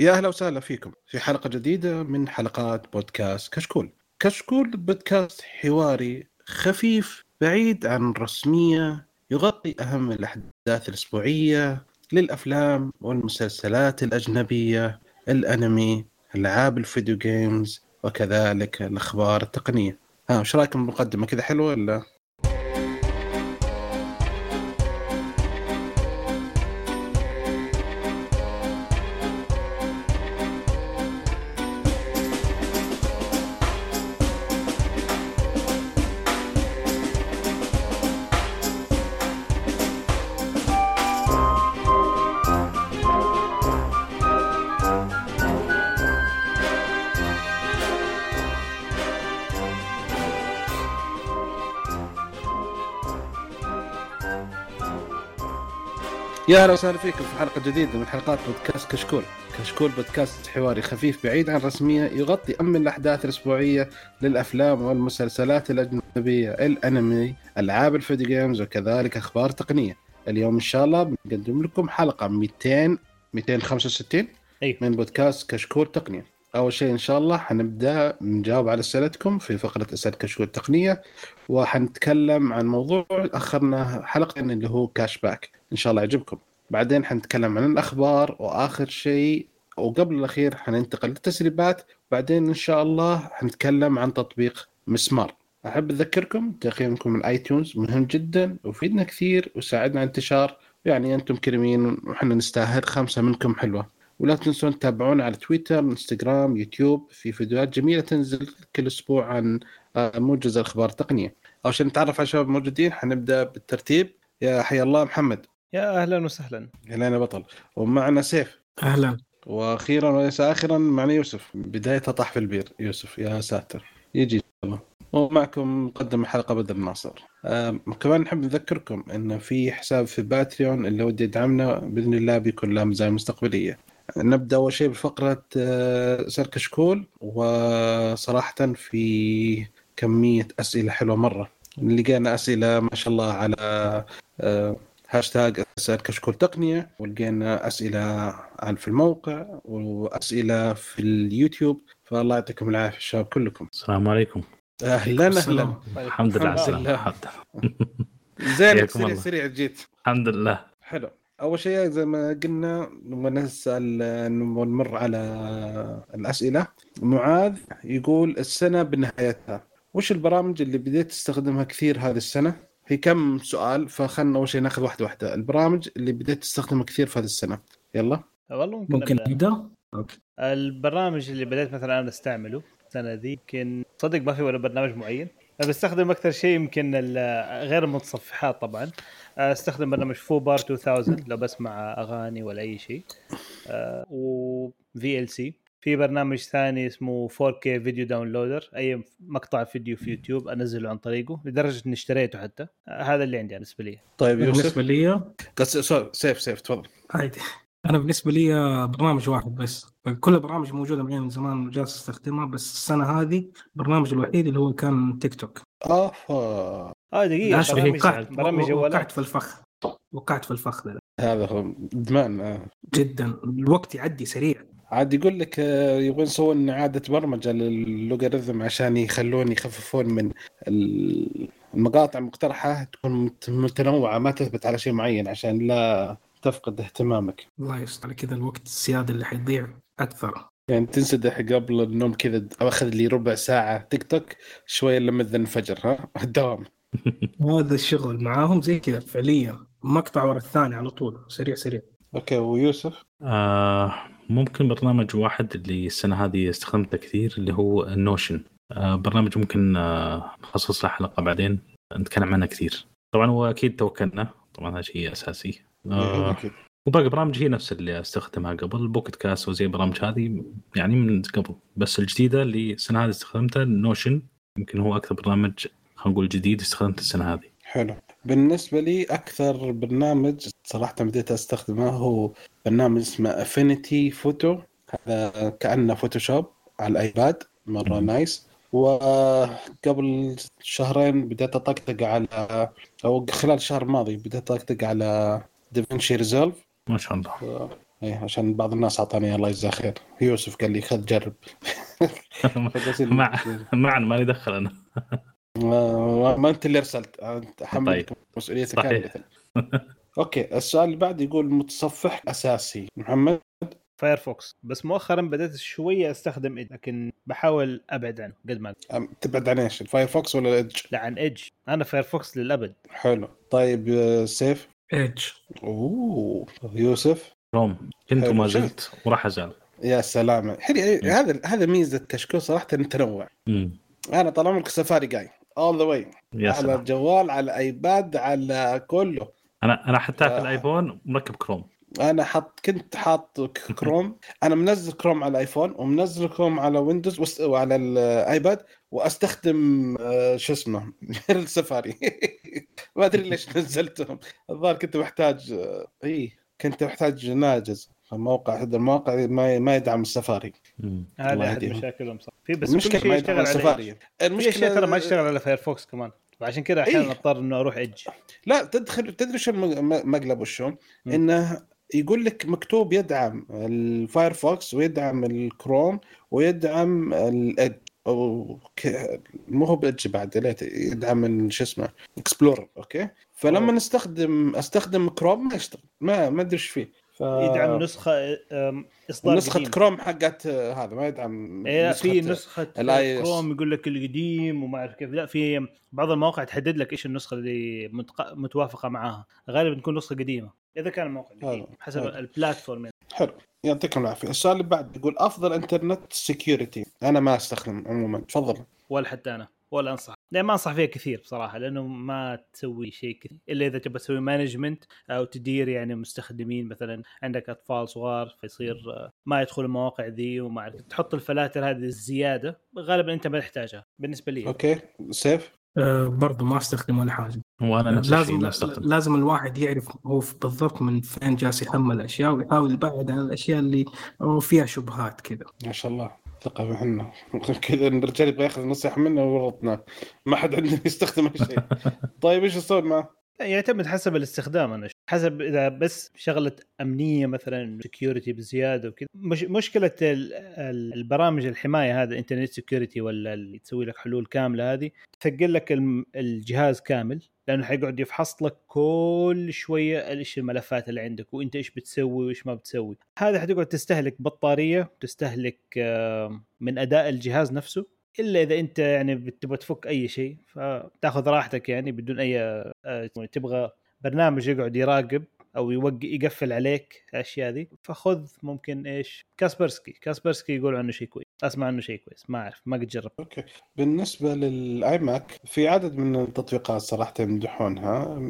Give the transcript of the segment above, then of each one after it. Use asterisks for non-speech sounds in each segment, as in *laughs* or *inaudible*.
يا أهلا وسهلا فيكم في حلقة جديدة من حلقات بودكاست كشكول. كشكول بودكاست حواري خفيف بعيد عن الرسميه يغطي أهم الأحداث الأسبوعية للأفلام والمسلسلات الأجنبية، الأنمي، ألعاب الفيديو جيمز وكذلك الأخبار التقنية. ها وش رأيكم بالمقدمة كذا حلوة ولا؟ يا أهلا وسهلا فيكم في حلقة جديدة من حلقات بودكاست كشكول. كشكول بودكاست حواري خفيف بعيد عن الرسمية يغطي اهم الأحداث الأسبوعية للأفلام والمسلسلات الأجنبية، الأنمي، ألعاب الفيديو games وكذلك أخبار تقنية. اليوم إن شاء الله بنقدم لكم حلقة 200 265 أيوة. من بودكاست كشكول تقنية. أول شيء إن شاء الله حنبدأ نجاوب على أسئلتكم في فقرة أسئلة كشكول تقنية وحنتكلم عن موضوع أخرنا حلقه اللي هو cashback إن شاء الله يعجبكم. بعدين حنتكلم عن الأخبار وآخر شيء وقبل الأخير حننتقل للتسريبات بعدين إن شاء الله حنتكلم عن تطبيق مسمار. أحب أذكركم تقييمكم الايتونز مهم جدا ويفيدنا كثير ويساعدنا على انتشار يعني أنتم كريمين وحنا نستاهل خمسة منكم حلوة. ولا تنسون تتابعونا على تويتر إنستغرام يوتيوب في فيديوهات جميلة تنزل كل أسبوع عن آه، موجز الأخبار التقنية. أول شيء نتعرف على الشباب الموجودين حنبدأ بالترتيب. يا حيا الله محمد. يا أهلا وسهلا. هنا بطل. ومعنا سيف. أهلا. وأخيرا وليس اخرا معنا يوسف. بدايتها طاح في البير. يوسف يا ساتر. يجي إن شاء الله. ومعكم مقدم الحلقة بدر الناصر آه كمان نحب نذكركم إن في حساب في باتريون اللي ودي يدعمنا بإذن الله بيكون له مزايا مستقبلية. نبدأ أول شيء بفقرة آه سر كشكول وصراحه في كمية أسئلة حلوة مرة. لقينا أسئلة ما شاء الله على آه هاشتاج اسئله كشكول تقنية ولقينا أسئلة عن في الموقع وأسئلة في اليوتيوب فالله يعطيكم العافية الشباب كلكم. السلام عليكم. أهلا أهلا. الحمد لله على الحمد لله. السلامة *laughs* زين سريع. سريع جيت. الحمد لله. حلو. أول شيء زي ما قلنا نبغى نسأل نبغى نمر على الأسئلة. معاذ يقول السنة بنهايتها. وش البرامج اللي بديت تستخدمها كثير هذه السنة؟ هي كم سؤال فخلنا أول شيء ناخذ واحدة واحدة. البرامج اللي بديت تستخدمها كثير في هذه السنة. يلا. والله ممكن, ممكن. نبدأ؟ البرنامج اللي بديت مثلا أنا أستعمله السنة ذي يمكن صدق ما في ولا برنامج معين. أنا بستخدم أكثر شيء يمكن ال- غير المتصفحات طبعا. أستخدم برنامج فوبار 2000 لو بسمع أغاني ولا أي شيء. و في ال PC في برنامج ثاني اسمه 4K Video Downloader أي مقطع فيديو في يوتيوب أنزله عن طريقه لدرجة إني اشتريته حتى. هذا اللي عندي بالنسبة لي. طيب يوسف؟ بالنسبة لي سيف سيف تفضل. عادي. أنا بالنسبة لي برنامج واحد بس. كل البرامج موجودة معي من زمان وجالس أستخدمها بس السنة هذه البرنامج الوحيد اللي هو كان تيك توك. آه آه دقيقة برامج وقعت برامج وقعت في الفخ. وقعت في الفخ ده. هذا هو ادمان. جدا. الوقت يعدي سريع. عاد يقول لك آه، يبغون يسوون إعادة برمجة للوغاريتم عشان يخلون يخففون من ال- المقاطع المقترحة تكون مت- متنوعة ما تثبت على شيء معين عشان لا تفقد اهتمامك. الله يستر على كذا الوقت الزياده اللي حيضيع أكثر. يعني تنسدح قبل النوم كذا أخذ لي ربع ساعة تيك توك شوية لما اذن الفجر ها؟ الدوام. *laughs* هذا الشغل معاهم زي كذا فعليا. مقطع ورا الثاني على طول. سريع سريع. okay ويوسف؟ آه ممكن برنامج واحد اللي السنة هذه استخدمته كثير اللي هو ال Notion آه برنامج ممكن آه نخصص له حلقة بعدين نتكلم عنه كثير. طبعا هو أكيد توكلنا. طبعا هذا شيء أساسي. آه أكيد. وباقي برامج هي نفس اللي استخدمها قبل Pocket Casts وزي برامج هذه يعني من قبل. بس الجديدة اللي السنة هذه استخدمتها ال Notion يمكن هو أكثر برنامج خلينا نقول جديد استخدمته السنة هذه. حلو. بالنسبة لي أكثر برنامج صراحة بديت أستخدمه هو برنامج اسمه Affinity Photo هذا كأنه فوتوشوب على الآيباد مرة مم. nice وقبل شهرين بديت أطقطق على أو خلال الشهر الماضي بديت أطقطق على DaVinci Resolve ما شاء الله. إيه عشان بعض الناس أعطاني الله يجزاه خير. يوسف قال لي خذ جرب. *laughs* مع معا مالي دخل أنا. ما, ما أنت اللي أرسلت. أنت حملت طيب. مسؤوليتك صحيح. كاملة. *laughs* okay السؤال اللي بعد يقول متصفح أساسي. محمد؟ Firefox بس مؤخرا بدأت شوية أستخدم Edge لكن بحاول أبعد عنه قد ما تبعد عن إيش؟ ال Firefox ولا ال Edge لا عن Edge. أنا Firefox للأبد. حلو. طيب آه، سيف؟ Edge. أوه. يوسف؟ روم كنت. وما زلت وراح أزال. يا سلام. حلو هذا هذا ميزة كشكول صراحة التنوع. أنا طال عمرك Safari guy all the way على سلام. الجوال على iPad على كله. أنا أنا حتى في. ال iPhone مركب كروم أنا حط كنت حاط كروم *laughs* أنا منزل كروم على ال iPhone ومنزل كروم على Windows وعلى ال iPad وأستخدم آه، شو اسمه؟ *laughs* السفاري *laughs* ما أدري ليش نزلتهم. الظاهر كنت محتاج آه، اي كنت محتاج ناجز. الموقع هذا المواقع ما ما يدعم السفاري. هذه احد. مشاكلهم صح. في بس كل المشكلة شيء ما يشتغل يدعم على السفاري. أشياء ترى ما تشتغل على Firefox كمان. وعشان كذا أحيانا إيه. أضطر إنه أروح Edge. لا تدخل تدري شو الم- المقلب وشو؟ إنه يقول لك مكتوب يدعم ال Firefox ويدعم الكروم ويدعم ال Edge أو مو هو بادج بعد ليت- يدعم شو اسمه؟ اكسبلورر أوكي؟ فلما أوه. نستخدم أستخدم كروم ما يشتغل ما ما أدري إيش فيه. ف... يدعم نسخة إصدار نسخة قديم. كروم حقت آه، هذا ما يدعم إيه في نسخة- نسخة ال iOS. كروم يقول لك القديم وما أعرف كيف لا في بعض المواقع تحدد لك إيش النسخة اللي متق... متوافقة معاها غالبا تكون نسخة قديمة إذا كان الموقع قديم. حسب. البلاتفورم يعني. حلو يعطيكم العافية السؤال اللي بعد يقول أفضل internet security أنا ما أستخدم عموما تفضل ولا حتى أنا ولا انصح لا ما أنصح فيها كثير بصراحة لأنه ما تسوي شيء كثير. إلا إذا تبغى تسوي management أو تدير يعني مستخدمين مثلا عندك أطفال صغار فيصير ما يدخلوا المواقع ذي وما أعرف تحط الفلاتر هذه الزيادة غالبا أنت ما تحتاجها بالنسبة لي. okay. سيف؟ آه برضه ما استخدم ولا حاجة وأنا نفس الشيء لازم ما استخدم لازم الواحد يعرف هو بالضبط من فين جالس يحمل أشياء ويحاول يبعد عن الأشياء اللي فيها شبهات كذا. ما شاء الله. ثقة معنا *laughs* كذا الرجال يبغى ياخذ نصيحة منا وورطنا ما حد عندنا *laughs* يستخدم شيء. طيب إيش أسوي معه؟ يعتمد حسب الاستخدام أنا. حسب إذا بس شغلة أمنية مثلا security بزيادة وكذا. مش مشكلة ال- ال- البرامج الحماية هذا internet security ولا اللي تسوي لك حلول كاملة هذه تثقل لك الجهاز كامل. لأنه حيقعد يفحص لك كل شوية إيش الملفات اللي عندك وإنت إيش بتسوي وإيش ما بتسوي. هذا حتقعد تستهلك بطارية تستهلك من أداء الجهاز نفسه إلا إذا إنت يعني بتبغى تفك أي شيء فتأخذ راحتك يعني بدون أي آه، تبغى برنامج يقعد يراقب أو يوق يقفل عليك الأشياء ذي. فخذ ممكن إيش؟ كاسبرسكي. كاسبرسكي يقول عنه شيء كويس. أسمع عنه شيء كويس. ما أعرف. ما قد جربت. أوكي. بالنسبة لل iMac في عدد من التطبيقات صراحة يمدحونها.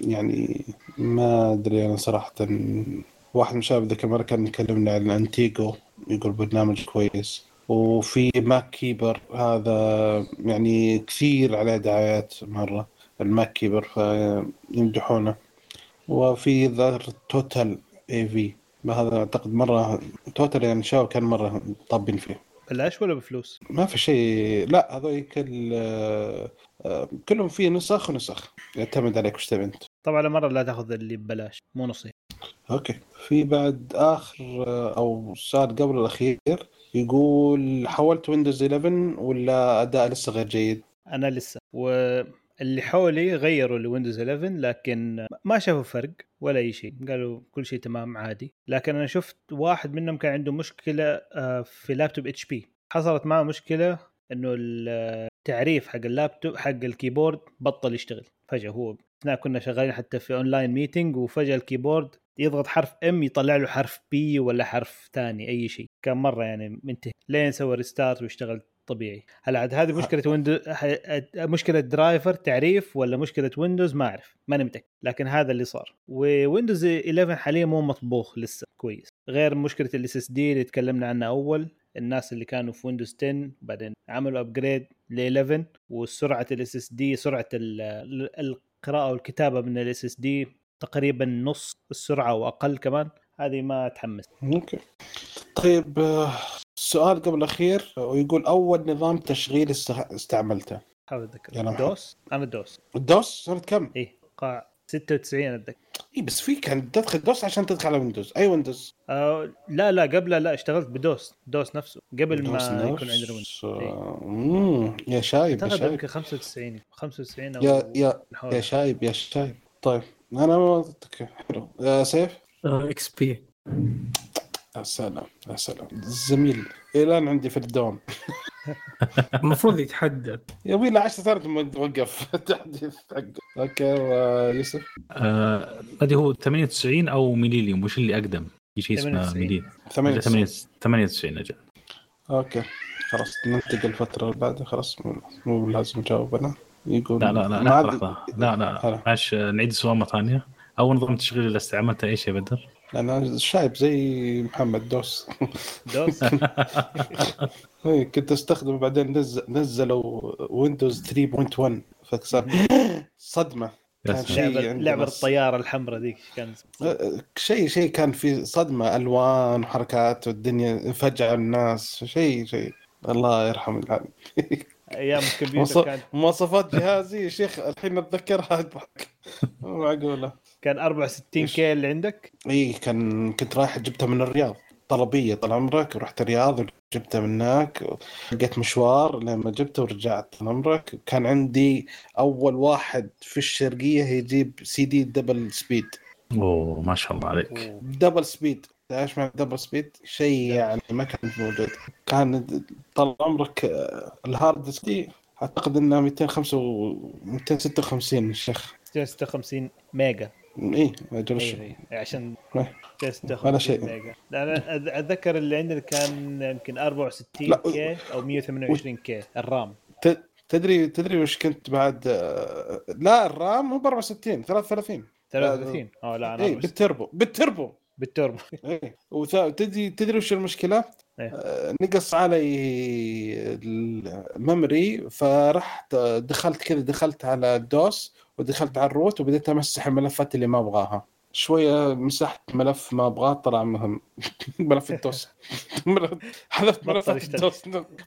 يعني ما أدري أنا صراحة. واحد من الشباب ذاك المرة كان يكلمنا عن Intego يقول برنامج كويس. وفي MacKeeper هذا يعني كثير عليه دعايات مرة. ال MacKeeper فيمدحونه. وفي ذا Total AV هذا أعتقد مرة Total يعني شاو كان مرة طابين فيه. بلاش ولا بفلوس؟ ما في شيء. لا هذول كل آه، كلهم فيه نسخ ونسخ. يعتمد عليك وش تبي أنت. طبعا مره لا تأخذ اللي ببلاش. مو نصيحه أوكي. في بعد آخر آه، أو سؤال قبل الأخير يقول حولت ويندوز 11 ولا أداء لسه غير جيد؟ أنا لسه. واللي حولي غيروا لويندوز 11 لكن ما شافوا فرق ولا أي شيء. قالوا كل شيء تمام عادي. لكن أنا شفت واحد منهم كان عنده مشكلة آه، في لابتوب HP حصلت معه مشكلة إنه التعريف حق اللابتوب حق ال keyboard بطل يشتغل. فجأة هو اثناء كنا شغالين حتى في online meeting وفجأة ال keyboard يضغط حرف M يطلع له حرف B ولا حرف ثاني أي شيء. كان مرة يعني منتهي. لين سوى restart واشتغل طبيعي. هل عاد هذه مشكلة ويندوز مشكلة driver تعريف ولا مشكلة ويندوز؟ ما أعرف. ماني متاكد لكن هذا اللي صار. وويندوز 11 حاليا مو مطبوخ لسه. كويس. غير مشكلة ال SSD اللي تكلمنا عنها أول. الناس اللي كانوا في ويندوز 10 بعدين عملوا upgrade ل 11 وسرعة ال SSD سرعة ال- ال- القراءة والكتابة من ال SSD تقريبا نص السرعة وأقل كمان. هذه ما تحمس. أوكي طيب آه، سؤال قبل الأخير ويقول أول نظام تشغيل است- استعملته؟ حاول أتذكر. يلا. محمد. DOS؟ أنا DOS. ال DOS سنة كم؟ إيه قاع 96 أتذكر. اي بس في كان تدخل DOS عشان تدخل على ويندوز أي ويندوز آه لا لا قبل لا اشتغلت ب DOS. DOS نفسه قبل ما DOS يكون نفس. عندنا ويندوز إيه. آه، مم، يا شايب يا شايب. يمكن 95 95 أو يا يا. يا شايب يا شايب. طيب أنا ما حلو. يا سيف؟ XP. يا سلام يا سلام. الزميل الآن عندي في الدوام. *laughs* المفروض يتحدد يا أبوي له 10 سنوات ما توقف التحديث *laughs* حقه. أوكي ويوسف؟ آه ادري هو 98 أو Millennium وش اللي أقدم؟ في شيء اسمه 98. Millennium 98 98 أجل. أوكي. خلاص ننتقل الفترة اللي بعدها. خلاص مو- لازم نجاوب أنا يقول لا لا لا لا لا لا. معلش آه، نعيد السؤال مرة ثانية. أول نظام تشغيل اللي استعملته إيش يا بدر؟ أنا شايب زي محمد DOS. DOS؟ *laughs* إيه، كنت أستخدمه بعدين نزل نزلوا ويندوز 3.1 فصار صدمة. يا كان. شيء بس. الطيارة الحمراء ذيك كان شيء شيء كان في صدمة ألوان وحركات والدنيا فجأة الناس شيء شيء. الله يرحم العالم. أيام الكمبيوتر مواصف- كان مواصفات جهازي يا شيخ الحين أتذكرها. اضحك مو معقولة كان 64 K اللي عندك؟ إي كان كنت رايح جبتها من الرياض طلبية طال عمرك ورحت الرياض وجبتها من هناك لقيت مشوار لما جبته ورجعت طال عمرك. كان عندي أول واحد في الشرقية يجيب CD double speed أوه ما شاء الله عليك. double speed إيش معنى double speed؟ شيء يعني ما كان موجود. كان طال عمرك آه، ال hard disk أعتقد انه 205 و 256 الشيخ 256 ميجا. اي أجل إيه، إيه، عشان إيه. 256 ولا شيء. أتذكر اللي عندنا كان يمكن 64 لا. K أو 128 K ال RAM ت- تدري تدري وش كنت بعد لا ال RAM مو ب 64 33 33 آه لا أنا 64. بال turbo بال turbo بال turbo *laughs* اي وتدري تدري وش المشكلة؟ إيه. آه، نقص علي ال memory فرحت دخلت كذا دخلت على ال DOS ودخلت على ال root وبديت أمسح الملفات اللي ما أبغاها. شوية مسحت ملف ما أبغاه طلع مهم. *laughs* ملف ال DOS *laughs* حذفت يشتغل. ال DOS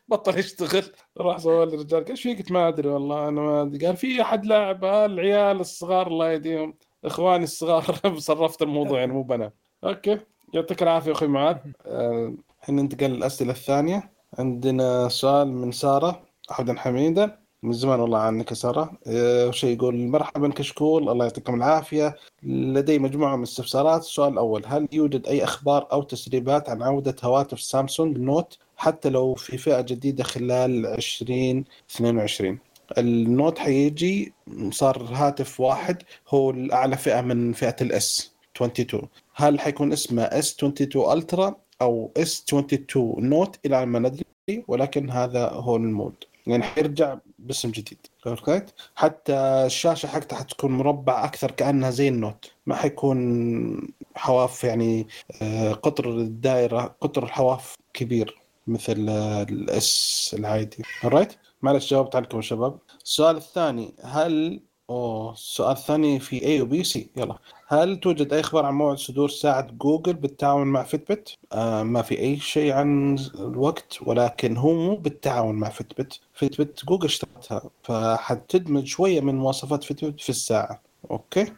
بطل يشتغل. راح سوى الرجال. إيش فيك؟ قلت ما أدري والله. أنا ما أدري. قال في أحد لاعب العيال الصغار الله يهديهم. إخواني الصغار. *laughs* صرفت الموضوع يعني مو بنا أوكي. يعطيك العافية أخوي معاذ. آه، الحين ننتقل للأسئلة الثانية. عندنا سؤال من سارة. حمدا حميدا من زمان والله عنك يا ساره آه، وش يقول مرحبا كشكول الله يعطيكم العافية. لدي مجموعة من الاستفسارات السؤال الأول هل يوجد أي أخبار أو تسريبات عن عودة هواتف سامسونج نوت حتى لو في فئة جديدة خلال 2022 ال Note حيجي صار هاتف واحد هو الأعلى فئة من فئة ال S 22 هل حيكون اسمه S 22 Ultra أو S 22 Note إلى ما ندري ولكن هذا هو ال mode. يعني حيرجع باسم جديد okay حتى الشاشة حقتها حتكون مربع أكثر كأنها زي ال Note. ما حيكون حواف يعني آه، قطر الدائرة قطر الحواف كبير مثل ال S العادي. right معلش جاوبت عنكم يا شباب. السؤال الثاني هل أوه السؤال الثاني في A و B C يلا هل توجد أي أخبار عن موعد صدور ساعة جوجل بالتعاون مع Fitbit؟ آه ما في أي شيء عن الوقت ولكن هو مو بالتعاون مع Fitbit، Fitbit جوجل اشترتها فحتدمج شوية من مواصفات Fitbit في الساعة، okay؟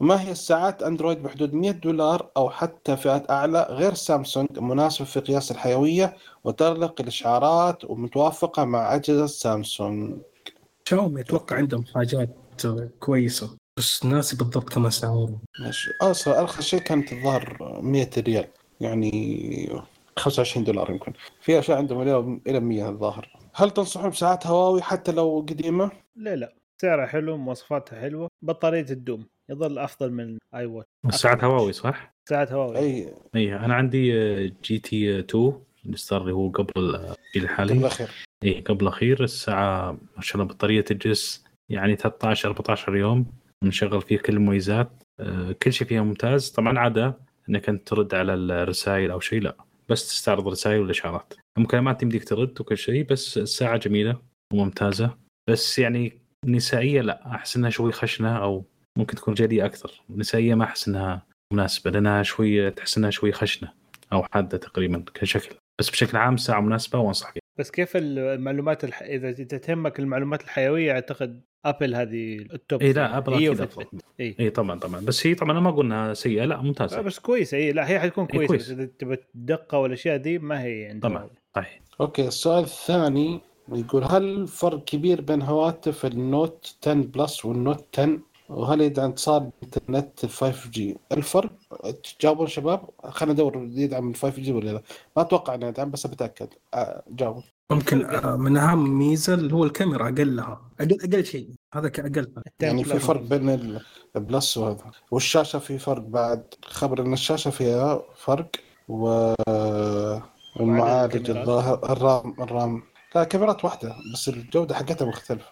ما هي الساعات اندرويد بحدود 100 دولار أو حتى فئات أعلى غير سامسونج مناسبه في قياس الحيوية وتغلق الإشعارات ومتوافقة مع أجهزة سامسونج. شاومي أتوقع عندهم حاجات كويسة. بس ناسي بالضبط كم اسعار ماشي. أصلا أرخص شيء كانت الظاهر 100 ريال. يعني 25 دولار يمكن. في أشياء عندهم إلى إلى 100 الظاهر. هل تنصحون بساعات هواوي حتى لو قديمة؟ لا لا. سعرها حلو مواصفاتها حلوة بطارية الدوم يظل أفضل من اي واتش ساعة هواوي صح؟ ساعه هواوي. أي. إي أنا عندي آه، GT 2 اللي صار اللي هو قبل آه، الجيل قبل الحالي الأخير. إي قبل الأخير. الساعة ما شاء الله بطارية تجلس يعني 13 14 يوم نشغل فيه كل المميزات آه، كل شيء فيها ممتاز. طبعا عادة إنك أنت ترد على الرسائل أو شيء لا بس تستعرض الرسائل والاشعارات المكالمات يمديك ترد وكل شيء بس الساعة جميلة وممتازة. بس يعني نسائية لا أحس إنها شوي خشنة أو ممكن تكون جدية أكثر. نسائية ما أحس إنها مناسبة لأنها شوي تحس إنها شوي خشنة أو حادة تقريبا كشكل. بس بشكل عام ساعة مناسبة وانصح فيها بس كيف المعلومات الح... إذا انت تهمك المعلومات الحيوية أعتقد ابل هذه ال top إي لا ابل هي إي إي. طبعا طبعا. بس هي طبعا أنا ما أقول إنها سيئة لا ممتازة. بس كويسه إي لا هي حتكون هي كويسة. كويس. بس إذا تبى الدقه والأشياء دي ما هي عندنا طبعا صحيح. okay السؤال الثاني يقول هل فرق كبير بين هواتف ال Note 10 Plus وال Note 10 وهل يدعم اتصال انترنت 5G الفرق تجاوبون شباب خلينا ندور يدعم ال 5G ولا لا. ما أتوقع إنه يدعم بس بتاكد آه، جاوبوا ممكن آه، من أهم ميزة اللي هو الكاميرا أقلها. أقل أقل شيء. هذا كاقل يعني في فرق بين ال Plus وهذا. والشاشة في فرق بعد. خبر إن الشاشة فيها فرق و والمعالج الكاميرات. الظاهر ال RAM ال RAM. لا كاميرات واحدة بس الجودة حقتها مختلفة.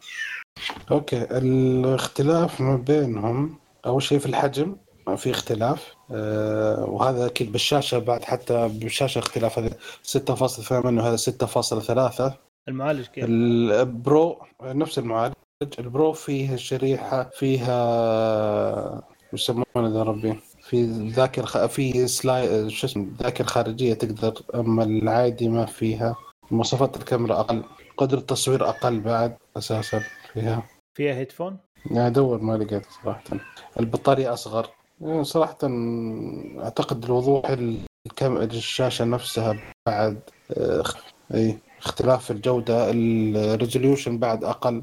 okay الاختلاف ما بينهم أول شيء في الحجم ما في اختلاف. آه وهذا أكيد بالشاشة بعد حتى بالشاشة اختلاف هذا 6.8 وهذا 6.3 المعالج كيف؟ ال Pro نفس المعالج. ال Pro فيه شريحة فيها يسمونه ذا ربي؟ في ذاكرة خ... في سلاي شو اسمه ذاكرة خارجية تقدر أما العادي ما فيها. مواصفات الكاميرا أقل قدرة التصوير أقل بعد أساسا. فيها فيها headphone؟ أدور ما لقيت صراحة. البطارية أصغر. يعني صراحة أعتقد الوضوح الكام... الشاشة نفسها بعد آه، أي اختلاف الجودة ال resolution بعد أقل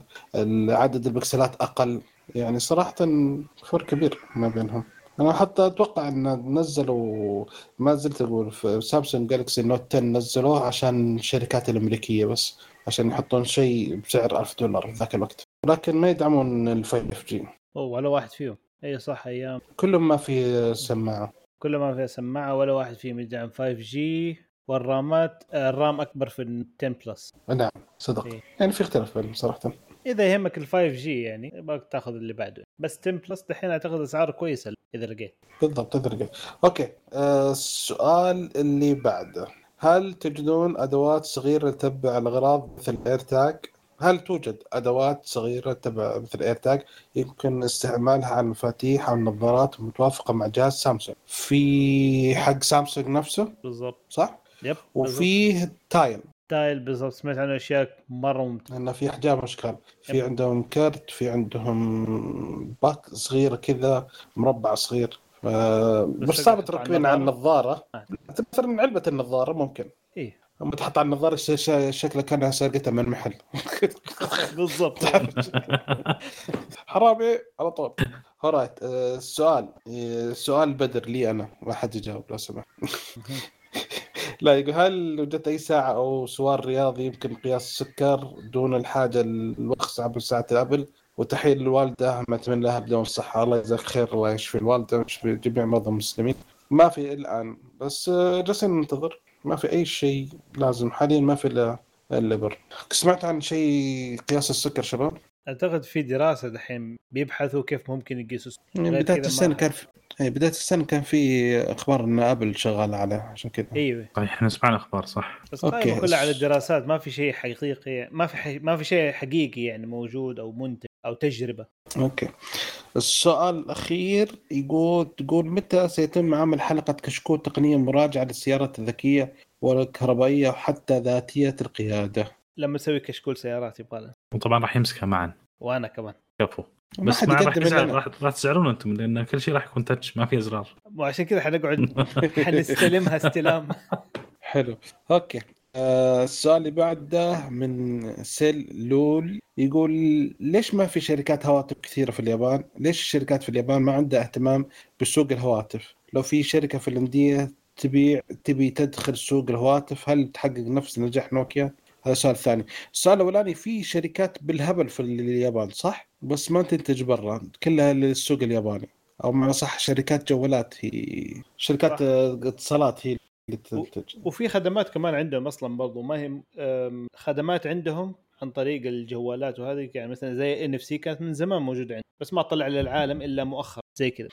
عدد البكسلات أقل. يعني صراحة فرق كبير ما بينهم. أنا حتى أتوقع أن نزلوا ما زلت أقول في سامسونج Galaxy Note 10 نزلوه عشان الشركات الأمريكية بس. عشان يحطون شيء بسعر 1000 دولار في ذاك الوقت. لكن ما يدعمون ال 5G أوه ولا واحد فيهم. أي صح أيام. كلهم ما في سماعة. كل ما فيها سماعة ولا واحد فيهم يدعم 5G والرامات آه، ال RAM أكبر في ال 10 Plus نعم صدق. إيه. يعني في اختلاف صراحة. إذا يهمك ال 5G يعني يبغاك تاخذ اللي بعده. بس 10 Plus دحين أعتقد أسعاره كويسة إذا لقيت. بالضبط تدري okay آه، السؤال اللي بعده. هل تجدون أدوات صغيرة تتبع الأغراض مثل AirTag هل توجد أدوات صغيرة تتبع مثل AirTag يمكن استعمالها على المفاتيح أو النظارات متوافقه مع جهاز سامسونج. في حق سامسونج نفسه؟ بالضبط. صح؟ yep. وفيه Tile. Tile بالضبط. سمعت عنه أشياء مرة ممتازه لأن في احجام أشكال. في. عندهم كرت في عندهم باك صغيره كذا مربع صغير. تقدر صعب على تركبين على النظارة. آه. مثلا علبة النظارة ممكن. إيه. أما تحط على النظارة شكلها كانها سرقتها من محل *laughs* *laughs* بالضبط. حرامي على طول. alright السؤال آه، سؤال. بدر لي أنا. ما حد يجاوب لو سمحت. *laughs* لا يقول هل وجدت أي ساعة أو سوار رياضي يمكن قياس السكر دون الحاجة للوخز عبر ساعة الأبل؟ وتحية للوالدة نتمنى لها بدوام الصحة. الله يجزاك خير الله يشفي الوالدة ويشفي جميع مرضى المسلمين. ما في الآن بس آه، جالسين ننتظر. ما في أي شيء لازم. حاليا ما في إلا الا بر سمعت عن شيء قياس السكر شباب؟ أعتقد في دراسة دحين بيبحثوا كيف ممكن يقيسوا السكر. بداية ما السنة كان في إيه، بداية السنة كان في أخبار إن أبل شغال عليه عشان كذا. أيوه. طيب إحنا سمعنا أخبار صح؟ بس okay. كلها على الدراسات. ما في شيء حقيقي ما في حي... ما في شيء حقيقي يعني موجود أو منتج. أو تجربة. أوكي. السؤال الأخير يقول تقول متى سيتم عمل حلقة كشكول تقنية مراجعة للسيارات الذكية والكهربائية وحتى ذاتية القيادة؟ لما نسوي كشكول سيارات يبغى وطبعا راح يمسكها معا. وأنا كمان. كفو. بس ما. راح راح تزعلون أنتم لأن كل شيء راح يكون تاتش ما في إزرار. وعشان كذا حنقعد *laughs* حنستلمها استلام. *laughs* حلو. okay. آه السؤال اللي بعده من سيل لول يقول ليش ما في شركات هواتف كثيرة في اليابان؟ ليش الشركات في اليابان ما عندها اهتمام بسوق الهواتف؟ لو في شركة فنلندية تبيع تبي تدخل سوق الهواتف هل تحقق نفس نجاح نوكيا؟ هذا السؤال الثاني. السؤال الأولاني في شركات بالهبل في اليابان صح؟ بس ما تنتج برا كلها للسوق الياباني أو معنى صح شركات جوالات هي شركات اتصالات هي. وفي خدمات كمان عندهم أصلا برضو ما هي أم، خدمات عندهم عن طريق الجوالات وهذه يعني مثلا زي إن إف سي كانت من زمان موجودة عندهم بس ما طلع للعالم إلا مؤخرا زي كذا.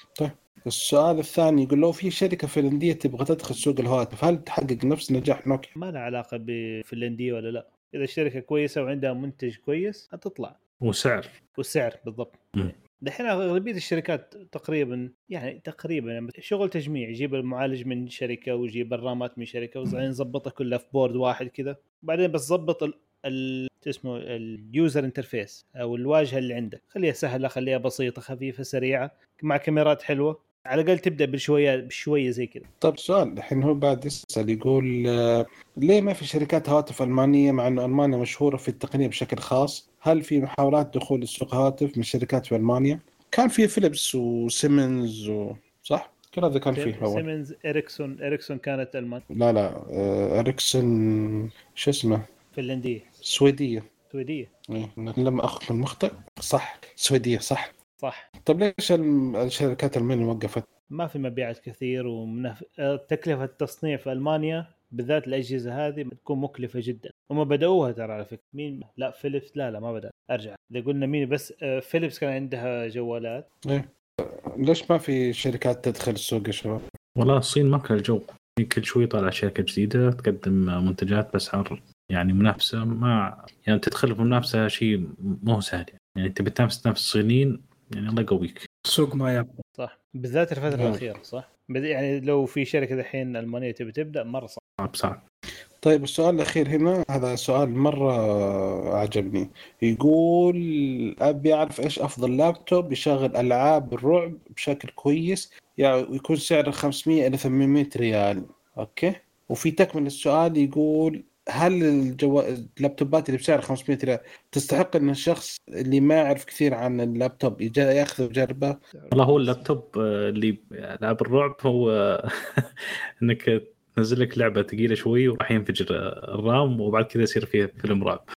السؤال الثاني يقول لو في شركة فنلندية تبغى تدخل سوق الهواتف هل تحقق نفس نجاح نوكيا؟ ما لها علاقة بفنلندية ولا لا. إذا الشركة كويسة وعندها منتج كويس هتطلع. وسعر. والسعر بالضبط. مم. دحين أغلبية الشركات تقريبا يعني تقريبا يعني شغل تجميع يجيب المعالج من شركة ويجيب الرامات من شركة وبعدين يظبطها كلها في board واحد كذا. بعدين بس ظبط شو اسمه ال user interface أو الواجهة اللي عندك. خليها سهلة خليها بسيطة خفيفة سريعة مع كاميرات حلوة. على الأقل تبدأ بشوية بشوية زي كذا. طيب سؤال الحين هو بعد يسأل يقول آه، ليه ما في شركات هواتف ألمانية مع أنه ألمانيا مشهورة في التقنية بشكل خاص؟ هل في محاولات دخول السوق هواتف من شركات في ألمانيا؟ كان في فيليبس وسيمنز و... صح؟ كل هذا كان فيه أول. سيمنز إريكسون إريكسون كانت ألمان. لا لا آه، إريكسون شو اسمه؟ فنلندية. سويدية. سويدية. إيه، لم أخذ المخطئ. صح سويدية صح. صح. طيب ليش الشركات الألمانية وقفت؟ ما في مبيعات كثير ومنف... آه، تكلفة التصنيع في ألمانيا بالذات الأجهزة هذه بتكون مكلفة جدا. هم بدأوها ترى على فكرة. مين؟ لا فيليبس. لا لا ما بدأ. أرجع. إذا قلنا مين بس آه، فيليبس كان عندها جوالات. إيه. ليش ما في شركات تدخل السوق يا شباب؟ والله الصين ماكله الجو في كل شوي طالع شركة جديدة تقدم منتجات بأسعار يعني منافسة. ما يعني تدخل في منافسة شيء مو سهل. يعني تبي تنافس تنافس الصينيين يعني الله يقويك. السوق ما يبقى صح. بالذات الفترة نعم. الأخيرة صح؟ بد- يعني لو في شركة الحين ألمانية تبي تبدأ مرة صعب. صعب صعب. طيب السؤال الأخير هنا هذا سؤال مرة عجبني يقول أبي أعرف إيش أفضل لابتوب يشغل ألعاب الرعب بشكل كويس؟ يعني ويكون سعره 500 إلى 800 ريال. أوكي. وفي تكمل السؤال يقول هل الجو... ال laptopات اللي بسعر 500 ريال تستحق إن الشخص اللي ما يعرف كثير عن اللابتوب ياخذه ويجربه؟ والله هو اللابتوب آه، اللي العاب الرعب هو *laughs* إنك تنزل لك لعبة ثقيلة شوي وراح ينفجر ال RAM وبعد كذا يصير فيه فيلم رعب.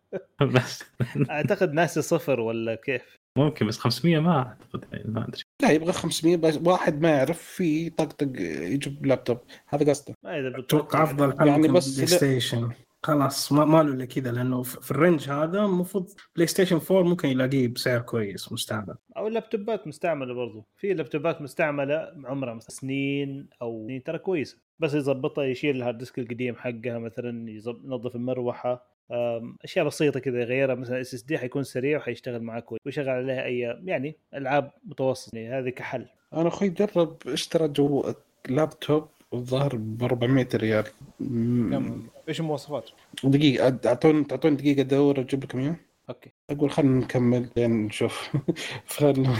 *laughs* بس. أعتقد ناسي صفر ولا كيف؟ ممكن بس 500 ما أعتقد يعني ما أدري. لا يبغى 500 بس واحد ما يعرف في طقطق يجيب لابتوب. هذا قصده. أتوقع أفضل حل يعني بس بلاي لا- ستيشن خلاص ما ما له إلا كذا لأنه في في ال range هذا المفروض بلاي ستيشن 4 ممكن يلاقيه بسعر كويس مستعمل. أو ال laptopات مستعملة برضو. في laptopات مستعملة عمرها مثلا سنين أو سنين ترى كويسة. بس يظبطها يشيل ال hard disk القديم حقها مثلا ينظف المروحة. أشياء بسيطة كذا يغيرها مثلا SSD حيكون سريع وحيشتغل معك كويس ويشغل عليها اي يعني ألعاب متوسط يعني هذه كحل. أنا أخوي جرب اشترى جو لابتوب الظاهر ب 400 ريال كم؟ إيش المواصفات؟ دقيقة اعطوني تعطوني دقيقة ادور أجيب لكم اياه أوكي. أقول خلينا نكمل لين نشوف. *laughs* خلينا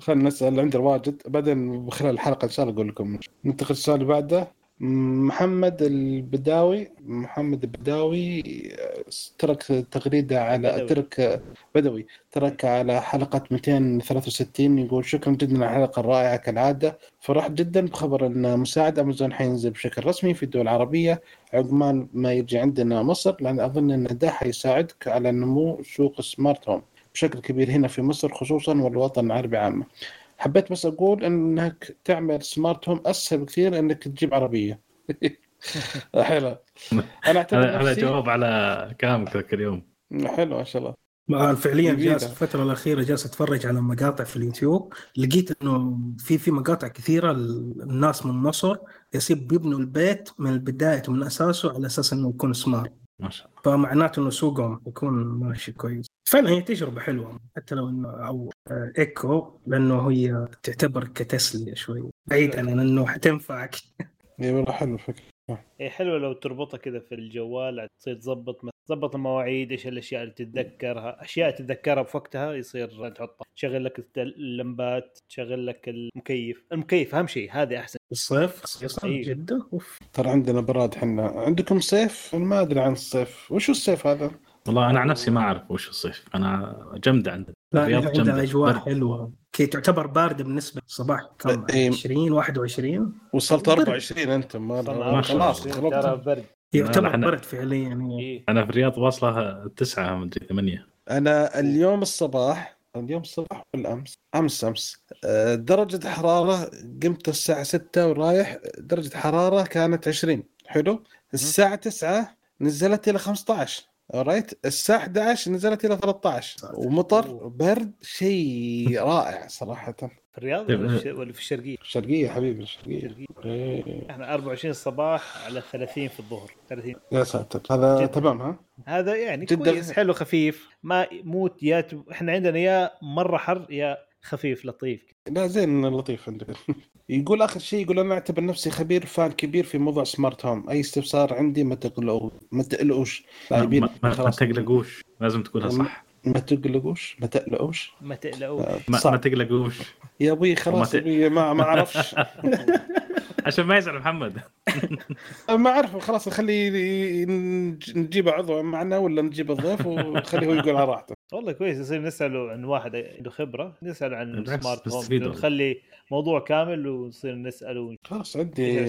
خلينا نسأل عندي واجد بعدين خلال الحلقة إن شاء الله أقول لكم. ننتقل للسؤال اللي بعده. محمد البداوي محمد البداوي آه، ترك تغريدة على بدوي. ترك بدوي. ترك على حلقة 263 يقول شكرا جدا على الحلقة الرائعة كالعادة. فرح جدا بخبر إن مساعد أمازون حينزل بشكل رسمي في الدول العربية عقبال ما يجي عندنا مصر لأن أظن إن ده حيساعدك على نمو سوق السمارت هوم بشكل كبير هنا في مصر خصوصا والوطن العربي عامة. حبيت بس أقول إنك تعمل سمارت هوم أسهل بكثير إنك تجيب عربية. *laughs* حلو. أنا اعتبر هذا نفسي جواب على كلامك ذاك اليوم. حلو ما شاء الله. فعليا. جالس الفترة الأخيرة جالس أتفرج على مقاطع في اليوتيوب. لقيت إنه في في مقاطع كثيرة ال- الناس من مصر يصير بيبنوا البيت من البداية من أساسه على أساس إنه يكون سمارت ما شاء الله. فمعناته إنه سوقهم يكون ماشي كويس. فعلا هي تجربة حلوة حتى لو إنه أو آه، إيكو لأنه هي تعتبر كتسلية شوي. بعيدا عن إنه حتنفعك. *laughs* اي والله حلو الفكرة. هي حلوة لو تربطها كذا في الجوال تصير تظبط تظبط المواعيد إيش الأشياء اللي تتذكرها. أشياء تتذكرها بوقتها يصير تحطها. تشغل لك اللمبات تشغل لك المكيف. المكيف أهم شيء هذه أحسن. الصيف خصيصا أيوة. جدة أوف. ترى عندنا براد حنا. عندكم صيف؟ أنا ما أدري عن الصيف. وش الصيف هذا؟ والله أنا عن نفسي ما أعرف وش الصيف أنا جمده عندنا الرياض عندها. أجواء برد. حلوة كي تعتبر باردة بالنسبة للصباح كم إيه. 20 21 وصلت برد. 24 أنت ما خلاص برد يعتبر إحنا- برد فعليا يعني إيه. أنا في الرياض واصلة تسعة مدري ثمانية أنا اليوم الصباح اليوم الصباح ولا أمس؟ أمس امس آه، درجة حرارة قمت الساعة 6 ورايح درجة حرارة كانت 20 حلو الساعة 9 نزلت إلى 15 رايت الساعة 11 نزلت إلى 13 ومطر برد شيء رائع صراحة في الرياض طيب، ولا في- الشرقية؟ الشرقية حبيبي الشرقية الشرقية إيه. إحنا 24 الصباح على 30 في الظهر 30 يا ساتر هذا. تمام ها؟ هذا يعني جداً. كويس حلو خفيف ما موت يا إحنا عندنا يا مرة حر يا خفيف لطيف. لا زين لطيف عندك. *laughs* يقول آخر شيء يقول أنا أعتبر نفسي خبير فان كبير في موضوع سمارت هوم أي استفسار عندي ما تقلقوا ما تقلقوش. ما, لاعبين ما, ما خلاص. تقلقوش. لازم تقولها صح. ما تقلقوش ما تقلقوش. ما تقلقوا آه، ما, ما. تقلقوش. يا أبوي خلاص ت- ما ما أعرفش. *laughs* عشان ما يزعل محمد. ما اعرف خلاص نخليه نجيبه عضو معنا ولا نجيب الضيف وخليه هو يقول على راحته. *laughs* والله كويس يصير نساله عن واحد عنده خبرة نساله عن سمارت هوم. نخلي موضوع كامل ونصير نساله خلاص عندي.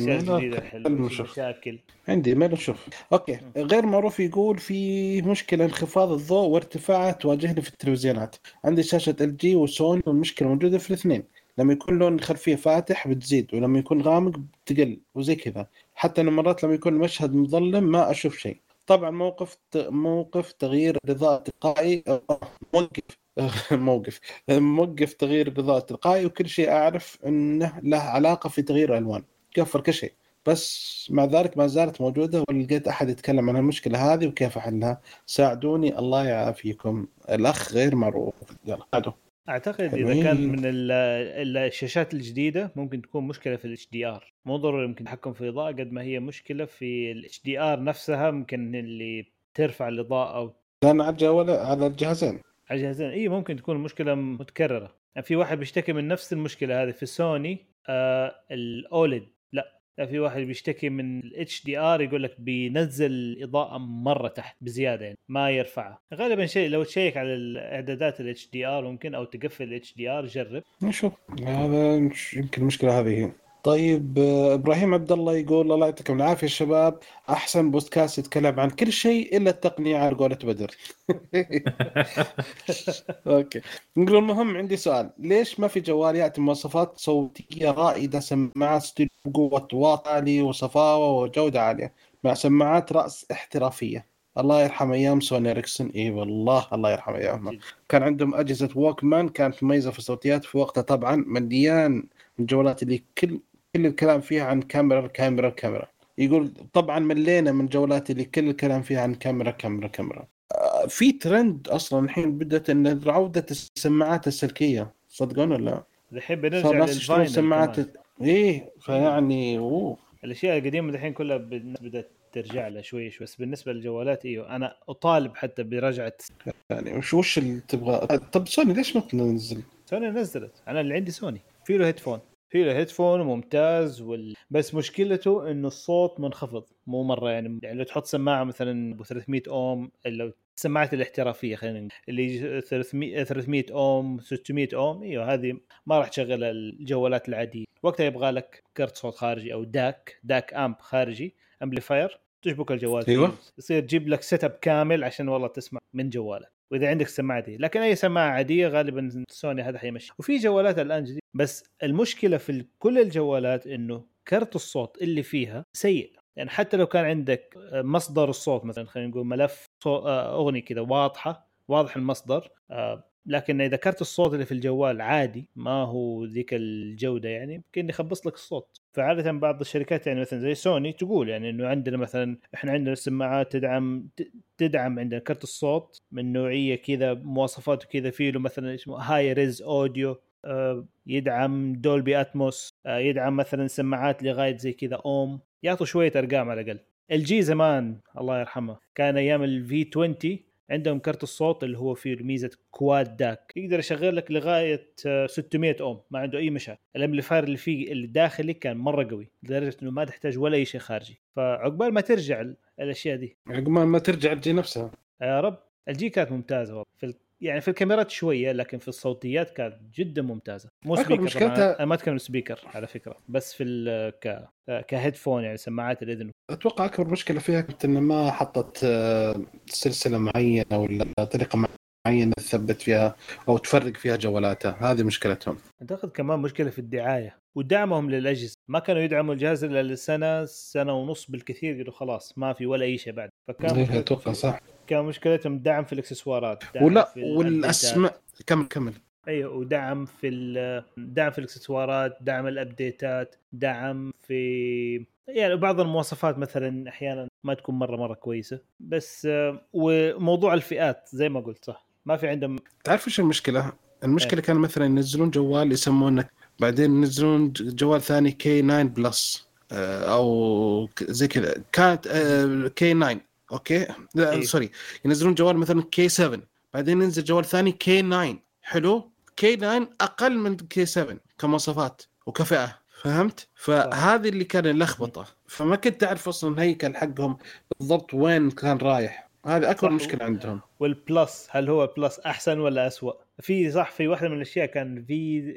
مشاكل. عندي ما نشوف أوكي غير معروف يقول في مشكلة انخفاض الضوء وارتفاعه تواجهني في التلفزيونات. عندي شاشة ال جي وسوني والمشكلة موجودة في الاثنين. لما يكون لون الخلفية فاتح بتزيد ولما يكون غامق بتقل وزي كذا. حتى إنه مرات لما يكون المشهد مظلم ما أشوف شيء. طبعا موقف موقف تغيير الاضاءه تلقائي آه، موقف *laughs* موقف موقف تغيير الاضاءه تلقائي وكل شيء أعرف إنه له علاقة في تغيير الالوان cover كل شيء. بس مع ذلك ما زالت موجودة ولا لقيت أحد يتكلم عن المشكلة هذه وكيف أحلها. ساعدوني الله يعافيكم. الأخ غير معروف. يلا ساعدوا أعتقد إذا. كان من ال- ال- الشاشات الجديدة ممكن تكون مشكلة في ال HDR مو ضروري يمكن تحكم في الاضاءه قد ما هي مشكلة في ال HDR نفسها ممكن اللي ترفع الإضاءة أو لأن على الجوال على الجهازين. على الجهازين. إي ممكن تكون مشكلة متكررة. يعني في واحد بيشتكي من نفس المشكلة هذه في سوني آه ال OLED في واحد بيشتكي من ال HDR يقول لك بينزل الاضاءه مرة تحت بزيادة يعني ما يرفعها. غالبا شيء لو تشيك على الإعدادات ال HDR ممكن أو تقفل ال HDR جرب. نشوف. هذا يمكن المشكلة هذه طيب إبراهيم عبد الله يقول الله يعطيكم العافية شباب. أحسن بودكاست يتكلم عن كل شيء إلا التقنية على قولة بدر. *laughs* أوكي. نقول المهم عندي سؤال. ليش ما في جوال ياتي مواصفات صوتية رائدة سماعات ستيريو بقوة واط عالي وصفاوة وجودة عالية مع سماعات رأس احترافية؟ الله يرحم أيام سوني إريكسون. إي والله الله يرحم ايامها كان عندهم أجهزة Walkman كانت مميزة في الصوتيات في وقتها طبعا مليان الجوالات اللي كل كل الكلام فيها عن كاميرا كاميرا كاميرا. يقول طبعا ملينا من جوالات اللي كل الكلام فيها عن كاميرا كاميرا كاميرا. آه، في ترند أصلا الحين بدأت إن عودة السماعات السلكية. صدقون ولا لا؟ الحين بنرجع لل vinyl سماعات. إيه فيعني أوه. الأشياء القديمة الحين كلها بدأت ترجع لها شوي شوي بس بالنسبة للجوالات إيوه أنا أطالب حتى برجعة يعني وش وش اللي تبغى؟ طب سوني ليش ما تنزل؟ سوني نزلت. أنا اللي عندي سوني. في له headphone في له headphone ممتاز وال... بس مشكلته إنه الصوت منخفض مو مرة يعني يعني لو تحط سماعة مثلا ب 300 أوم لو السماعات الاحترافية خلينا نقول اللي يجي 300 300 أوم 600 أوم إيوه هذه ما راح تشغل الجوالات العادية وقتها يبغى لك كرت صوت خارجي أو DAC DAC amp خارجي amplifier تشبك الجوال. أيوة. يصير تجيب لك setup كامل عشان والله تسمع من جوالك وإذا عندك السماعه دي لكن أي سماعة عادية غالبا سوني هذا حيمشي. وفي جوالات الآن جديد بس المشكلة في كل الجوالات إنه كرت الصوت اللي فيها سيء. يعني حتى لو كان عندك مصدر الصوت مثلا خلينا نقول ملف آه، أغنية كذا واضحة واضح المصدر آه، لكن إذا كرت الصوت اللي في الجوال عادي ما هو ذيك الجودة يعني يمكن يخبص لك الصوت. فعادة بعض الشركات يعني مثلا زي سوني تقول يعني إنه عندنا مثلا إحنا عندنا سماعات تدعم تدعم عندنا كرت الصوت من نوعية كذا مواصفاته كذا فيه له مثلا اسمه Hi-Res Audio يدعم Dolby Atmos آه، يدعم مثلا سماعات لغاية زي كذا اوم يعطوا شوية أرقام على الأقل. LG زمان الله يرحمه كان أيام ال V 20 عندهم كرت الصوت اللي هو فيه ميزه Quad DAC. يقدر يشغل لك لغاية آه، 600 أوم ما عنده أي مشاكل. ال amplifier اللي فيه اللي داخلي كان مرة قوي لدرجة إنه ما تحتاج ولا أي شيء خارجي. فعقبال ما ترجع ال- الأشياء دي. عقب ما ترجع تجي نفسها. يا رب LG كانت ممتازة والله. في. يعني في الكاميرات شوية لكن في الصوتيات كانت جدا ممتازة مو speaker مشكلتها-. أنا ما أتكلم speaker على فكرة بس في ال... ك ك headphone يعني سماعات الاذن أتوقع أكبر مشكلة فيها كانت انه ما حطت آه، سلسلة معينة ولا طريقة معينة تثبت فيها أو تفرق فيها جوالاتها. هذه مشكلتهم. أعتقد كمان مشكلة في الدعاية ودعمهم للأجهزة. ما كانوا يدعموا الجهاز إلا لسنة سنة ونص بالكثير قالوا خلاص ما في ولا أي شيء بعد. فكان إيه، أتوقع صح. كان مشكلتهم دعم في الإكسسوارات دعم ولا في. والاسماء كمل كمل. أيوه ودعم في دعم في الإكسسوارات دعم الأبديتات دعم في يعني بعض المواصفات مثلا أحيانا ما تكون مرة مرة كويسة. بس آه، وموضوع الفئات زي ما قلت صح؟ ما في عندهم تعرف إيش المشكلة؟ المشكلة كان مثلا ينزلون جوال يسمونه بعدين ينزلون جوال ثاني K 9 plus أو زي كذا. كانت K 9 okay؟ لا إيه. sorry. ينزلون جوال مثلا K 7 بعدين ينزل جوال ثاني K 9 حلو؟ K 9 أقل من K 7 كمواصفات وكفئة فهمت؟ فهذه اللي كان اللخبطه فما كنت تعرف أصلا الهيكل حقهم بالضبط وين كان رايح. هذه أكبر. مشكلة عندهم. وال plus هل هو plus أحسن ولا اسوء؟ في صح في واحدة من الأشياء كان في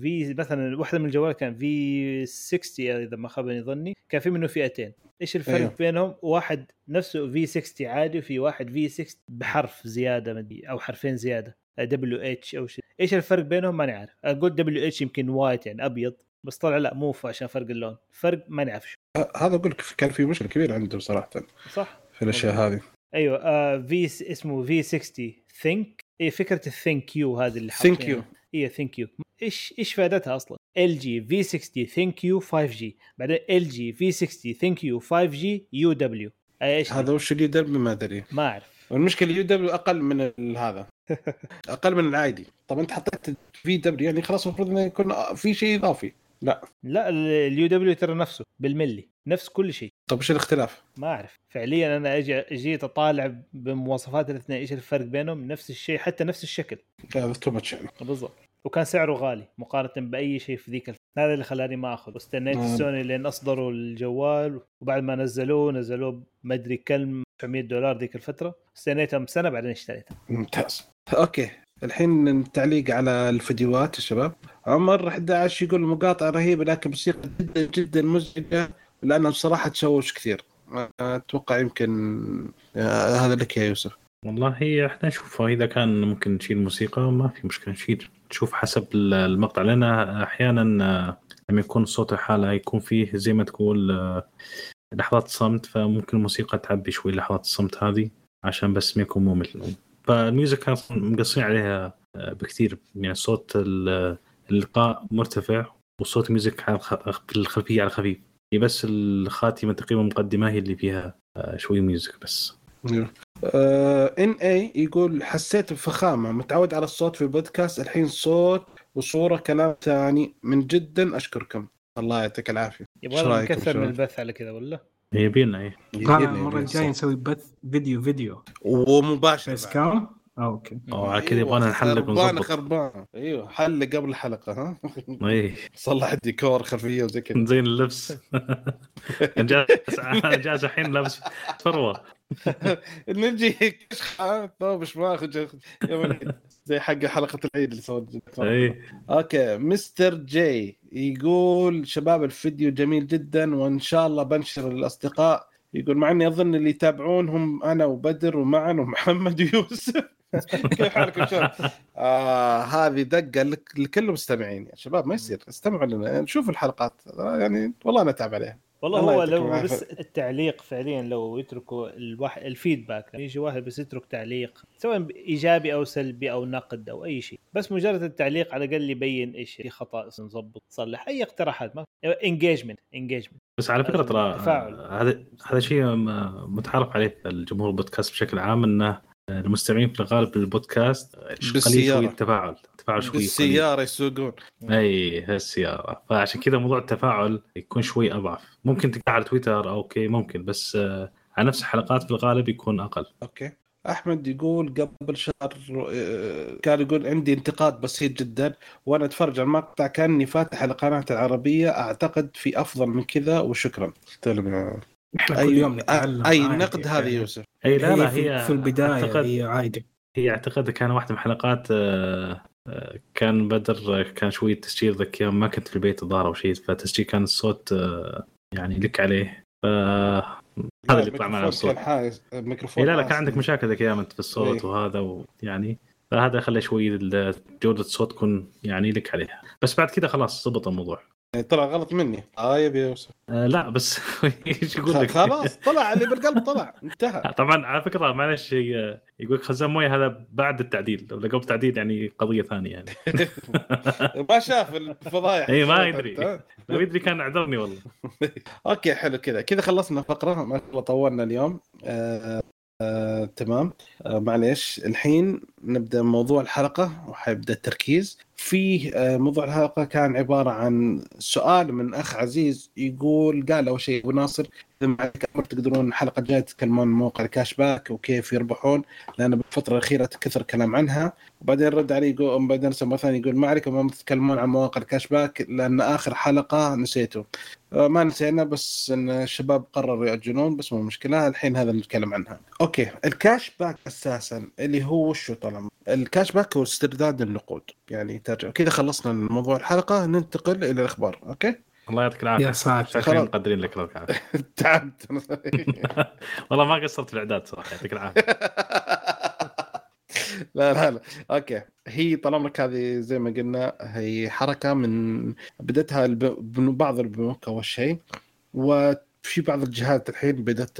في مثلا واحدة من الجوالات كان V 60 إذا ما خاب ظني. كان في منه فئتين. إيش الفرق أيوه. بينهم؟ واحد نفسه V 60 عادي وفي واحد V 6 بحرف زيادة مدري أو حرفين زيادة. WH أو شيء. إيش الفرق بينهم؟ ماني عارف. أقول WH يمكن white يعني أبيض. بس طلع لا مو عشان فرق اللون. فرق ماني عارف شو. هذا أقول لك كان في مشكلة كبيرة عندهم صراحة صح. في الأشياء هذه. أيوه آه في اسمه V 60 ThinQ أي فكرة ال ThinQ هذه اللي حاطينها. you. أي ThinQ إيش إيش فائدتها أصلا؟ LG V 60 ThinQ 5 G بعدين LG V 60 ThinQ 5 G UW إيش هذا وش ال UW ما أدري. ما أعرف. والمشكلة ال UW أقل من ال- هذا. *laughs* أقل من العادي طب أنت حطيت في W يعني خلاص المفروض إنه يكون في شيء إضافي. لا. لا ال UW ترى نفسه بالملي نفس كل شيء. طب وش الاختلاف؟ ما أعرف. فعليا أنا أجي جيت أطالع بمواصفات الاثنين إيش الفرق بينهم؟ نفس الشيء حتى نفس الشكل. هذا too much يعني. بالضبط. وكان سعره غالي مقارنة بأي شيء في ذيك الف... هذا اللي خلاني ما أخذ. واستنيت. السوني لين أصدروا الجوال وبعد ما نزلوه نزلوه ما أدري كم 900 دولار ذيك الفترة. استنيتهم سنة بعدين اشتريته ممتاز. أوكي. الحين التعليق على الفيديوهات يا شباب. عمر 11 يقول مقاطعه رهيبة لكن موسيقى جدا جدا مزعجة لانها بصراحه تشوش كثير. أتوقع يمكن آه، هذا لك يا يوسف. والله إحنا نشوفه. إذا كان ممكن نشيل موسيقى ما في مشكلة نشيل نشوف حسب المقطع. لأن أحيانا آه، لما يكون الصوت الحالة يكون فيه زي ما تقول آه، لحظات صمت فممكن الموسيقى تعبي شوي لحظات الصمت هذه عشان بس ما يكون ممل. فال music كان مقصين عليها آه، بكثير. يعني صوت ال- اللقاء مرتفع وصوت ال music على الخ- في الخلفيه على خفيف هي بس الخاتمة تقريبا مقدمة هي اللي فيها آه، شوي music بس. إن اي يقول حسيت بفخامة متعود على الصوت في البودكاست. الحين صوت وصورة كلام ثاني من جدا. أشكركم. الله يعطيك العافية. يبغى نكثر من؟ البث على كذا ولا؟ يبينا إيه. قال المرة الجاية نسوي بث فيديو فيديو. ومباشر بس. كام؟ آه okay. أو على كذا يبغانا نحلق خربانة ونظبط. خربانة. أيوه حلق قبل الحلقة ها؟ إيه. صلح الديكور خلفيه وزي كذا زين اللبس. *laughs* جالس جالس الحين لابس فروة. *laughs* نجي. كشخ آه، طيب إيش ماخذ؟ يا ولد. زي حق حلقة العيد اللي سوت إيه. okay Mister G يقول شباب الفيديو جميل جدا وإن شاء الله بنشر للاصدقاء يقول مع إني أظن اللي يتابعون هم أنا وبدر ومعن ومحمد ويوسف. *laughs* كيف حالكم شباب؟ آه هذه دقة لك- لكل المستمعين. يا شباب ما يصير. استمعوا لنا نشوف الحلقات. آه، يعني والله نتعب عليها. والله الله هو لو. بس التعليق فعليا لو يتركوا الواحد ال feedback يجي واحد بس يترك تعليق سواء إيجابي أو سلبي أو نقد أو أي شيء بس مجرد التعليق على الأقل يبين إيش في خطأ نظبط نصلح أي اقتراحات ما engagement engagement بس على فكرة ترى تفاعل. هذا هذا شيء م- متعارف عليه في الجمهور البودكاست بشكل عام إنه المستمعين في الغالب للبودكاست قليل. شوي التفاعل التفاعل شوي قليل. بالسياره يسوقون. إي السياره فعشان كذا موضوع التفاعل يكون شوي أضعف. ممكن تلقاه على تويتر okay ممكن بس آه، على نفس الحلقات في الغالب يكون أقل. okay. أحمد يقول قبل شهر آه، كان يقول عندي انتقاد بسيط جدا وأنا أتفرج على المقطع كأني فاتح القناة العربية. أعتقد في أفضل من كذا وشكرا. إحنا أي كل يوم نتعلم أي عادي نقد هذا يعني. يوسف؟ إي لا لا في, هي في البداية أعتقد هي عادي. هي أعتقد كان واحدة من الحلقات آه، آه، كان بدر كان شوي تسجيل ذاك اليوم ما كنت في البيت الظاهر أو شيء فتسجيل كان الصوت آه، يعني لك عليه ف هذا اللي يطلع معنا الصوت كان حايز الميكروفون إيه لا لا. كان عندك مشاكل ذاك الأيام أنت في الصوت إيه. وهذا ويعني فهذا خلى شوي جودة الصوت تكون يعني لك عليها بس بعد كذا خلاص ضبط الموضوع يعني طلع غلط مني. طيب يا يوسف آه لا بس *laughs* إيش يقول لك؟ خلاص *laughs* طلع اللي بالقلب طلع. انتهى. *laughs* طبعا على فكرة معلش يقول لك خزان موية هذا بعد التعديل. لو قبل التعديل يعني قضية ثانية يعني. ما شاف الفضايح. إيه، ما يدري. لو يدري كان اعذرني والله. أوكي حلو كذا. كذا خلصنا فقرة. ما شاء الله طولنا اليوم. آه، آه، تمام. آه، معليش. الحين نبدأ موضوع الحلقة وحيبدأ التركيز. في آه، موضوع الحلقة كان عبارة عن سؤال من أخ عزيز يقول قال أول شيء أبو ناصر عليك أمر تقدرون الحلقة الجايه تتكلمون موقع ال cash back وكيف يربحون لأن بالفترة الأخيرة كثر كلام عنها. وبعدين رد علي يقول بعدين مرة ثانية يقول ما عليكم ما تتكلمون عن مواقع ال cash back لأن آخر حلقة نسيته آه، ما نسينا بس إن الشباب قرروا يأجلون بس مو مشكلة. الحين هذا نتكلم عنها. okay. ال cash back أساسا اللي هو شو طالما؟ ال cash back هو استرداد النقود يعني ترجع. كذا خلصنا من موضوع الحلقة ننتقل إلى الأخبار. Okay؟ الله يعطيك العافية. يا ساتر. خلاص. مقدرين لك الله العافيه *laughs* تعبت. *laughs* والله ما قصرت في الإعداد صراحة يعطيك العافية. *laughs* لا لا لا. Okay. هي طال عمرك هذه زي ما قلنا هي حركة من بدتها الب... بن- بعض البنوك أول شيء وفي بعض الجهات الحين بدأت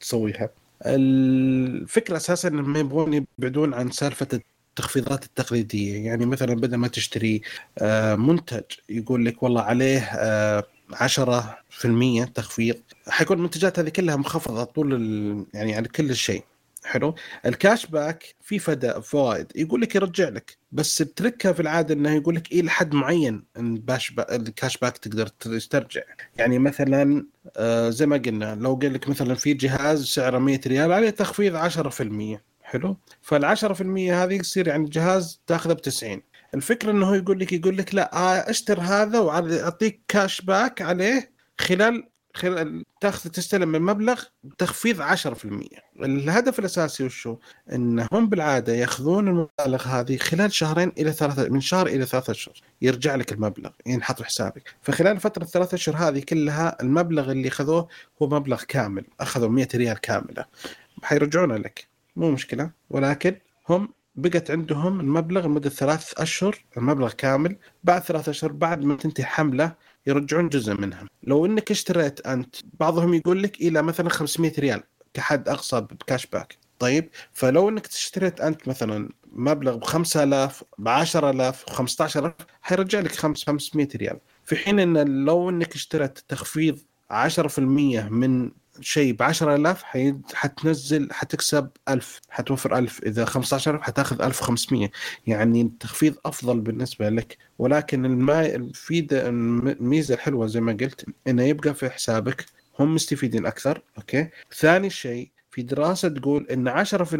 تسويها. الفكرة أساسا إنهم يبغون يبعدون عن سالفة التخفيضات التقليدية يعني مثلا بدل ما تشتري آه، منتج يقول لك والله عليه آه، 10% تخفيض حيكون المنتجات هذه كلها مخفضة طول ال... يعني على كل شيء. حلو؟ ال cash back في فدا فوائد يقول لك يرجع لك بس ال trick في العادة إنه يقول لك إلى لحد معين إن الباش با... ال cash back تقدر تسترجع. يعني مثلا آه زي ما قلنا لو قال لك مثلا في جهاز سعره 100 ريال عليه تخفيض 10% حلو. فال 10% هذه يصير يعني الجهاز تاخذه ب 90 الفكرة إنه هو يقول لك يقول لك لا آه، أشتر هذا واعطيك كاش باك عليه خلال خلال تاخذ تستلم من مبلغ تخفيض 10% الهدف الأساسي وشو؟ ان هم بالعادة يأخذون المبالغ هذه خلال شهرين إلى ثلاثة من شهر إلى ثلاثة اشهر يرجع لك المبلغ ينحط في حسابك فخلال فترة ثلاثة اشهر هذه كلها المبلغ اللي أخذوه هو مبلغ كامل. أخذوا 100 ريال كاملة. حيرجعونه لك. مو مشكلة. ولكن هم بقت عندهم المبلغ لمدة ثلاث أشهر المبلغ كامل بعد ثلاث أشهر بعد ما تنتهي حملة يرجعون جزء منها. لو إنك اشتريت أنت بعضهم يقول لك إلى مثلا 500 ريال كحد أقصى ب cash back. طيب فلو إنك اشتريت أنت مثلا مبلغ ب 5000 ب 10000 ب 15000 حيرجع لك 500 ريال. في حين إن لو إنك اشتريت تخفيض 10% من شيء ب 10000 حي... حتنزل حتكسب 1000 حتوفر 1000 إذا 15000 حتاخذ 1500 يعني التخفيض أفضل بالنسبة لك. ولكن الما... في الميزة الحلوة زي ما قلت إنه يبقى في حسابك. هم مستفيدين أكثر أوكي؟ ثاني شيء في دراسة تقول إن 10%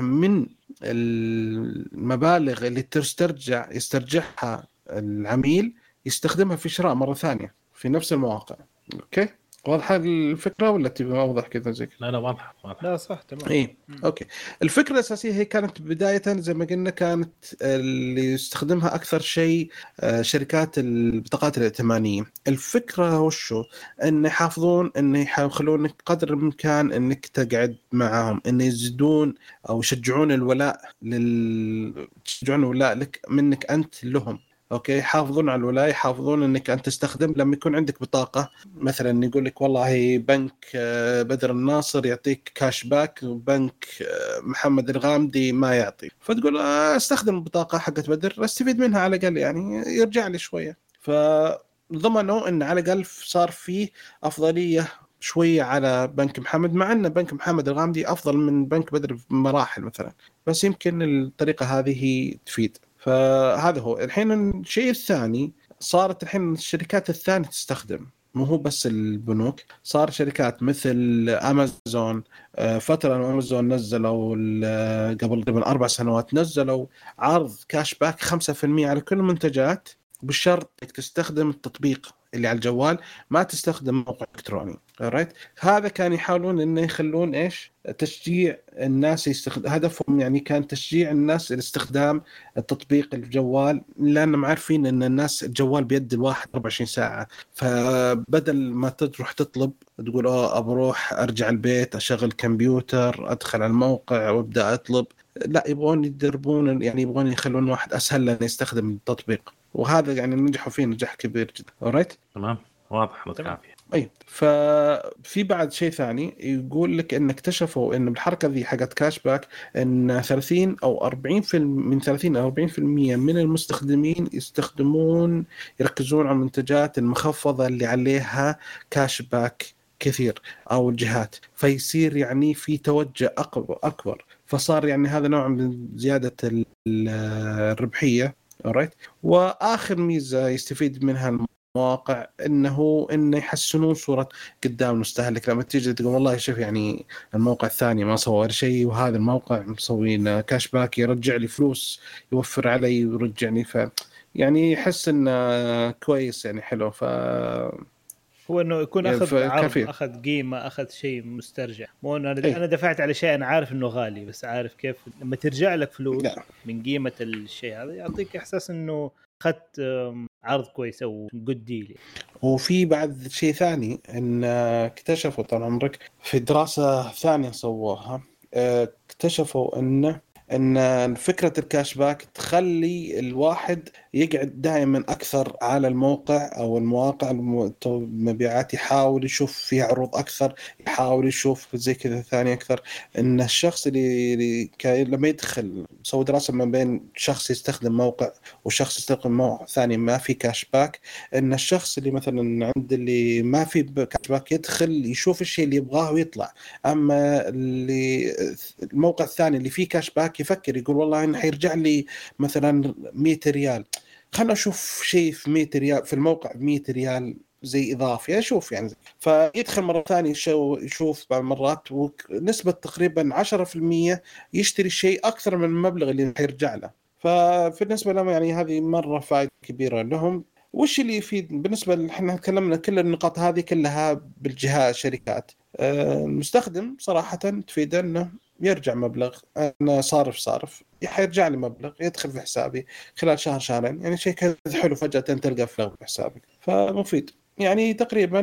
من المبالغ اللي تسترجع يسترجعها العميل يستخدمها في شراء مرة ثانية في نفس المواقع okay؟ واضحة الفكرة ولا تبي أوضح كذا زي كذا؟ لا لا واضح واضح لا صح تمام. اي Okay. الفكرة الأساسية هي كانت بداية زي ما قلنا كانت اللي يستخدمها أكثر شيء آه، شركات البطاقات الائتمانية. الفكرة وشو؟ إن يحافظون إن يخلونك قدر الإمكان إنك تقعد معاهم إن يزيدون أو يشجعون الولاء لل يشجعون الولاء لك منك أنت لهم. okay يحافظون على الولاء يحافظون إنك أنت تستخدم لما يكون عندك بطاقة مثلا يقول لك والله بنك آه، بدر الناصر يعطيك cash back وبنك آه، محمد الغامدي ما يعطي. فتقول آه، أستخدم البطاقة حقت بدر أستفيد منها على الأقل يعني يرجع لي شوية. فضمنوا إن على الأقل صار فيه أفضلية شوية على بنك محمد مع إن بنك محمد الغامدي أفضل من بنك بدر بمراحل مثلا. بس يمكن الطريقة هذه تفيد. فهذا هو. الحين الشيء الثاني صارت الحين الشركات الثانية تستخدم. مو هو بس البنوك صار شركات مثل امازون آه، فترة امازون نزلوا ال- قبل تقريبا أربع سنوات نزلوا عرض cash back 5% على كل المنتجات بالشرط إنك تستخدم التطبيق. اللي على الجوال ما تستخدم موقع إلكتروني right هذا كان يحاولون إنه يخلون إيش؟ تشجيع الناس يستخدم هدفهم يعني كان تشجيع الناس لاستخدام التطبيق الجوال لانهم عارفين إن الناس الجوال بيد الواحد 24 ساعة. فبدل ما تروح تطلب تقول آه بروح أرجع البيت أشغل كمبيوتر أدخل على الموقع وأبدأ أطلب. لا يبغون يدربون يعني يبغون يخلون الواحد أسهل انه يستخدم التطبيق. وهذا يعني نجحوا فيه نجاح كبير جدا. Alright تمام. واضح. العافية. اي ففي بعد شيء ثاني يقول لك إن اكتشفوا إن بالحركة ذي حقت cash back إن 30 أو 40 في الم- من 30 أو 40% من المستخدمين يستخدمون يركزون على المنتجات المخفضة اللي عليها cash back كثير أو الجهات. فيصير يعني في توجه أكبر. فصار يعني هذا نوع من زيادة ال- ال- الربحية. Alright? وآخر ميزة يستفيد منها المواقع إنه انه يحسنون صورة قدام المستهلك. لما تيجي تقول والله شوف يعني الموقع الثاني ما سوى شيء وهذا الموقع مسوين cash back يرجع لي فلوس يوفر علي ويرجعني. ف يعني يحس إنه كويس يعني حلو. ف هو إنه يكون يعني أخذ عرض. أخذ قيمة أخذ شيء مسترجع مو إنه أنا إيه. أنا دفعت على شيء أنا عارف إنه غالي بس عارف كيف لما ترجع لك فلوس لا من قيمة الشيء هذا يعطيك إحساس إنه أخذت عرض كويس أو جود ديل وفي بعد شيء ثاني إن اكتشفوا طال عمرك في دراسة ثانية سووها آه، اكتشفوا إن إن فكرة ال cash back تخلي الواحد يقعد دائما أكثر على الموقع أو المواقع الم- المبيعات يحاول يشوف فيها عروض أكثر يحاول يشوف زي كذا ثاني أكثر. إن الشخص اللي, لما يدخل سووا دراسة ما بين شخص يستخدم موقع وشخص يستخدم موقع ثاني ما في cash back إن الشخص اللي مثلا عند اللي ما في cash back يدخل يشوف الشيء اللي يبغاه ويطلع. أما اللي الموقع الثاني اللي فيه cash back يفكر يقول والله إنه حيرجع لي مثلا 100 ريال. خلنا أشوف شيء في 100 ريال في الموقع ب 100 ريال زي إضافي أشوف يعني. فيدخل مرة ثانية شو- يشوف بعض المرات ونسبة تقريبا 10% يشتري شيء أكثر من المبلغ اللي حيرجع له. فبالنسبة لهم يعني هذه مرة فائده كبيرة لهم. وش اللي يفيد؟ بالنسبة إحنا تكلمنا كل النقاط هذه كلها بالجهات الشركات آه، المستخدم صراحة تفيده إنه يرجع مبلغ أنا صارف صارف. حيرجع لي مبلغ يدخل في حسابي خلال شهر شهرين. يعني شيء كذا حلو فجأة تلقى مبلغ في حسابك فمفيد. يعني تقريبا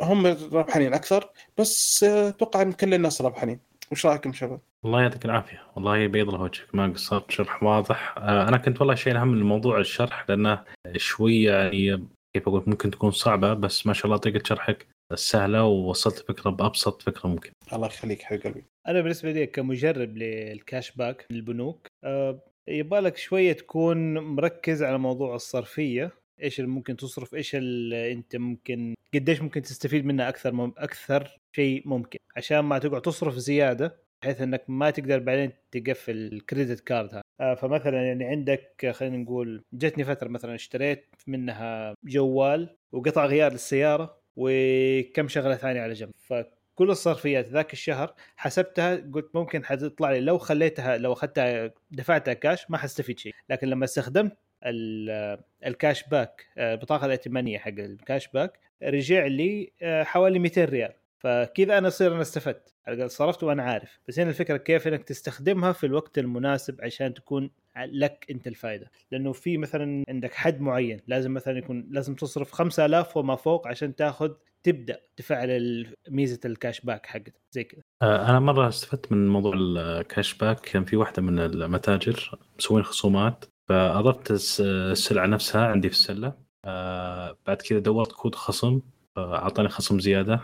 هم ربحانين أكثر بس أتوقع إن كل الناس ربحانين. وش رأيكم شباب؟ الله يعطيك العافية. والله بيض له وجهك. ما قصرت. شرح واضح. آه، أنا كنت والله شيء اهم من الموضوع الشرح لأنه شوي يعني كيف أقول ممكن تكون صعبة بس ما شاء الله طريقة شرحك. سهلة ووصلت الفكرة بأبسط فكرة ممكن. الله يخليك حبيب قلبي. أنا بالنسبة لي كمجرب لل cash back من البنوك آه، يبغى لك شوية تكون مركز على موضوع الصرفية. إيش اللي ممكن تصرف إيش اللي أنت ممكن قديش ممكن تستفيد منها أكثر مم... أكثر شيء ممكن. عشان ما تقعد تصرف زيادة بحيث إنك ما تقدر بعدين تقفل ال credit card هذا. آه، فمثلا يعني عندك خلينا نقول جتني فترة مثلا اشتريت منها جوال وقطع غيار للسيارة. وكم شغلة ثانية على جنب. فكل الصرفيات ذاك الشهر حسبتها قلت ممكن حتطلع لي. لو خليتها لو أخذتها دفعتها كاش ما حستفيد شيء. لكن لما استخدمت ال- ال cash back آه، البطاقه الائتمانية حق ال cash back رجع لي آه، حوالي 200 ريال. فكذا أنا أصير أنا استفدت. على الأقل صرفت وأنا عارف. بس هنا الفكرة كيف إنك تستخدمها في الوقت المناسب عشان تكون لك انت الفائده لأنه في مثلا عندك حد معين لازم مثلا يكون لازم تصرف 5000 وما فوق عشان تاخذ تبدأ تفعل ميزة ال cash back حقتك زي كذا. آه، أنا مرة استفدت من موضوع ال cash back كان في واحدة من المتاجر مسوين خصومات فأضفت الس- السلعة نفسها عندي في السلة. آه، بعد كذا دورت كود خصم آه، أعطاني خصم زيادة.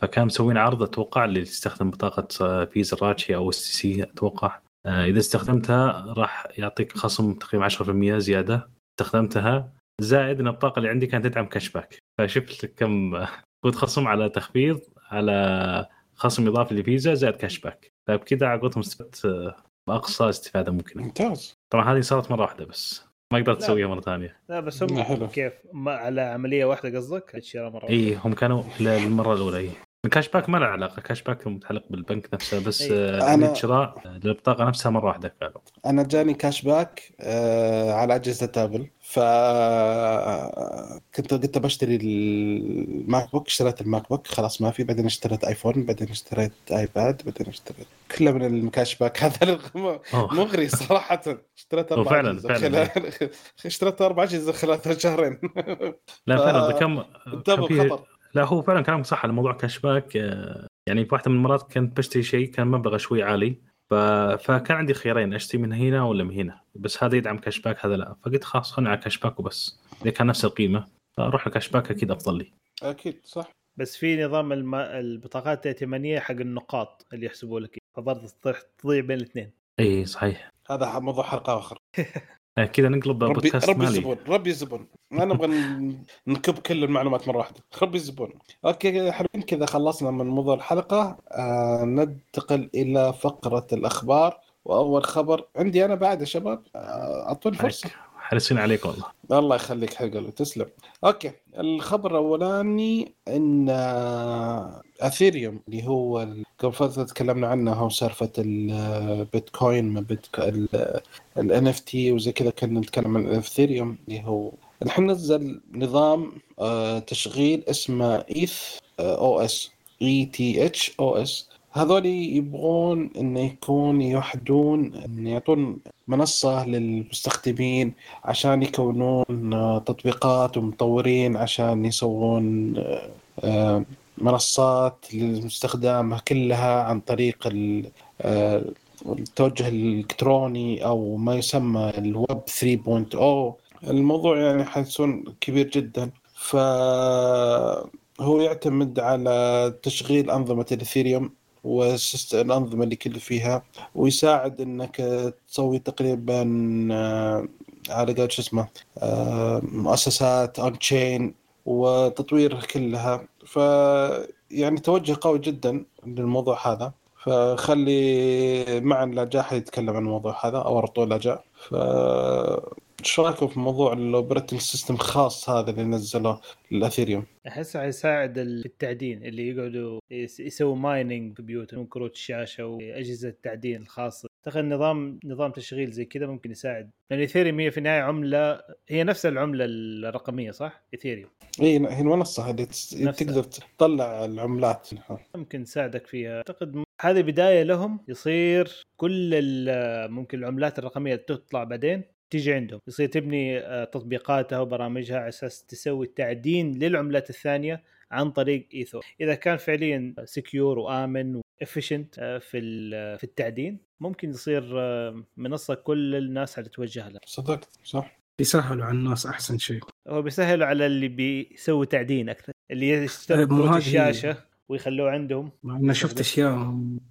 فكان مسوين عرض أتوقع اللي يستخدم بطاقة فيزا الراجحي أو STC أتوقع. إذا استخدمتها راح يعطيك خصم تقريبا 10% زيادة. استخدمتها زائد إن البطاقه اللي عندي كانت تدعم cash back فشفت كم *laughs* آه، كود خصم على تخفيض على خصم إضافي لفيزا زائد cash back فبكذا على قولتهم استفدت آه، بأقصى استفادة ممكنة. ممتاز. طبعا هذه صارت مرة واحدة بس. ما قدرت لا. أسويها مرة ثانية. لا بس هم حلو. كيف ما على عملية واحدة قصدك؟ الشراء مرة اي هم كانوا للمره الأولى اي ال cash back ما له علاقة. cash back متعلق بالبنك نفسه بس إي. آه، أنا- شراء آه، للبطاقة نفسها مرة واحدة قالوا أنا جاني cash back آه على أجهزة Apple ف كنت قلت بشتري ال MacBook اشتريت ال MacBook خلاص ما في. بعدين اشتريت iPhone بعدين اشتريت iPad بعدين اشتريت كله من ال cash back. *laughs* هذا. مغري صراحة. اشتريت أربع فعلاً- فعلاً. خلال... *laughs* اشتريت أربع أجهزة خلال شهرين. لا فعلا كم خطر. لا هو فعلا كلامك صح على موضوع cash back آه، يعني في واحدة من المرات كنت بشتري شيء كان مبلغه شوي عالي ف... فكان عندي خيارين أشتري من هنا ولا من هنا بس هذا يدعم cash back هذا لا فقلت خلاص خلني على cash back وبس. إذا كان نفس القيمة فأروح ال cash back أكيد أفضل لي. أكيد صح. بس في نظام الم... البطاقات الائتمانية حق النقاط اللي يحسبوا لك فبرضه تضيع تضيع بين الاثنين. اي صحيح. هذا موضوع حلقة أخرى آه، *laughs* كذا نقلب ربي بودكاست ربي مالي. الزبون ربي الزبون. ما نبغى نكب كل المعلومات مرة واحدة. ربي الزبون. okay حلوين كذا خلصنا من موضوع الحلقة. آه ننتقل إلى فقرة الأخبار. وأول خبر عندي أنا بعد يا شباب. آه، أعطوني فرصة. حريصين عليك والله. الله يخليك حق تسلم. okay الخبر الأولاني إن آه، اثيريوم اللي هو قبل فترة تكلمنا عنه هو سالفه البيتكوين ال NFT وزي كذا كنا نتكلم عن الاثيريوم اللي هو. الحين نزل نظام آه، تشغيل اسمه ethOS E T H O S هذول يبغون انه يكون يوحدون إن يعطون منصة للمستخدمين عشان يكونون آه، تطبيقات ومطورين عشان يسوون آه، آه، منصات للمستخدم كلها عن طريق ال- التوجه الإلكتروني أو ما يسمى الويب 3.0 الموضوع يعني حيكون كبير جدا. فهو يعتمد على تشغيل أنظمة الإثيريوم. والانظمه اللي كل فيها ويساعد إنك تسوي تقريبا آه، على قول شو اسمه آه، مؤسسات اون تشين وتطويرها كلها. ف يعني توجه قوي جدا للموضوع هذا. فخلي معا لا جاح يتكلم عن الموضوع هذا أو ارطو لا جاء ف إيش رايكم في موضوع الاوبريتنج سيستم خاص هذا اللي نزله للإثيريوم؟ أحس حيساعد التعدين اللي يقعدوا يس- يسووا mining في بيوتهم كروت الشاشة وأجهزة التعدين الخاصة تخيل نظام نظام تشغيل زي كذا ممكن يساعد لأن ايثيريوم هي في النهاية عملة هي نفس العملة الرقمية صح؟ ايثيريوم إي هي المنصه اللي. تقدر تطلع العملات ممكن تساعدك فيها أعتقد هذه بداية لهم يصير كل ممكن العملات الرقمية تطلع بعدين تيجي عندهم يصير تبني آه، تطبيقاتها وبرامجها على أساس تسوي تعدين للعملات الثانية عن طريق ethOS. إذا كان فعليا secure وآمن و efficient في ال- في التعدين ممكن يصير آه، منصة كل الناس حتتوجه لها صدقت صح؟ يسهلوا على الناس أحسن شيء. هو بيسهلوا على اللي بيسوي تعدين أكثر اللي كروت هذه- الشاشة ويخلوه عندهم. مع أنا شفت أشياء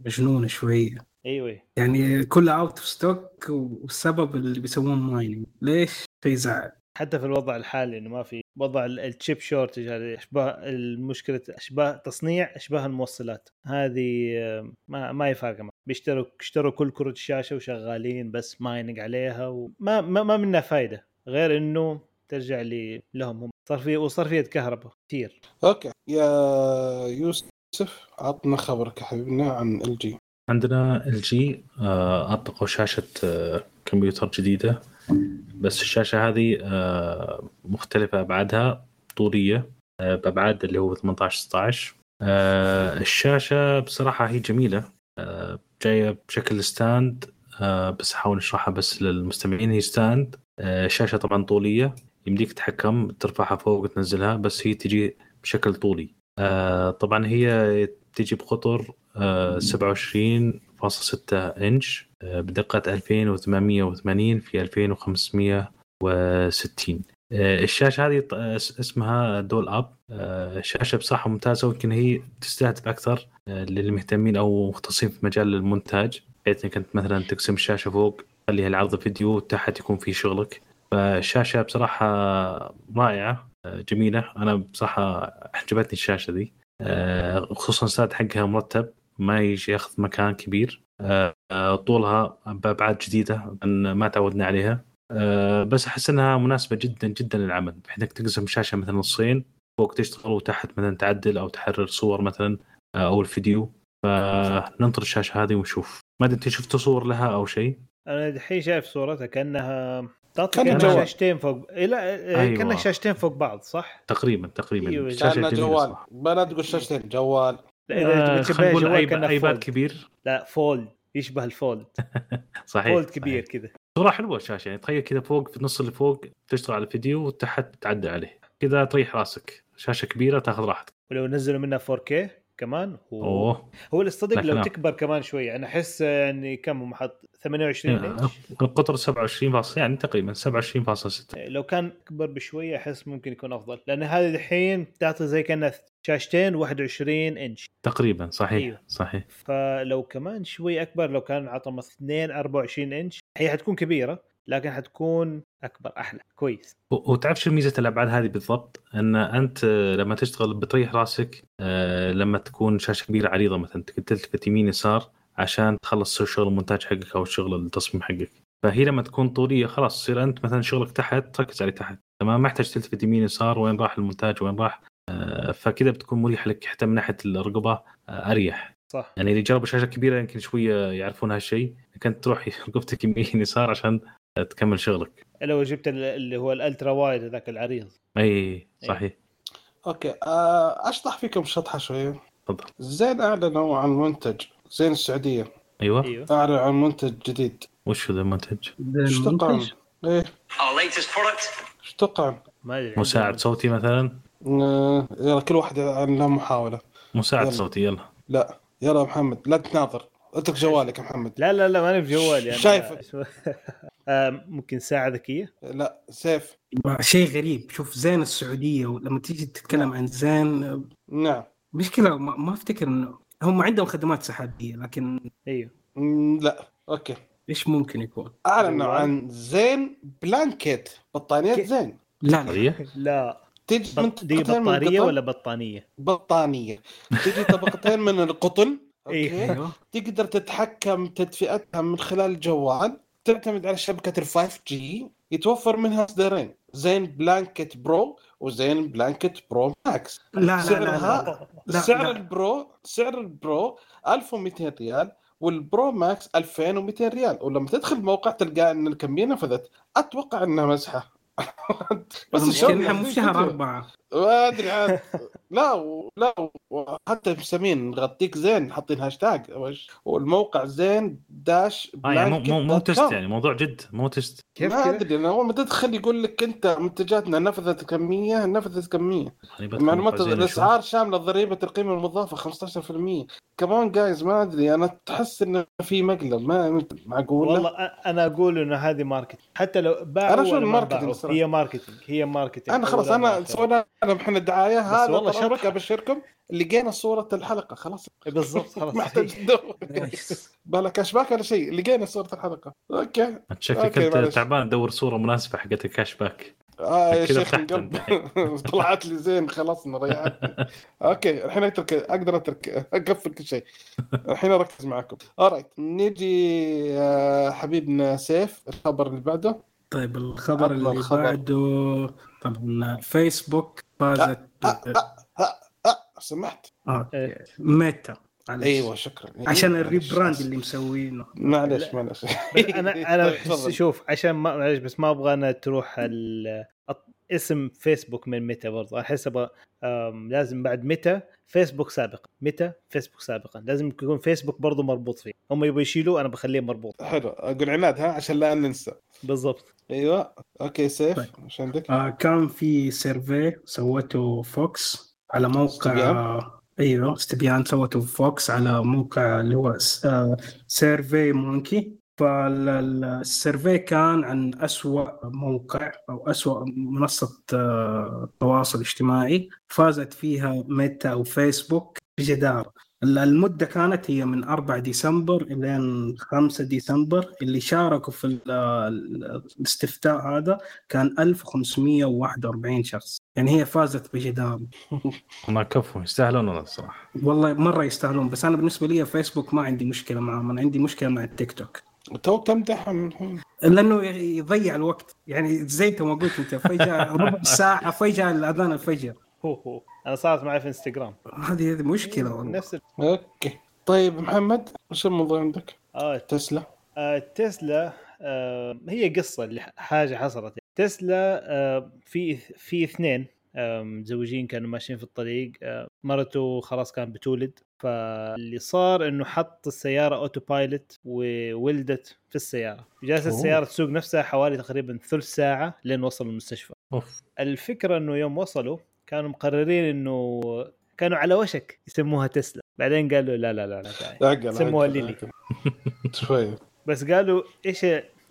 مجنونة شوية. أيوه. يعني كلها out of stock والسبب اللي بيسوون mining ليش؟ شيء يزعل حتى في الوضع الحالي إنه ما في وضع ال- ال chip shortage هذه أشباه المشكلة أشباه تصنيع أشباه الموصلات. هذه آه، ما ما هي فارقه معهم. بيشتروا اشتروا كل كروت الشاشه وشغالين بس mining عليها وما ما, ما منها فايدة. غير إنه ترجع لي لهم هم. صار في وصار في يد كهرباء كثير okay. يا يوسف عطنا خبرك يا حبيبنا عن LG عندنا LG أطلقوا شاشة آه، كمبيوتر جديدة. بس الشاشة هذه آه، مختلفة أبعادها طولية آه، بأبعاد اللي هو 18 16 آه، الشاشة بصراحة هي جميلة آه، جاية بشكل stand آه، بس أحاول أشرحها بس للمستمعين. هي stand آه، شاشة طبعا طولية يمديك تتحكم ترفعها فوق وتنزلها بس هي تجي بشكل طولي. آه، طبعا هي تجي بقطر آه، 27.6 إنش آه، بدقة 2880 في 2560 آه، الشاشة هذه آه، اس- اسمها دول أب. آه، شاشة بصراحة ممتازة ويمكن هي تستهدف أكثر آه، للي مهتمين أو مختصين في مجال المونتاج بحيث إنك أنت مثلا تقسم الشاشة فوق تخليها العرض فيديو وتحت يكون في شغلك. رائعة آه، جميلة. أنا بصراحة أعجبتني الشاشة ذي آه، خصوصا الساد حقها مرتب. ما يجي ياخذ مكان كبير آه، طولها بأبعاد جديدة أن ما تعودنا عليها آه، بس أحس إنها مناسبة جدا جدا للعمل بحيث إنك تقسم الشاشه مثلا نصين فوق تشتغل وتحت مثلا تعدل أو تحرر صور مثلا آه، أو الفيديو فننطر الشاشة هذه ونشوف ما أدري أنت شفت صور لها أو شيء أنا الحين شايف صورتها كأنها تعطي كأنها كأنها. شاشتين فوق إيه لا أيوة. أيوة. كأنها شاشتين فوق بعض صح؟ تقريبا تقريبا أيوة. جميلة جوال ما لا تقول شاشتين جوال إذا آه، تبي جوال iPad كبير. لا Fold يشبه ال Fold *laughs* صحيح Fold. كبير كذا. صراحة حلوة الشاشه يعني تخيل كذا فوق في النص اللي فوق تشتغل على الفيديو وتحت تعدل عليه. كذا تريح راسك. شاشة كبيرة تاخذ راحتك. ولو نزلوا منها 4K كمان هو أوه. هو اللي صدق لا لو. تكبر كمان شوية أنا أحس يعني كم هم حط 28 إنش. القطر 27 فاصل يعني تقريبا 27.6 لو كان اكبر بشوية أحس ممكن يكون أفضل. لأن هذه الحين تعطي زي كأنها شاشتين 21 إنش. تقريبا صحيح أيوه. صحيح. فلو كمان شوي أكبر لو كان عطى مثلا 2 24 إنش هي حتكون كبيرة لكن حتكون أكبر أحلى كويس. وتعرف شو ميزة الأبعاد هذه بالضبط؟ إن أنت لما تشتغل بتريح راسك آه، لما تكون شاشة كبيرة عريضة مثلا تقدر تلتفت يمين يسار عشان تخلص شغل المونتاج حقك أو الشغل التصميم حقك. فهي لما تكون طولية خلاص تصير أنت مثلا شغلك تحت تركز عليه تحت. تمام؟ ما يحتاج تلتفت يمين يسار وين راح المونتاج وين راح آه، فكذا بتكون مريح لك حتى من ناحية الرقبة آه، أريح. صح. يعني اللي جربوا شاشة كبيرة يمكن شوية يعرفون هالشيء كنت تروح *laughs* رقبتك يمين *laughs* يسار عشان تكمل شغلك. لو جبت ال- اللي هو ال ultra wide هذاك العريض. إي صحيح. okay آه، أشطح فيكم شطحة شوية. تفضل. زين أعلنوا عن منتج. زين السعودية. أيوه. أيوه. اعلن عن منتج جديد. وش ذا المنتج؟ إيش؟ المنتج إيه. إيش أدري. مساعد صوتي مثلا؟ آه، يلا كل واحد عن له محاولة. مساعد يلا. صوتي يلا. لا يلا يا محمد لا تناظر. اترك جوالك يا محمد. لا لا لا ماني بجوالي أنا شايفك. *laughs* آه، ممكن ساعة ذكية؟ لا سيف. شيء غريب. شوف زين السعودية ولما تيجي تتكلم عن زين نعم. مشكلة ما, ما أفتكر إنه هم عندهم خدمات سحابية لكن أيوه. لا أوكي. إيش ممكن يكون؟ أعلنوا. عن زين blanket بطانيات كيف؟ زين. لا لا. لا. تجي من. دي بطارية. ولا بطانية؟ بطانية تجي طبقتين من القطن *laughs* إيه. أوكي أيوه تقدر تتحكم تدفئتها من خلال الجوال تعتمد على شبكة ال 5G يتوفر منها إصدارين زين blanket pro وزين blanket pro max لا لا لا, سعرها لا. لا، سعر لا. ال pro سعر ال pro 1200 ريال وال pro max 2200 ريال ولما تدخل الموقع تلقى أن الكميه نفدت أتوقع أنها مزحه بس مو في شهر اربعه ما أدري عاد. لا و... لا و... حتى مسمين نغطيك زين حاطين هاشتاج. والموقع زين dash آه يعني مو مو, test. يعني موضوع جد مو test. كيف ما؟ أدري أنا اول ما تدخل يقول لك أنت منتجاتنا نفدت كميه نفدت كميه معلومات الاسعار شاملة ضريبة القيمة المضافة 15% كمان جايز ما أدري أنا تحس إنه في مقلب. ما معقول؟ والله أنا أقول إنه هذه market حتى لو باعوا ال marketing باعوا صراحة. هي marketing هي marketing أنا خلاص أنا. سوينا أنا محن الدعايه هذا والله شطحة. أبشركم. لقينا صورة الحلقة خلاص. بالضبط خلاص. *laughs* محتاج. بلا cashback ولا شيء لقينا صورة الحلقة. okay. شكلك okay، أنت. تعبان تدور صورة مناسبة حقت ال cashback آه يا شيخ *laughs* طلعت لي زين خلصنا ريحتني. *laughs* okay الحين أترك أقدر أترك أقفل كل شيء. الحين أركز معكم. alright نيجي آه، حبيبنا سيف الخبر اللي بعده. طيب الخبر اللي الخبر. بعده طبعا فيسبوك فازت آه سمحت آه. إيه. ميتا معلش. أيوه شكرا عشان معلش. ال rebrand اللي مسوينه معلش معلش *laughs* أنا أنا *laughs* بحس تفضل. شوف عشان ما معلش بس ما أبغى أنا تروح اسم فيسبوك من متى برضه أحس أبغى لازم بعد متى فيسبوك سابقا. متى فيسبوك سابقا. لازم يكون فيسبوك برضه مربوط فيه. هم يبغوا يشيلوه أنا بخليه مربوط. حلو. أقول عناد ها؟ عشان لا ننسى. بالضبط. أيوه. okay سيف طيب. إيش عندك؟ آه كان في survey سوته فوكس على موقع استبيان؟ آه أيوه استبيان سوته فوكس على موقع اللي هو س- آه سيرفي مونكي. فال survey كان عن أسوأ موقع أو أسوأ منصة آه تواصل اجتماعي فازت فيها ميتا أو فيسبوك بجدارة. ال- المدة كانت هي من 4 ديسمبر إلى 5 ديسمبر اللي شاركوا في ال- ال- الاستفتاء هذا كان 1541 شخص. يعني هي فازت بجدارة. *laughs* ما كفو يستاهلون والله الصراحه والله مرة يستاهلون بس أنا بالنسبة لي فيسبوك ما عندي مشكلة معهم أنا عندي مشكلة مع التيك توك. توك تمدحهم الحين لأنه يضيع الوقت. يعني زي ما قلت أنت فجأة *laughs* ربع ساعة فجأة الأذان الفجر. هو هو. أنا صارت معي في إنستغرام. هذه هذه مشكلة والله. نفس ال- okay. طيب محمد وش الموضوع عندك؟ آه تسلا. آه، تسلا آه، هي قصة اللي حاجة حصلت. تسلا آه، في في اثنين متزوجين كانوا ماشيين في الطريق آه، مرته خلاص كان بتولد. فاللي صار إنه حط السيارة autopilot وولدت في السيارة جالسة. السيارة تسوق نفسها حوالي تقريبا ثلث ساعة لين وصلوا المستشفى أوف الفكرة إنه يوم وصلوا كانوا مقررين إنه كانوا على وشك يسموها تسلا بعدين قالوا لا لا لا لا سموها ليلي. عقل. شوي بس قالوا إيش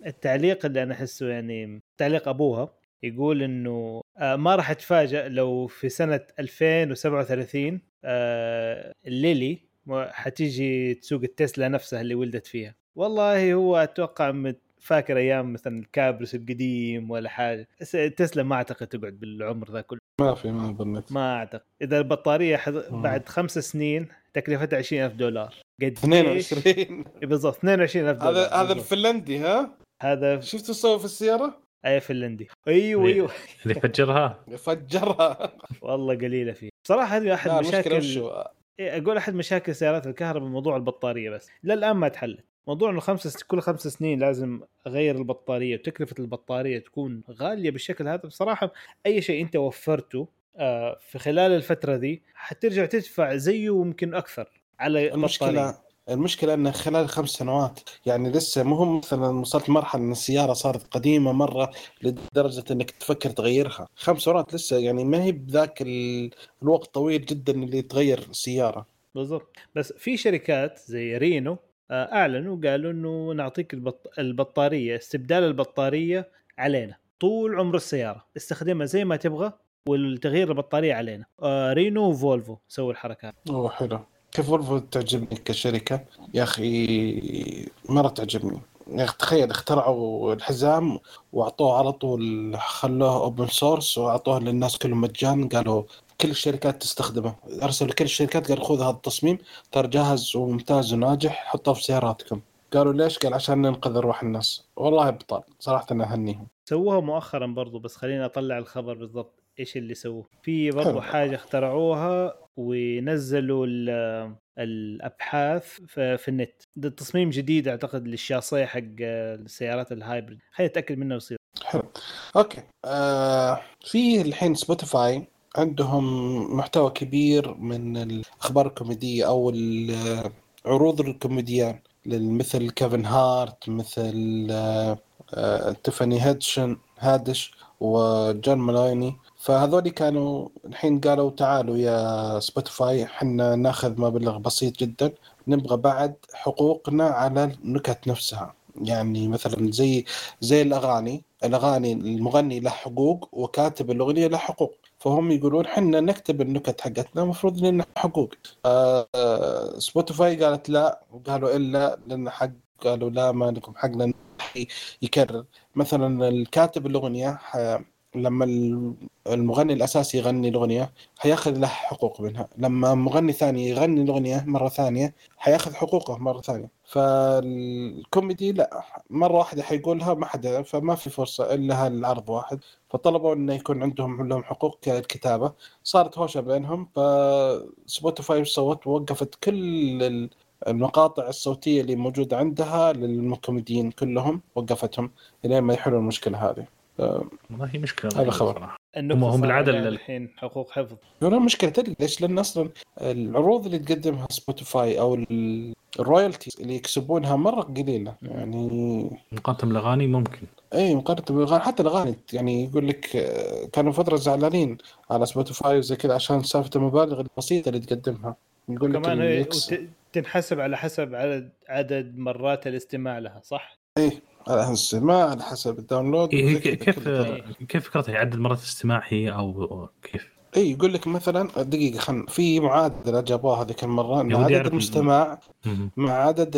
التعليق اللي أنا أحسه يعني تعليق أبوها يقول إنه آه، ما راح اتفاجئ لو في سنة 2037 آه، الليلي م- حتيجي تسوق التسلا نفسها اللي ولدت فيها. والله هو أتوقع فاكر أيام مثلا الكابرس القديم ولا حاجة. تسلا ما أعتقد تقعد بالعمر ذا كله. ما في ما ظنيت. ما أعتقد. إذا البطارية حض... بعد خمس سنين تكلفتها 20000 دولار. قد 22 *laughs* بالضبط 22000 دولار. هذا هذا. الفنلندي ها؟ هذا شفت صوب في السيارة؟ أي فنلندي. أيوه اللي- أيوه. اللي فجرها *laughs* فجرها والله قليلة فيه. بصراحه هذه أحد مشاكل إيه، أقول أحد مشاكل سيارات الكهرباء موضوع البطارية بس. للان ما تحلت. موضوع إنه خمسة كل خمس سنين لازم أغير البطارية وتكلفه البطارية تكون غالية بالشكل هذا. بصراحة أي شيء أنت وفرته آه، في خلال الفترة ذي حترجع تدفع زيه ويمكن أكثر على المشكلة المشكلة إن خلال خمس سنوات يعني لسه مو هم مثلا وصلت مرحلة إن السيارة صارت قديمة مرة لدرجة إنك تفكر تغيرها. خمس سنوات لسه يعني ما هي بذاك ال- الوقت طويل جدا اللي تغير السيارة. بالضبط. بس في شركات زي رينو آه، أعلنوا قالوا إنه نعطيك البط... البطارية استبدال البطارية علينا. طول عمر السيارة. استخدمها زي ما تبغى والتغيير البطارية علينا. آه، رينو وفولفو سووا الحركه هذه. أوه حلو. كيف فولفو تعجبني كشركة؟ يا أخي مره تعجبني. أخي تخيل اخترعوا الحزام وأعطوه على طول خلوه open source وأعطوه للناس كلهم مجان قالوا كل الشركات تستخدمه. أرسلوا لكل الشركات قالوا خذ هذا التصميم ترى جاهز وممتاز وناجح حطوه في سياراتكم. قالوا ليش؟ قال عشان ننقذ ارواح الناس. والله ابطال صراحة أنا أهنيهم. سووها مؤخرا برضو بس خليني أطلع الخبر بالضبط. إيش اللي سووه. في برضو حلو. حاجة اخترعوها ونزلوا ال- الأبحاث في, النت. ده تصميم جديد أعتقد للشاصيه حق السيارات ال hybrid. خليني أتأكد منه ويصير حلو. okay. آه في الحين سبوتيفاي عندهم محتوى كبير من الأخبار الكوميدية أو عروض الكوميديان مثل كيفن هارت مثل آه آه تيفاني هيدشن هاديش وجون مولايني فهذول كانوا الحين قالوا تعالوا يا سبوتيفاي حنا ناخذ مبلغ بسيط جدا نبغى بعد حقوقنا على النكت نفسها. يعني مثلا زي زي الأغاني الأغاني المغني له حقوق وكاتب الأغنية له حقوق. فهم يقولون حنا نكتب النكت حقتنا المفروض لنا حقوق. آه، آه، سبوتيفاي قالت لا وقالوا إلا لنا حق قالوا لا ما لكم حق لأن يكرر. مثلا الكاتب الأغنية ح- لما المغني الأساسي يغني الأغنية حياخذ له حقوق منها. لما مغني ثاني يغني الأغنية مرة ثانية حياخذ حقوقه مرة ثانية. فالكوميدي لا مرة واحدة حيقولها ما حدا فما في فرصة إلا هالعرض واحد. فطلبوا إنه يكون عندهم لهم حقوق كالكتابة. صارت هوشة بينهم فسبوتيفاي سوت وقفت كل ال- المقاطع الصوتية اللي موجودة عندها للكوميديين كلهم وقفتهم لين ما يحلوا المشكلة هذه. والله هي مشكلة هذا خبر. هم- هم صار بالعادة عليها ال- الحين حقوق حفظ. هنا مشكلة تدري ليش؟ لأن أصلا العروض اللي تقدمها سبوتيفاي أو ال- ال royalties اللي يكسبونها مرة قليلة. يعني مقارنة بالأغاني ممكن. اي مقارنة بالأغاني. حتى الأغاني يعني يقول لك آه، كانوا فترة زعلانين على سبوتيفاي وزي كذا عشان سالفة المبالغ البسيطة اللي تقدمها. يقول لك كمان تنحسب على حسب عدد عدد مرات الاستماع لها صح؟ على حسب السماع على حسب ال download إيه، كيف. كيف فكرتها يعدل مرات استماع هي أو كيف؟ اي يقول لك مثلا دقيقة خل في معادلة جابوها هذيك المرة ان عدد يعرف- المستمع مم. مع عدد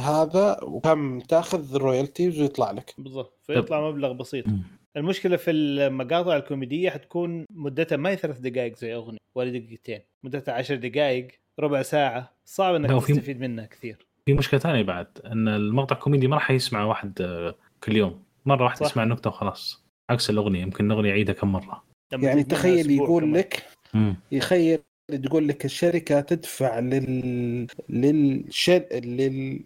هذا وكم تأخذ ال royalties ويطلع لك بالضبط فيطلع مبلغ بسيط مم. المشكلة في المقاطع الكوميدية حتكون مدتها ما هي ثلاث دقائق زي أغنية ولا دقيقتين مدتها عشر دقائق ربع ساعة صعب إنك تستفيد منها كثير في مشكلة ثانية بعد إن المقطع كوميدي ما راح يسمع واحد آه، كل يوم. مرة واحدة. يسمع النكته وخلاص. عكس الأغنية يمكن الأغنية يعيدها كم مرة. يعني تخيل يقول كمان. لك. يخيل تقول لك الشركة تدفع لل للشر لل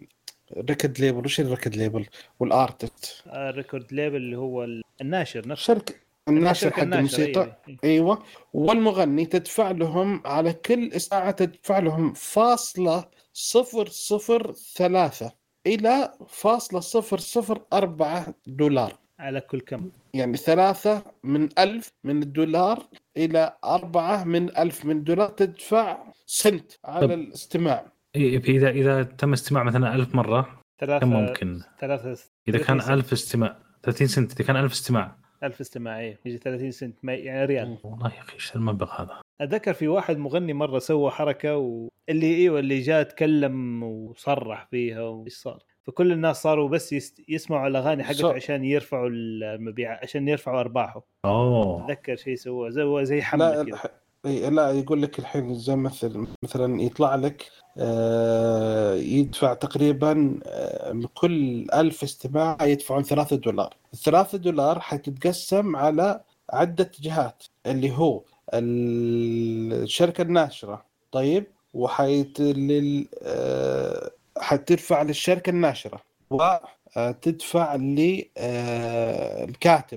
record label وش ال record label وال artist ال record label اللي هو ال- الناشر نفسه. الشركة الناشر حق الموسيقى. أيوة،. أيوه. والمغني تدفع لهم على كل ساعة تدفع لهم فاصلة صفر صفر ثلاثة إلى فاصلة صفر صفر أربعة دولار على كل كم يعني ثلاثة من ألف من الدولار إلى أربعة من ألف من الدولار تدفع سنت على طب. الاستماع إيه، اذا إذا تم استماع مثلا ألف مرة ثلاثة كم ممكن؟ ثلاثة إذا كان 30 سنت. 1000 استماع 30 سنت إذا كان 1000 استماع ألف استماعية. يجي 30 سنت. ما- يعني ريال. والله يا أخي إيش المبلغ هذا؟ أتذكر في واحد مغني مرة سوى حركة واللي إيوه اللي جاء تكلم وصرح فيها وإيش صار. فكل الناس صاروا بس يست... يسمعوا الأغاني حقته صح. عشان يرفعوا المبيعات عشان يرفعوا أرباحه. أوه. أتذكر شيء سووه زي زي لا حمله كذا الح- إي، لا يقول لك الحين زي مثل مثلا يطلع لك آه، يدفع تقريبا آه، من كل ألف استماع يدفعون ثلاثة دولار. الثلاثة دولار حتتقسم على عدة جهات اللي هو الشركة الناشرة طيب؟ وحيت لل آه، حتدفع للشركة الناشرة وتدفع للكاتب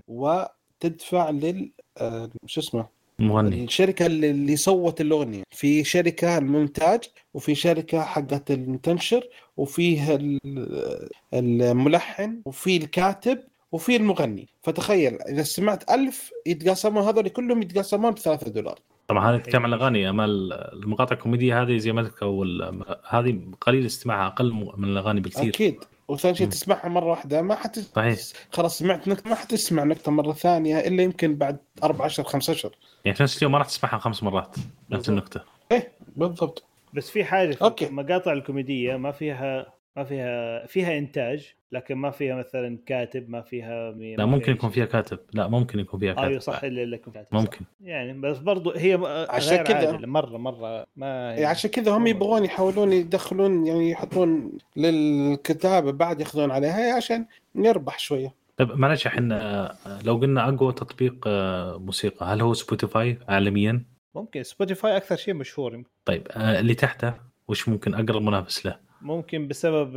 وتدفع لل آه، شو اسمه؟ مغني. الشركة اللي اللي صوت الأغنية. في شركة المونتاج وفي شركة حقت التنشر وفيه ال- الملحن وفي الكاتب وفي المغني. فتخيل إذا سمعت ألف يتقاسمون هذول كلهم يتقاسمون بثلاثة دولار. طبعا هذا تتكلم عن الاغاني أما المقاطع الكوميدية هذه زي ما ذكرت اول هذه قليل استماعها أقل من الأغاني بكثير. أكيد. وثاني شيء. تسمعها مرة واحدة ما حت صحيح خلاص سمعت نكتة ما حتسمع نكتة مرة ثانية إلا يمكن بعد أربع اشهر خمس اشهر يعني في نفس اليوم ما راح تسمعها خمس مرات نفس. النكتة إيه بالضبط بس في حاجة في أوكي. المقاطع الكوميدية ما فيها ما فيها فيها إنتاج لكن ما فيها مثلا كاتب ما فيها. لا ممكن يكون فيها كاتب لا ممكن يكون فيها كاتب أيوه صح إلا لكم كاتب صح. ممكن يعني بس برضو هي عشان كذا- مرة مرة ما يعني عشان كذا هم يبغون يحاولون يدخلون يعني يحطون للكتابة بعد ياخذون عليها عشان نربح شوية طيب معلش آه، لو قلنا أقوى تطبيق آه، موسيقى هل هو سبوتيفاي عالميا؟ ممكن سبوتيفاي أكثر شيء مشهور طيب آه، اللي تحته وش ممكن أقرب منافس له؟ ممكن بسبب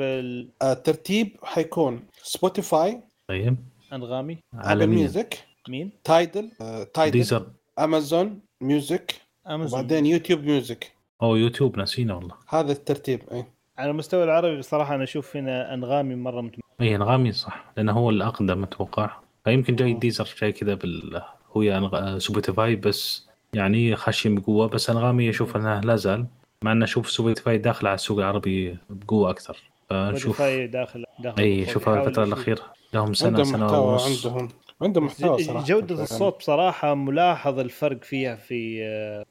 الترتيب حيكون سبوتيفاي طيب. Apple عالميا Music مين؟ Tidal آه، Tidal Deezer Amazon Music Amazon وبعدين YouTube Music أو يوتيوب ناسينا والله. هذا الترتيب اي على المستوى العربي بصراحة أنا أشوف هنا أنغامي مرة متم... اي أنغامي صح لأنه هو الأقدم أتوقع. فيمكن جاي Deezer جاي كذا بال هو يا أنغ- آه، سبوتيفاي بس يعني خاشين بقوة بس أنغامي أشوف إنه لا زال. مع انه أشوف سبوتيفاي داخل على السوق العربي بقوة أكثر. فنشوف داخل داخل إي. شوف الفترة. الأخيرة. لهم سنة سنة ونص. عندهم عندهم محتوى صراحة. جودة الصوت بصراحة ملاحظ الفرق فيها في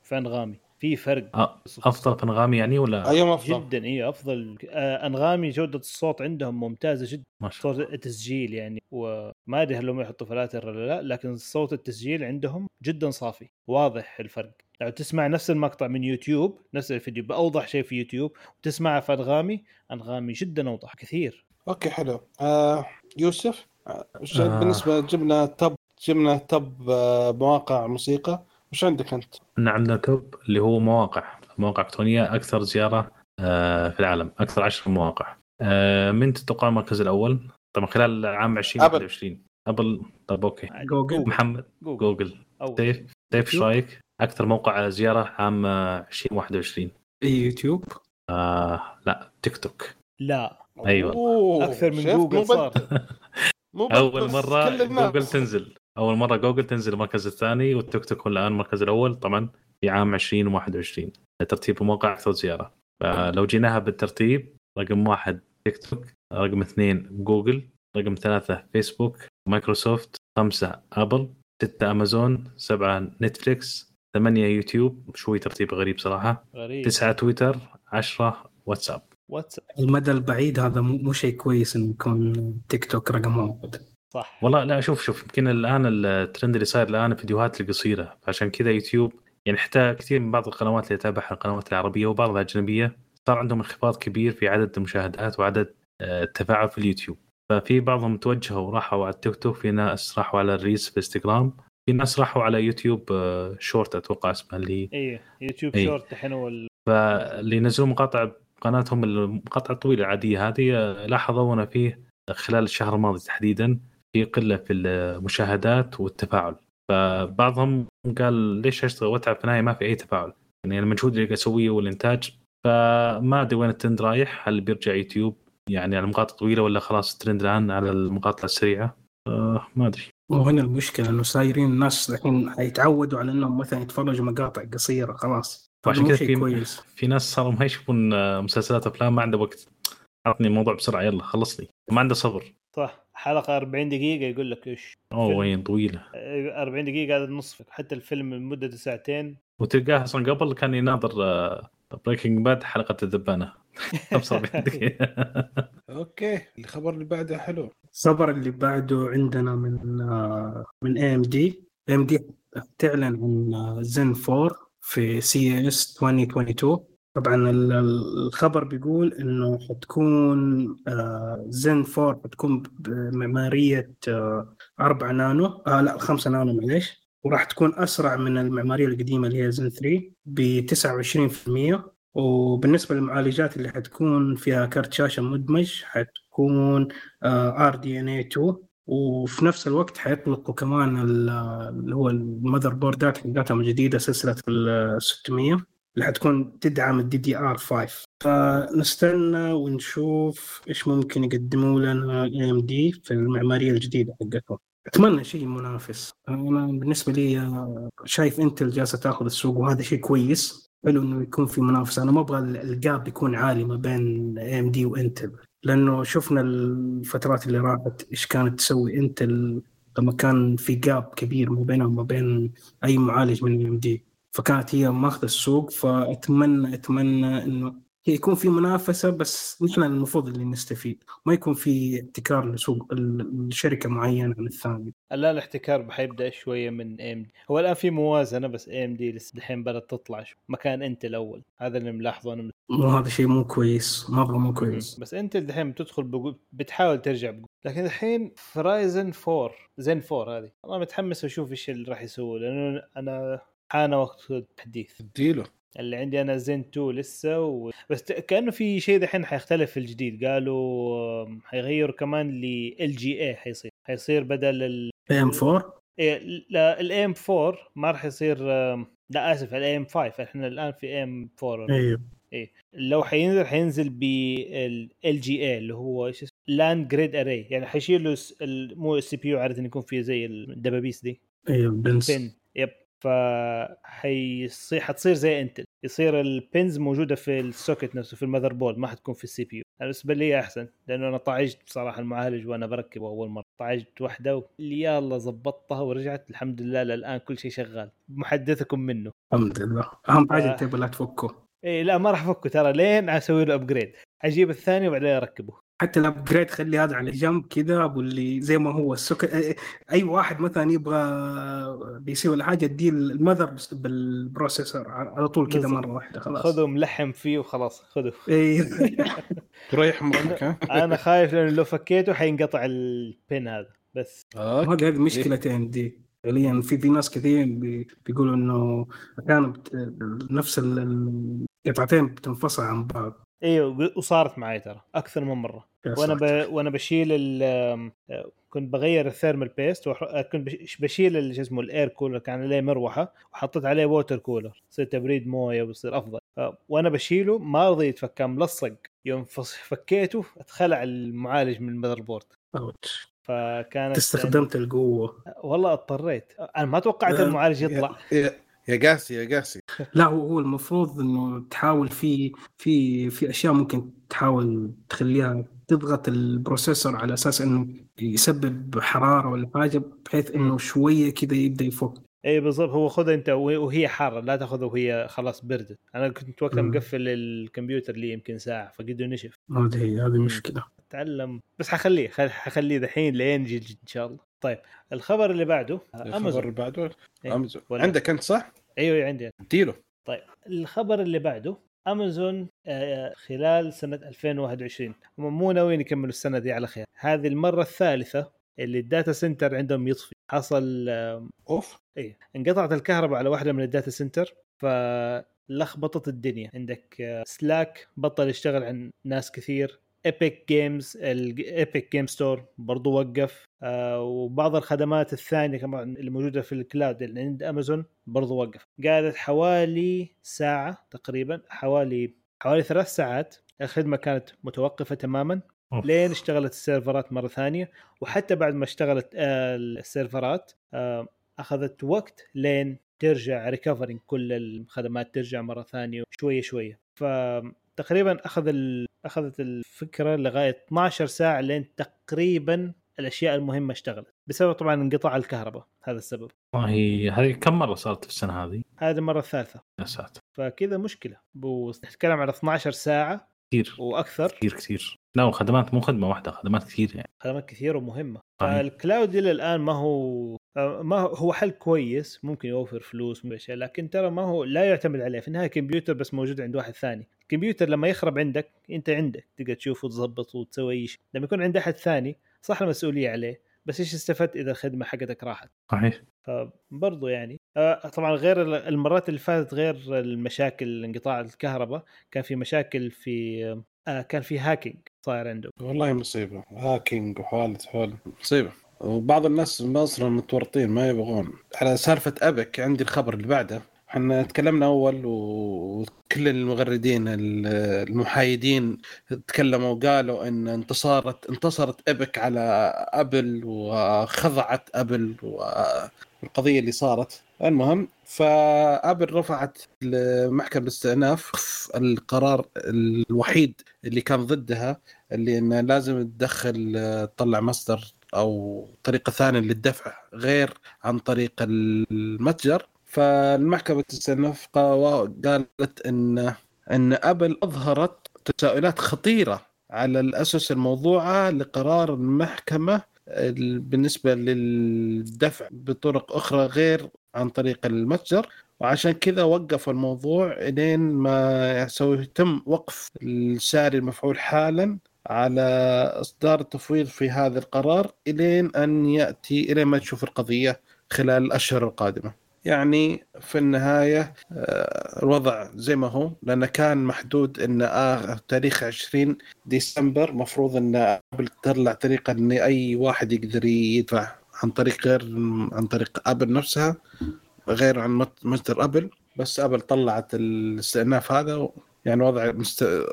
في انغامي في فرق. أ- أفضل في انغامي يعني ولا؟ أيوه أفضل. جدا إي أفضل. آه، أنغامي جودة الصوت عندهم ممتازة جدا. ما شاء الله. صوت التسجيل يعني وما أدري هل هم يحطوا فلاتر ولا لا لكن صوت التسجيل عندهم جدا صافي. واضح الفرق. لو تسمع نفس المقطع من يوتيوب نفس الفيديو بأوضح شيء في يوتيوب وتسمعه في أنغامي أنغامي جدا أوضح كثير. okay حلو. آه يوسف آه آه. بالنسبة جبنا top جبنا top آه مواقع موسيقى. وش عندك أنت؟ إن عندنا top اللي هو مواقع مواقع إلكترونية أكثر زيارة آه، في العالم أكثر عشر مواقع. آه، من تتوقع المركز الأول؟ طبعا خلال عام 2021 أبل. طب okay. جوجل. محمد. جوجل. جوجل. سيف. سيف إيش رأيك؟ أكثر موقع زيارة عام آه، 2021 يوتيوب؟ آه لا تيك توك. لا. أيوة. أوه، أكثر من؟ جوجل مو صار. بس- مو أول مرة. جوجل تنزل. أول مرة جوجل تنزل المركز الثاني والتيك توك هو الآن المركز الأول طبعا في عام 2021 ترتيب المواقع أكثر زيارة. فلو جيناها بالترتيب رقم واحد تيك توك رقم اثنين جوجل رقم ثلاثة فيسبوك مايكروسوفت خمسة أبل ستة أمازون سبعة نتفليكس. ثمانية يوتيوب شوي ترتيب غريب صراحة. غريب. تسعة تويتر عشرة واتساب. واتساب. المدى البعيد هذا مو مو شيء كويس إنه يكون تيك توك رقم واحد. صح. والله لا شوف شوف يمكن الآن الترند اللي صاير الآن الفيديوهات القصيرة. فعشان كذا يوتيوب يعني حتى كثير من بعض القنوات اللي أتابعها القنوات العربية وبعض الأجنبية صار عندهم انخفاض كبير في عدد المشاهدات وعدد آه، التفاعل في اليوتيوب. ففي بعضهم توجهوا وراحوا على التيك توك في ناس راحوا على ال Reels في إنستغرام. في ناس راحوا على يوتيوب آه، Shorts أتوقع اسمها اللي اي يوتيوب إي. Shorts الحين هو ال- فاللي ينزلون مقاطع قناتهم المقاطع الطويلة العادية هذه آه، لاحظوا أن فيه خلال الشهر الماضي تحديدا في قلة في المشاهدات والتفاعل. فبعضهم قال ليش أشتغل وأتعب؟ في النهاية ما في أي تفاعل. يعني المجهود اللي قاعد أسويه والإنتاج. فما أدري وين الترند رايح هل بيرجع يوتيوب؟ يعني على المقاطع الطويله ولا خلاص الترند الآن على المقاطع السريعة؟ آه ما أدري. وهنا المشكلة إنه صايرين الناس الحين حيتعودوا على إنهم مثلا يتفرجوا مقاطع قصيرة خلاص. وعشان مو كذا في كويس. في ناس صاروا ما يشوفون آه، مسلسلات أفلام ما عنده وقت. اعطني الموضوع بسرعة يلا خلصني ما عنده صبر. صح. حلقة 40 دقيقة يقول لك إيش؟ أوه. وين؟ طويلة. 40 دقيقة هذا نصف حتى الفيلم مدته ساعتين. وتلقاه أصلا قبل كان يناظر آه، Breaking Bad حلقة الذبانة. *laughs* 45 دقيقه okay الخبر اللي بعده حلو. الخبر اللي بعده عندنا من آه، من اي ام دي اي ام دي تعلن عن آه، زن 4 في CES 2022 طبعا ال- ال- الخبر بيقول إنه حتكون آه، زن 4 حتكون بمعمارية 4 نانو. آه لا 5 نانو معليش. وراح تكون أسرع من المعمارية القديمة اللي هي زن 3 ب 29% وبالنسبة للمعالجات اللي حتكون فيها كرت شاشة مدمج حتكون RDNA 2 وفي نفس الوقت حيطلقوا كمان ال- اللي هو ال motherboard ات حقتهم الجديده سلسلة ال 600 اللي حتكون تدعم ال DDR 5 فنستنى ونشوف إيش ممكن يقدموا لنا AMD في المعمارية الجديدة حقتهم. أتمنى شيء منافس. أنا بالنسبة لي آه، شايف إنتل جالسة تأخذ السوق وهذا شيء كويس. حلو إنه يكون في منافسه أنا ما أبغى ال gap يكون عالي ما بين AMD وانتل لأنه شفنا الفترات اللي راحت إيش كانت تسوي إنتل لما كان في gap كبير ما بينهم وما بين أي معالج من AMD فكانت هي ماخذة السوق. فأتمنى أتمنى إنه يكون في منافسة بس نحن المفروض اللي نستفيد. ما يكون في احتكار لسوق الشركة معينة عن الثانية. الان الاحتكار حيبدا شوية من AMD هو الآن في موازنة بس AMD لسه الحين بدأت تطلع شو. مكان انت الأول. هذا اللي ملاحظه أنا مو هذا شيء مو كويس. مرة مو كويس. بس انت الحين بتدخل بقو... بتحاول ترجع بقو... لكن الحين ف Ryzen 4 زين 4 هذه. أنا متحمس أشوف إيش اللي راح يسووا لأنه أنا حان وقت التحديث. اديله اللي عندي أنا زين 2 لسه و... بس كأنه في شيء دحين حيختلف في الجديد. قالوا حيغيروا كمان ل LGA حيصير. حيصير بدل ال AM 4 إيه، لا ال AM 4 ما راح يصير لا آسف ال AM 5 إحنا الآن في AM 4 أيوه. لو حينزل حينزل ب LGA اللي هو إيش land grid array يعني حيشيلوا مو ال CPU عادة يكون فيه زي الدبابيس دي. أيوه pins. pin يب فحيصير حتصير زي انتل يصير ال pins موجودة في ال socket نفسه في ال motherboard ما حتكون في ال CPU. أنا بالنسبة لي أحسن لأنه أنا طعجت بصراحة المعالج وأنا بركبه أول مرة. طعجت واحدة اللي يلا زبطتها ورجعت الحمد لله للآن كل شيء شغال. محدثكم منه. الحمد لله. أهم حاجة. أنت لا تفكه. اي لا ما راح أفكه ترى. لين أسوي له upgrade أجيب الثاني وبعدين أركبه. حتى ال upgrade خلي هذا على جنب كذا أبو اللي زي ما هو السكر أي واحد مثلا يبغى PC ولا حاجة اديه ال mother بال processor على طول كذا. مرة واحدة خلاص. خذوا ملحم فيه وخلاص خذوا *laughs* اي *laughs* تريح مخك ها؟ *laughs* أنا خايف لأنه لو فكيته حينقطع ال pin هذا بس. هذه مشكلتين دي فعليا في في ناس كثير بي- بيقولوا إنه أحيانا نفس ال- ال- القطعتين بتنفصل عن بعض. إيوه وصارت معي ترى أكثر من مرة. وأنا ب... وأنا بشيل ال... كنت بغير ال thermal paste وح... كنت بش... بشيل ال- شو اسمه ال air cooler كان عليه مروحة وحطيت عليه water cooler يصير تبريد موية ويصير أفضل. ف... وأنا بشيله ما رضي يتفك ملصق يوم. فكيته اتخلع المعالج من ال motherboard. فكانت استخدمت القوة. والله اضطريت. أنا ما توقعت آه، المعالج يطلع. يا يا قاسي يا قاسي. لا هو هو المفروض إنه تحاول في في في أشياء ممكن تحاول تخليها تضغط ال processor على أساس إنه يسبب حرارة ولا حاجة بحيث إنه شوية كذا يبدأ يفك. إي بالضبط. هو خذها أنت وهي حارة لا تأخذها وهي خلاص بردت. أنا كنت وقتها. مقفل الكمبيوتر لي يمكن ساعة فقده نشف. هذه هي هذه مشكلة. أتعلم. بس حخليه خل- حخليه دحين لين يجي إن شاء الله. طيب الخبر اللي بعده؟ الخبر امازون اللي بعده؟ إيه. امازون ولا- عندك أنت صح؟ أيوه عندي. اديله. طيب الخبر اللي بعده امازون آه، خلال سنة 2021 هم مو ناويين يكملوا السنة دي على خير. هذه المرة الثالثة اللي ال data center عندهم يطفي. حصل آه، off. إيه انقطعت الكهرباء على واحدة من ال data center فلخبطت الدنيا. عندك آه، Slack بطل يشتغل عن ناس كثير. Epic Games ال Epic Game Store برضو وقف. آه وبعض الخدمات الثانية كمان اللي موجودة في ال cloud اللي عند امازون برضو وقف. قعدت حوالي ساعة تقريبا حوالي حوالي ثلاث ساعات. الخدمة كانت متوقفة تماما off. لين اشتغلت السيرفرات مرة ثانية. وحتى بعد ما اشتغلت آه، السيرفرات آه، أخذت وقت لين ترجع recovering كل الخدمات ترجع مرة ثانية شوية شوية. فتقريبا أخذ ال... أخذت الفكرة لغاية 12 ساعة لين تقريبا الأشياء المهمة اشتغلت بسبب طبعا انقطاع الكهرباء هذا السبب. والله هذه كم مرة صارت في السنة هذه؟ هذه المرة الثالثة. يا ساتر. فكذا مشكلة. نتكلم على 12 ساعة كثير. وأكثر. كثير كثير. لا وخدمات مو خدمة واحدة خدمات كثير يعني. خدمات كثيرة ومهمة. فالكلاود إلى الآن ما هو ما هو حل كويس ممكن يوفر فلوس من اشياء لكن ترى ما هو لا يعتمد عليه. في النهاية كمبيوتر بس موجود عند واحد ثاني. الكمبيوتر لما يخرب عندك أنت عندك. تقدر تشوفه وتظبط وتسوي أي شيء. لما يكون عند أحد ثاني صح المسؤولية عليه بس إيش استفدت إذا الخدمة حقتك راحت؟ صحيح. فبرضه يعني. آه، طبعا غير المرات اللي فاتت غير المشاكل انقطاع الكهرباء كان في مشاكل في آه، كان في hacking صاير عنده والله مصيبة. hacking وحوالة حول مصيبة. وبعض الناس أصلا متورطين ما يبغون. على سالفة Epic عندي الخبر اللي بعده. إحنا تكلمنا أول وكل المغردين المحايدين تكلموا وقالوا إن انتصرت انتصرت أبك على أبل وخضعت أبل والقضية اللي صارت. المهم فأبل رفعت لمحكمة الاستئناف القرار الوحيد اللي كان ضدها اللي إنه لازم تدخل تطلع مصدر أو طريقة ثانية للدفع غير عن طريق المتجر. فالمحكمة تستأنف قالت إن إن أبل أظهرت تساؤلات خطيرة على الاسس الموضوعة لقرار المحكمة بالنسبة للدفع بطرق أخرى غير عن طريق المتجر. وعشان كذا وقفوا الموضوع إلين ما يتم وقف السعر المفعول حالا. على إصدار التفويض في هذا القرار إلين أن يأتي الين ما تشوف القضية خلال الأشهر القادمة. يعني في النهاية آه، الوضع زي ما هو لأنه كان محدود أن آه تاريخ 20 ديسمبر مفروض أن أبل تطلع طريقة أن أي واحد يقدر يدفع عن طريق غير عن طريق أبل نفسها غير عن متجر أبل بس أبل طلعت الاستئناف هذا يعني وضع مست...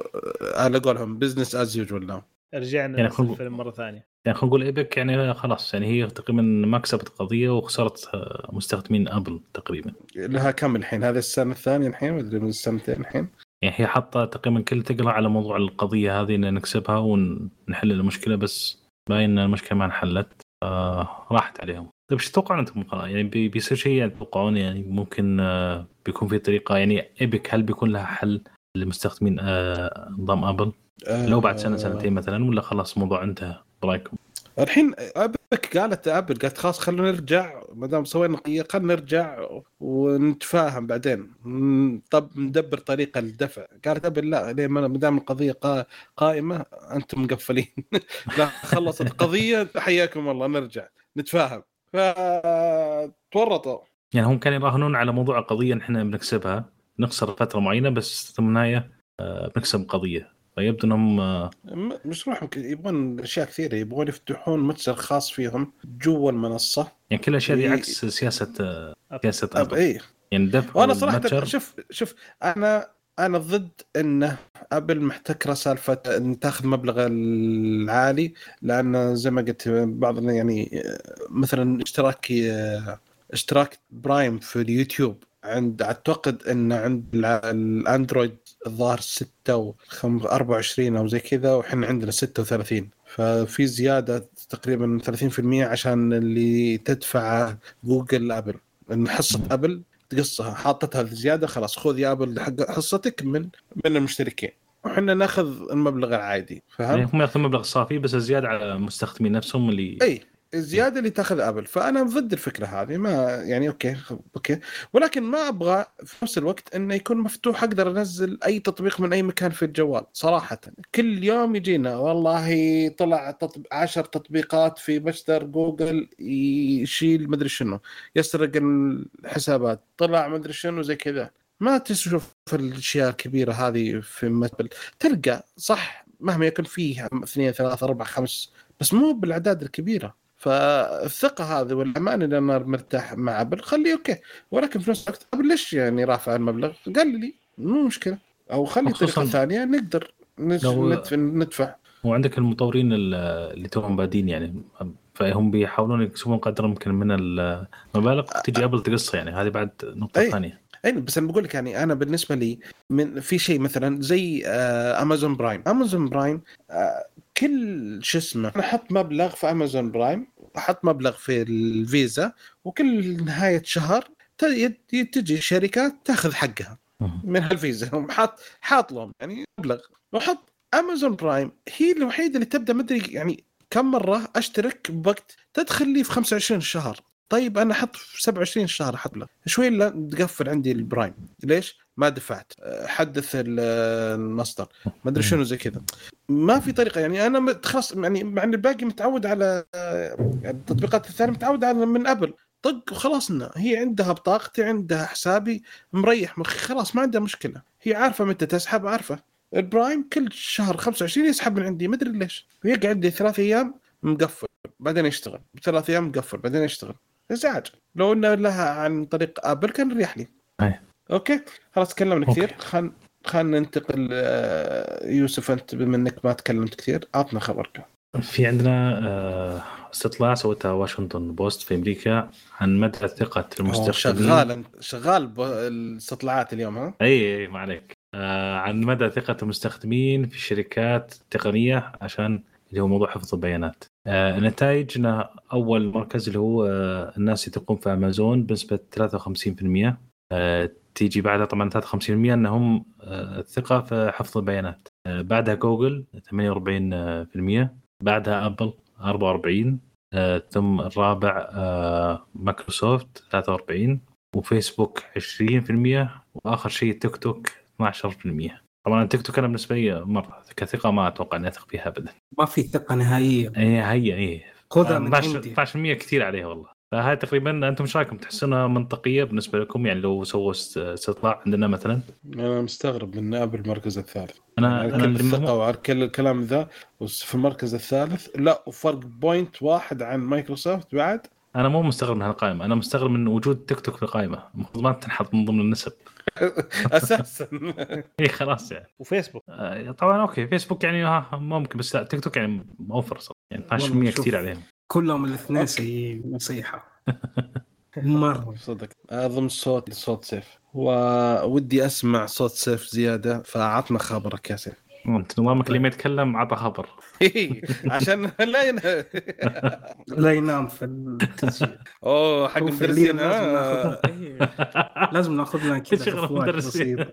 على قولهم business as usual رجعنا يعني الفيلم مرة ثانية. يعني خلينا نقول Epic يعني خلاص يعني هي تقريبا ما كسبت قضية وخسرت مستخدمين أبل تقريبا. لها كم الحين؟ هذا السنة الثانية الحين مدري من السنتين الحين؟ يعني هي حاطة تقريبا كل تقرأ على موضوع القضية هذه إن نكسبها ونحل المشكلة بس باين إن المشكلة ما انحلت آه راحت عليهم. طيب إيش تتوقعون أنتم؟ يعني بيصير شيء يعني تتوقعون؟ يعني ممكن آه بيكون في طريقة يعني إيبك هل بيكون لها حل؟ لمستخدمين آه نظام آبل؟ لو بعد سنة سنتين مثلا ولا خلاص الموضوع انتهى؟ برايكم؟ الحين ابك قالت آبل قالت خلاص خلونا نرجع ما دام سوينا قضيه خلينا نرجع ونتفاهم بعدين. طب ندبر طريقة للدفع قالت آبل لا ما دام القضية قائمة أنتم مقفلين. *laughs* لا خلصت القضية حياكم الله نرجع نتفاهم. فتورطوا يعني هم كانوا يراهنون على موضوع القضية إحنا بنكسبها. نخسر فترة معينة بس في النهايه آه، بنكسب قضية. فيبدو إنهم مش راح يبغون أشياء كثيرة يبغون يفتحون متجر خاص فيهم جوا المنصة. يعني كل الأشياء دي عكس سياسة سياسة Apple. إي. يعني دفع وأنا صراحة المتجر... شوف شوف أنا أنا ضد إن Apple محتكرة سالفة إن تاخذ مبلغ العالي لأن زي ما قلت بعض يعني مثلا اشتراك اشتراك Prime في اليوتيوب. عند أعتقد إن عند ال Android الظاهر 6 و 24 أو زي كذا وحنا عندنا 36 ففي زيادة تقريبا 30% عشان اللي تدفع Google Apple. إن حصة Apple تقصها حاطتها زيادة خلاص خذ يا Apple حق حصتك من من المشتركين. وحنا ناخذ المبلغ العادي فهم؟ يعني هم ياخذون المبلغ الصافي بس الزيادة على المستخدمين نفسهم اللي إي. الزياده اللي تاخذ Apple. فأنا ضد الفكرة هذه. ما يعني okay okay. ولكن ما أبغى في نفس الوقت إنه يكون مفتوح أقدر أنزل أي تطبيق من أي مكان في الجوال صراحة. كل يوم يجينا والله طلع تطب... عشر تطبيقات في متجر جوجل يشيل مدري شنو يسرق الحسابات طلع مدري شنو زي كذا. ما تشوف الأشياء الكبيرة هذه في متجر Apple. تلقى صح مهما يكون فيه اثنين ثلاثة أربعة خمس بس مو بالأعداد الكبيرة. فالثقة هذه والأمان اللي أنا مرتاح مع Apple خليه okay. ولكن في نفس الوقت Apple ليش يعني رافع المبلغ؟ قال لي مو مشكلة. أو خلي طريقة ثانية نقدر ندفع, ندفع وعندك المطورين اللي توهم بادين يعني فهم بيحاولون يكسبون قدر ممكن من المبالغ تجي Apple تقصها يعني. هذه بعد نقطة أي. ثانية. اي بس أنا بقول لك يعني أنا بالنسبة لي من في شيء مثلا زي Amazon Prime Amazon Prime كل شو اسمه أحط مبلغ في Amazon Prime أحط مبلغ في الفيزا وكل نهاية شهر تجي شركات تأخذ حقها. من هالفيزا. حاط حاط لهم يعني مبلغ. وحط Amazon Prime هي الوحيدة اللي تبدأ مدري يعني كم مرة أشترك بوقت تدخل لي في 25 شهر. طيب أنا أحط في 27 شهر أحط له شوي تقفل عندي ال Prime ليش؟ ما دفعت. أه، حدث ال- المصدر. ما أدري شنو زي كذا. ما في طريقة يعني أنا خلاص يعني مع إن الباقي متعود على يعني التطبيقات الثانية متعود على من Apple طق وخلاصنا هي عندها بطاقتي عندها حسابي مريح مخي خلاص ما عندها مشكلة. هي عارفة متى تسحب عارفة. ال Prime كل شهر 25 يسحب من عندي ما أدري ليش. ويقعد عندي ثلاث أيام مقفل بعدين يشتغل. ثلاث أيام مقفل بعدين يشتغل. ازعاج لو إنه لها عن طريق Apple كان ريح لي. أي. okay خلاص تكلمنا كثير. خل خلينا ننتقل آه، يوسف أنت بما انك ما تكلمت كثير عطنا خبرك. في عندنا آه، استطلاع سوتها Washington Post في أمريكا عن مدى ثقة المستخدمين شغال شغال بالاستطلاعات اليوم ها؟ إي إي ما عليك. آه، عن مدى ثقة المستخدمين في الشركات التقنيه عشان اللي هو موضوع حفظ البيانات. نتائجنا أول مركز اللي هو الناس يثقون في أمازون بنسبة 53% آه، تيجي بعدها طبعا 53% إنهم آه، الثقه في حفظ البيانات. آه، بعدها جوجل 48% بعدها أبل 44 آه، ثم الرابع آه، مايكروسوفت 43 وفيسبوك 20% وآخر شيء تيك توك 12% طبعا التيك توك أنا بالنسبة لي مرة كثقة ما أتوقع إني أثق فيها ابدا. ما في ثقة نهائيه اي هي اي خذها من 12 عندي. 12% كثير عليها والله. فهاي تقريبا أنتم إيش رأيكم؟ تحسونها منطقية بالنسبة لكم؟ يعني لو سووا است- استطلاع عندنا مثلا؟ أنا مستغرب من Apple المركز الثالث. أنا على أنا كل الثقه وعلى كل الكلام ذا. في المركز الثالث لا وفرق point واحد عن مايكروسوفت بعد. أنا مو مستغرب من هالقائمة. أنا مستغرب من وجود تيك توك في القائمه المفروض ما تنحط من ضمن النسب. *laughs* أساسا. *laughs* إي خلاص يعني. وفيسبوك. آه، طبعا okay. Facebook يعني ها ممكن بس لا تيك توك يعني over صراحة. يعني 12% والله شوف. كثير عليهم. كلهم الاثنين. سيئين نصيحة. *laughs* مرة. صدق. اظن صوت صوت سيف. ودي أسمع صوت سيف زيادة فعطنا خبرك يا سيف. انت نظامك اللي ما يتكلم عطى خبر. *laughs* عشان لا ين... *laughs* لا ينام في التسجيل. أوه حق المدرسين الليل لازم ناخذ لنا كذا شغل مدرسين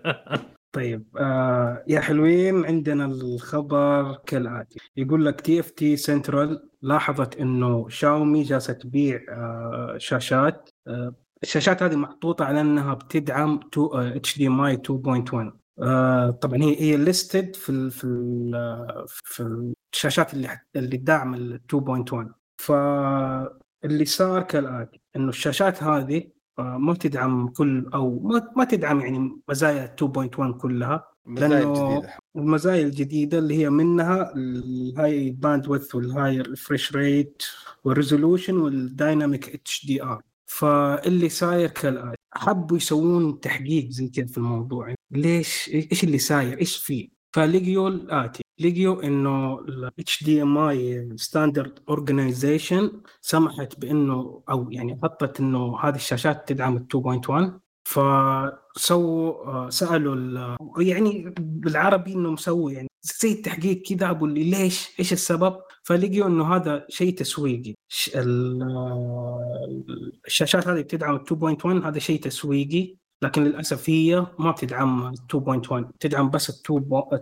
طيب آه يا حلوين عندنا الخبر كالآتي. يقول لك TFT Central لاحظت إنه شاومي جالسة تبيع آه شاشات آه الشاشات هذه محطوطة على إنها بتدعم HDMI 2.1 آه طبعا هي هي listed في ال في ال في الشاشات اللي اللي تدعم ال 2.1 فاللي صار كالآتي إنه الشاشات هذه آه، ما تدعم كل أو ما ما تدعم يعني مزايا 2.1 كلها جديدة. المزايا الجديدة اللي هي منها ال high bandwidth وال high refresh rate وال resolution وال dynamic HDR فاللي صاير كالآتي حبوا يسوون تحقيق زي كذا في الموضوع. ليش؟ إيش اللي صاير؟ إيش فيه؟ فلقيوا الاتي لقيوا إنه ال HDMI standard organization سمحت بإنه أو يعني حطت إنه هذه الشاشات تدعم ال 2.1 فسووا آه، سألوا ال- يعني بالعربي انهم سووا يعني زي التحقيق كذا. أبو اللي ليش؟ إيش السبب؟ فلقيوا إنه هذا شيء تسويقي. آه، الشاشات هذه بتدعم 2.1 هذا شيء تسويقي. لكن للأسف هي ما بتدعم 2.1 بتدعم بس ال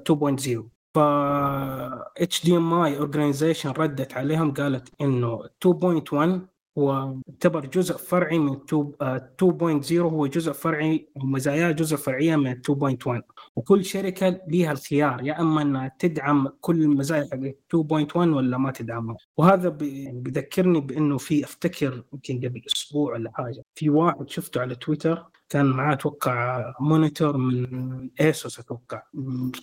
2.0 ف HDMI organization ردت عليهم قالت إنه 2.1 هو يعتبر جزء فرعي من 2 آه، 2.0 هو جزء فرعي ومزاياه جزء فرعية من 2.1 وكل شركة ليها الخيار يا إما إنها تدعم كل المزايا حق 2.1 ولا ما تدعمها. وهذا بي- بيذكرني بإنه في أفتكر يمكن قبل أسبوع ولا حاجة في واحد شفته على تويتر كان معاه أتوقع monitor من إيسوس أتوقع.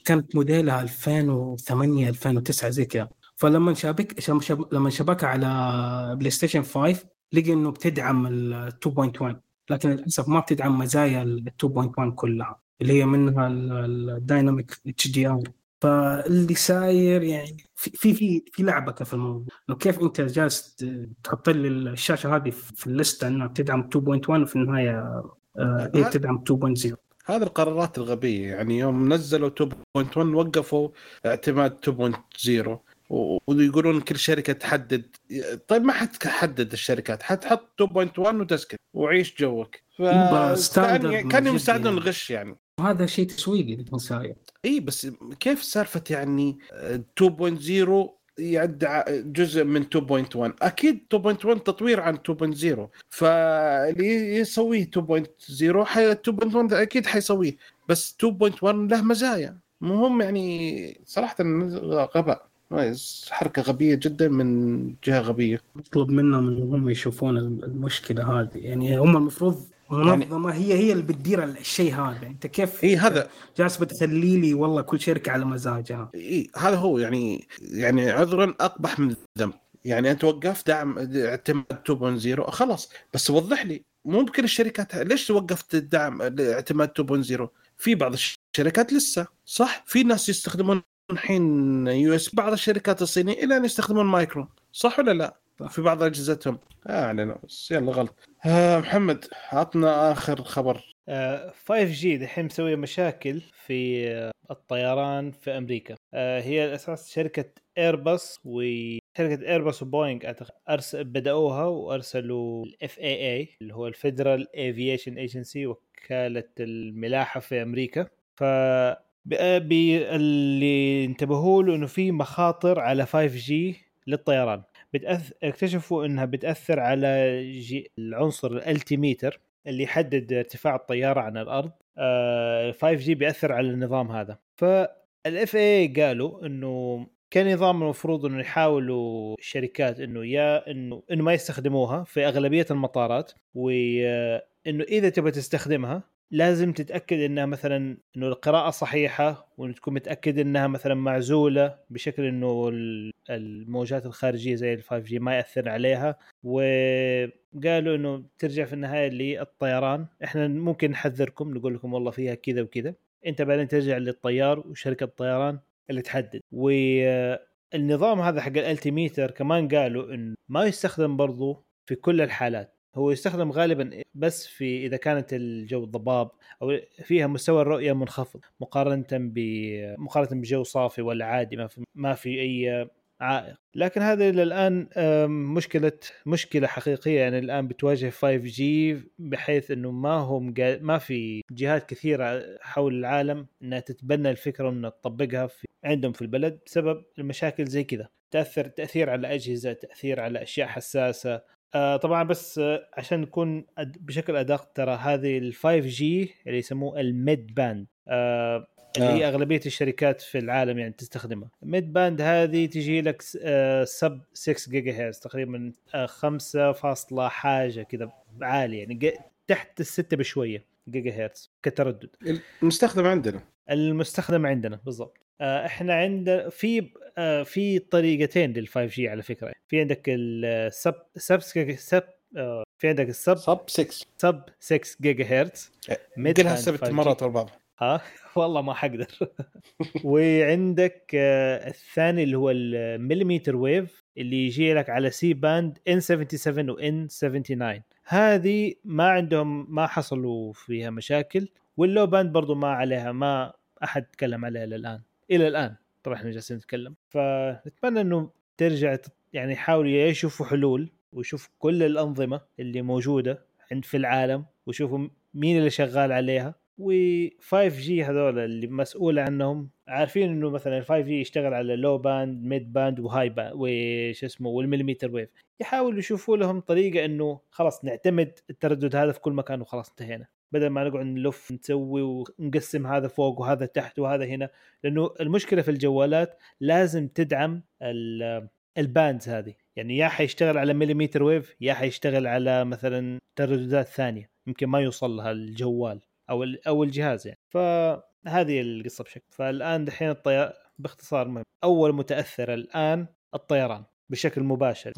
كانت موديلها 2008 2009 زي كذا. فلما شابك. لما شبكها على بلاي ستيشن 5 لقي إنه بتدعم ال 2.1 لكن للأسف ما بتدعم مزايا ال 2.1 كلها اللي هي منها ال dynamic HDR فاللي صاير يعني في في في, لعبكة في الموضوع؟ إنه كيف أنت جالس تحط لي الشاشة هذه في ال list ة إنها بتدعم 2.1 وفي النهاية هي بتدعم 2.0 هذه القرارات الغبية يعني يوم نزلوا 2.1 وقفوا اعتماد 2.0 و- ويقولون كل شركة تحدد طيب ما حتحدد الشركات حتحط 2.1 وتسكت وعيش جوك. ف كان يساعدون يعني. الغش يعني. وهذا شيء تسويقي اللي صاير اي بس كيف سالفه يعني آه، 2.0 يعد جزء من 2.1 أكيد 2.1 تطوير عن 2.0 فاللي يسويه 2.0 حي 2.1 أكيد حيسويه. بس 2.1 له مزايا. مهم يعني صراحة غباء. حركة غبية جدا من جهة غبية. مطلوب منهم انهم يشوفون المشكلة هذه. يعني هم المفروض منظمه هي هي اللي بتدير الشيء هذا. انت كيف إي هذا جالس بتخلي لي والله كل شركه على مزاجها إي هذا هو يعني يعني عذرا أقبح من الذنب. يعني أنت وقفت دعم اعتماد 2.0 خلاص. بس وضح لي ممكن الشركات ليش وقفت الدعم اعتماد 2.0 في بعض الشركات لسه صح؟ في ناس يستخدمون الحين يو إس بي بعض الشركات الصينية إلى أن يستخدمون مايكرو صح ولا لا؟ في بعض أجهزتهم. آه علينا بس يلا غلط. آه محمد عطنا آخر خبر. آه 5G دحين مسوي مشاكل في آه الطيران في أمريكا. آه هي الاساس شركة ايرباص وشركه ايرباص وبوينغ أعتقد أرسل بدأوها وأرسلوا ال FAA اللي هو ال Federal Aviation Agency وكالة الملاحة في أمريكا. ف اللي انتبهوا له إنه في مخاطر على 5G للطيران. بتأث... اكتشفوا إنها بتأثر على جي... العنصر ال altimeter اللي يحدد ارتفاع الطيارة عن الأرض. آه 5G بيأثر على النظام هذا. فال FAA قالوا إنه كنظام المفروض إنه يحاولوا الشركات إنه يا انه إنه ما يستخدموها في أغلبية المطارات وانه إذا تبغى تستخدمها لازم تتأكد إنها مثلا إنه القراءة صحيحة وإنه تكون متأكد إنها مثلا معزولة بشكل إنه الموجات الخارجية زي ال 5 جي ما يأثر عليها. وقالوا إنه ترجع في النهاية للطيران. إحنا ممكن نحذركم نقول لكم والله فيها كذا وكذا. أنت بعدين ترجع للطيار وشركة الطيران اللي تحدد. والنظام هذا حق الألتيميتر كمان قالوا إنه ما يستخدم برضو في كل الحالات. هو يستخدم غالبا بس في إذا كانت الجو ضباب أو فيها مستوى الرؤية منخفض مقارنة ب مقارنة بجو صافي ولا عادي ما في ما في أي عائق. لكن هذا إلى الآن مشكله مشكلة حقيقية. يعني الآن بتواجه 5G بحيث إنه ما هم ما في جهات كثيرة حول العالم إنها تتبنى الفكرة وإنها تطبقها في عندهم في البلد بسبب المشاكل زي كذا. تاثر تأثير على أجهزة تأثير على أشياء حساسة آه طبعا بس آه عشان نكون بشكل أدق ترى هذه ال 5G اللي يسموه ال mid band آه اللي هي أغلبية الشركات في العالم يعني تستخدمها. ال mid band هذه تجي لك آه sub 6 جيجا هرتز تقريبا آه 5 فاصلة حاجة كذا عالية يعني تحت الستة بشوية جيجا هرتز كتردد. المستخدم عندنا. المستخدم عندنا بالضبط. إحنا عندنا في في طريقتين لل 5G على فكرة. في عندك ال sub sub sub في عندك ال sub sub 6 sub 6 جيجا هرتز قلها ست مرات ورا بعض. ها؟ *laughs* والله ما حقدر. *laughs* وعندك الثاني اللي هو ال millimeter wave اللي يجي لك على C band n77 و n79 هذه ما عندهم ما حصلوا فيها مشاكل وال low band برضو ما عليها ما أحد تكلم عليها إلى الان إلى الآن طبعا إحنا جالسين نتكلم. فنتمنى إنه ترجع يعني يحاولوا يشوفوا حلول ويشوفوا كل الأنظمة اللي موجودة عند في العالم ويشوفوا مين اللي شغال عليها. و 5G هذول اللي مسؤول عنهم عارفين إنه مثلا ال 5G يشتغل على low band mid band و high band وش اسمه وال millimeter wave يحاولوا يشوفوا لهم طريقة إنه خلاص نعتمد التردد هذا في كل مكان وخلاص انتهينا. بدل ما نقعد نلف نسوي ونقسم هذا فوق وهذا تحت وهذا هنا لأنه المشكلة في الجوالات لازم تدعم ال bands هذه. يعني يا حيشتغل على millimeter wave يا حيشتغل على مثلا ترددات ثانية يمكن ما يوصل لها الجوال أو أو الجهاز يعني. فهذه القصة بشكل فالآن دحين الطيار باختصار مهم أول متأثر الآن الطيران بشكل مباشر.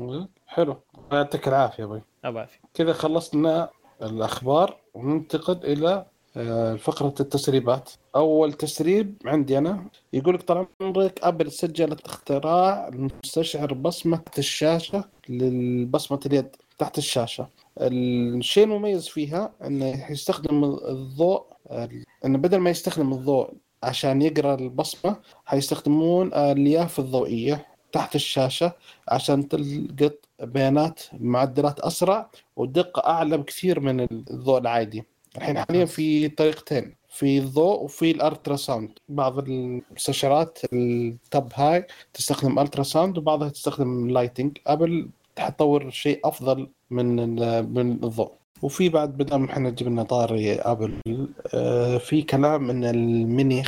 حلو. يعطيك العافية أبوي. العافيه كذا خلصنا الأخبار وننتقل إلى فقرة التسريبات. أول تسريب عندي أنا يقول لك طال عمرك أبل سجلت اختراع المستشعر بصمة الشاشة للبصمة اليد تحت الشاشة. الشيء المميز فيها أنه يستخدم الضوء أنه بدل ما يستخدم الضوء عشان يقرأ البصمة حيستخدمون الياف الضوئية تحت الشاشة عشان تلقط بيانات معدلات أسرع ودقة أعلى بكثير من الضوء العادي. الحين حاليا في طريقتين في الضوء وفي ال ultrasound بعض المستشعرات ال top high تستخدم ultrasound وبعضها تستخدم lighting. ابل تطور شيء أفضل من من الضوء. وفي بعد بدل ما إحنا جبنا طاري ابل آه، في كلام إن الميني